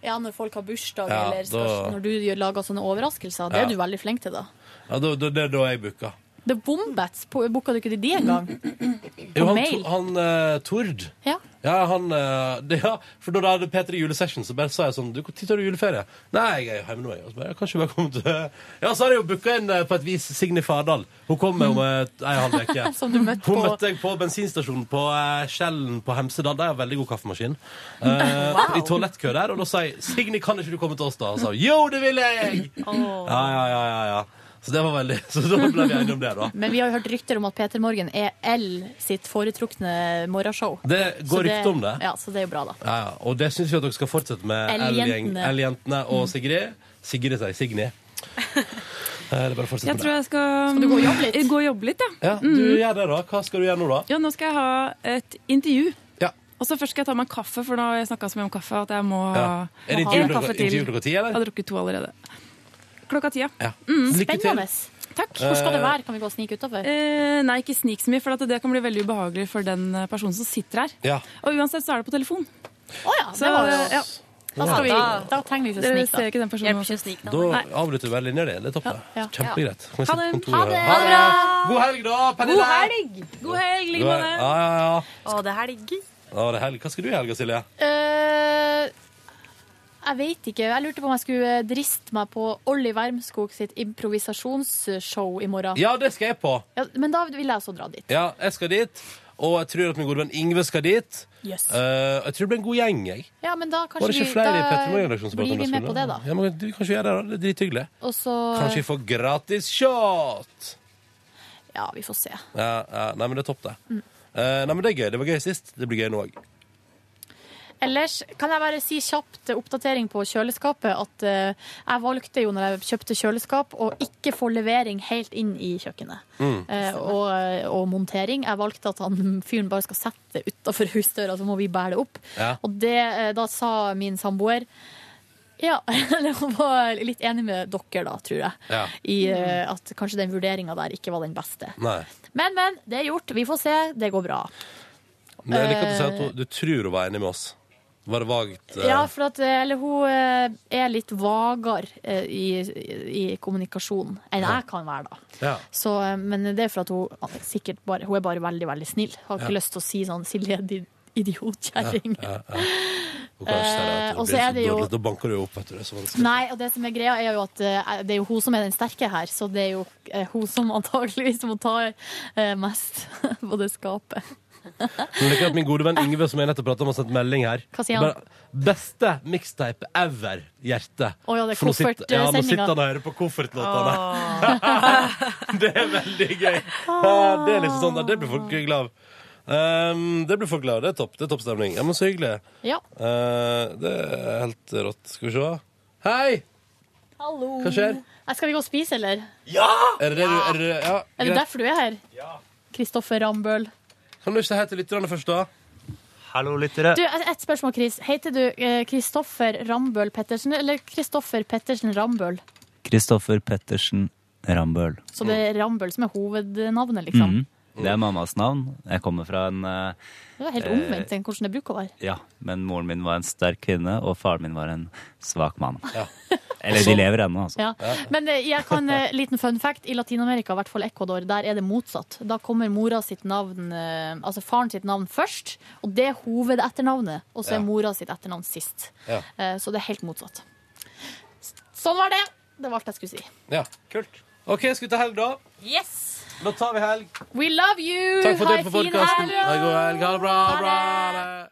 Ja, når folk har bursdag, Ja, eller da- når du lager sånne overraskelser. Det Ja. er du veldig flink til, da. Ja, det er da jeg booka. The Bombats, booka du ikke de en gang? Jo, han, mail? han uh, Tord. Ja. Ja, han, uh, det, ja, for da det hadde P3 julesession, så bare sa jeg sånn Du, når tar du juleferie? Nei, jeg er hjemme nå, jeg. Og så bare, «Ja, ikke bare komme til Ja, så har jeg jo booka inn eh, på et vis Signy Fardal. Hun kommer om ei halv uke. [LAUGHS] Som du møtte Hun på- møtte jeg på bensinstasjonen på uh, Skjellen på Hemsedal. Der er veldig god kaffemaskin. Uh, Wow. I toalettkø der. Og da sa jeg Signy, kan ikke du komme til oss, da? Og sa hun, jo, det vil jeg! Oh. Ja, ja, ja, ja, ja. Så det var veldig [LAUGHS] Så da ble vi enige om det, da. [LAUGHS] Men vi har jo hørt rykter om at Peter Morgen er L sitt foretrukne morgenshow. Det går rykter om det. Ja, så det er jo bra, da. Ja, ja. Og det syns vi at dere skal fortsette med L-jentene. Og Sigrid. Sigrid sier Signy. [LAUGHS] Eh, Det bare å fortsette Jeg med tror det. jeg skal Skal du gå og jobbe litt? Gå og jobbe litt, ja. Ja, du Mm. gjør det, da. Hva skal du gjøre nå, da? Ja, nå skal jeg ha et intervju. Ja. Og så først skal jeg ta meg en kaffe, for nå har jeg snakka så mye om kaffe at jeg må, Ja. Må intervju en kaffe til. intervju klokka ti, eller? Jeg har drukket to allerede. Klokka ti, ja. Mm. Spennende. Takk. Hvor skal det være? Kan vi gå og snike utafor? Eh, nei, ikke snik så mye, for at det kan bli veldig ubehagelig for den eh, personen som sitter her. Ja. Og uansett så er det på telefon. Oh, ja, det var jo ja. Da, skal vi, da trenger vi ikke å snike, ser ikke den personen da. Da avbryter du bare linja di. Det er topp. det. Kjempegreit. Ha det. Ha det. Ha det bra. God helg, da, Pernille! God helg! God helg, Ligmane! Ja, ja, ja. Å, det er helg. Å, det er helg. Hva skal du i helga, Silje? Eh, jeg vet ikke. Jeg lurte på om jeg skulle driste meg på Olli Wermskog sitt improvisasjonsshow i morgen. Ja, det skal jeg på. Ja, men da vil jeg også dra dit. Ja, jeg skal dit. Og jeg tror at min gode venn Ingve skal dit. Yes. Uh, jeg tror det blir en god gjeng, jeg. Ja, men da Var kanskje det ikke vi flere i Petter Morgen-redaksjonen som pratet blir vi med på det, da. Ja, men du, Kanskje vi gjør det, da. Det er drithyggelig. Og så Kanskje vi får gratis shot! Ja, vi får se. Ja, ja, nei, men det er topp, det. Mm. Uh, nei, men det er gøy. Det var gøy sist. Det blir gøy nå òg. Ellers kan jeg bare si kjapt oppdatering på kjøleskapet at uh, jeg valgte jo når jeg kjøpte kjøleskap å ikke få levering helt inn i kjøkkenet. Mm. Uh, og, og montering. Jeg valgte at han fyren bare skal sette det utafor husdøra, så må vi bære det opp. Ja. Og det, uh, da sa min samboer ja, [LAUGHS] hun var litt enig med dere da, tror jeg. Ja. I at kanskje den vurderinga der ikke var den beste. Nei. Men, men. Det er gjort. Vi får se. Det går bra. Men jeg liker at du sier at du, du tror hun var enig med oss. Var det vagt? eh? Ja, for at eh, eller, hun eh, er litt vagere i, i, i kommunikasjonen enn Ja. jeg kan være, da. Ja. Så, eh, men det er for at hun sikkert bare Hun er bare veldig, veldig snill. Har ikke Ja. lyst til å si sånn Silje, din idiotkjerring. Ja, ja, Eh, og så er det jo- Da banker du opp, vet du. Det er så vanskelig. Nei, og det som er greia, er jo at eh, det er jo hun som er den sterke her, så det er jo eh, hun som antageligvis må ta eh, mest [LAUGHS] på det skapet. [LAUGHS] Jeg liker at min gode venn Ingve, som jeg nettopp pratet om, har sendt melding her. Hva sier han? Bare, Beste mixtape ever, hjerte. Å ja, det er For nå sitter- Ja, nå sitter han og hører på koffertlåtene. [LAUGHS] det er veldig gøy. Det er liksom sånn, det blir folk glad av. Um, det blir folk glad av. Det er topp. Det er topp stemning. Ja, men så hyggelig. Ja. Uh, det er helt rått. Skal vi se. Hei! Hallo. Hva skjer? Nei, Skal vi gå og spise, eller? Er det det du er det, ja, Er det greit. derfor du er her? Kristoffer Rambøll. Kan du ikke si hei til lytterne først, da? Hallo, lyttere. Du, et spørsmål, Chris. Heter du eh, Kristoffer Rambøll Pettersen eller Kristoffer Pettersen Rambøl? Kristoffer Pettersen Rambøl. Så det er Rambøl som er hovednavnet, liksom? Mhm. Det er mammas navn. Jeg kommer fra en eh, Det var helt eh, omvendt enn hvordan det bruker å være. Ja, men moren min var en sterk kvinne, og faren min var en svak mann. Ja. Eller de lever ennå, altså. Ja. Men eh, jeg kan, eh, liten fun fact, i Latin-Amerika, i hvert fall Ecuador, der er det motsatt. Da kommer mora sitt navn, eh, altså faren sitt navn først, og det er hovedetternavnet, og så er Ja. mora sitt etternavn sist. Ja. Eh, Så det er helt motsatt. Sånn var det! Det var alt jeg skulle si. Ja, kult. OK, skal vi ta helg, da? Yes! Da tar vi helg. We love you! Takk for at du Ha en på fin podkasten. helg! Ha en god helg. Ha det bra. bra. Ha det.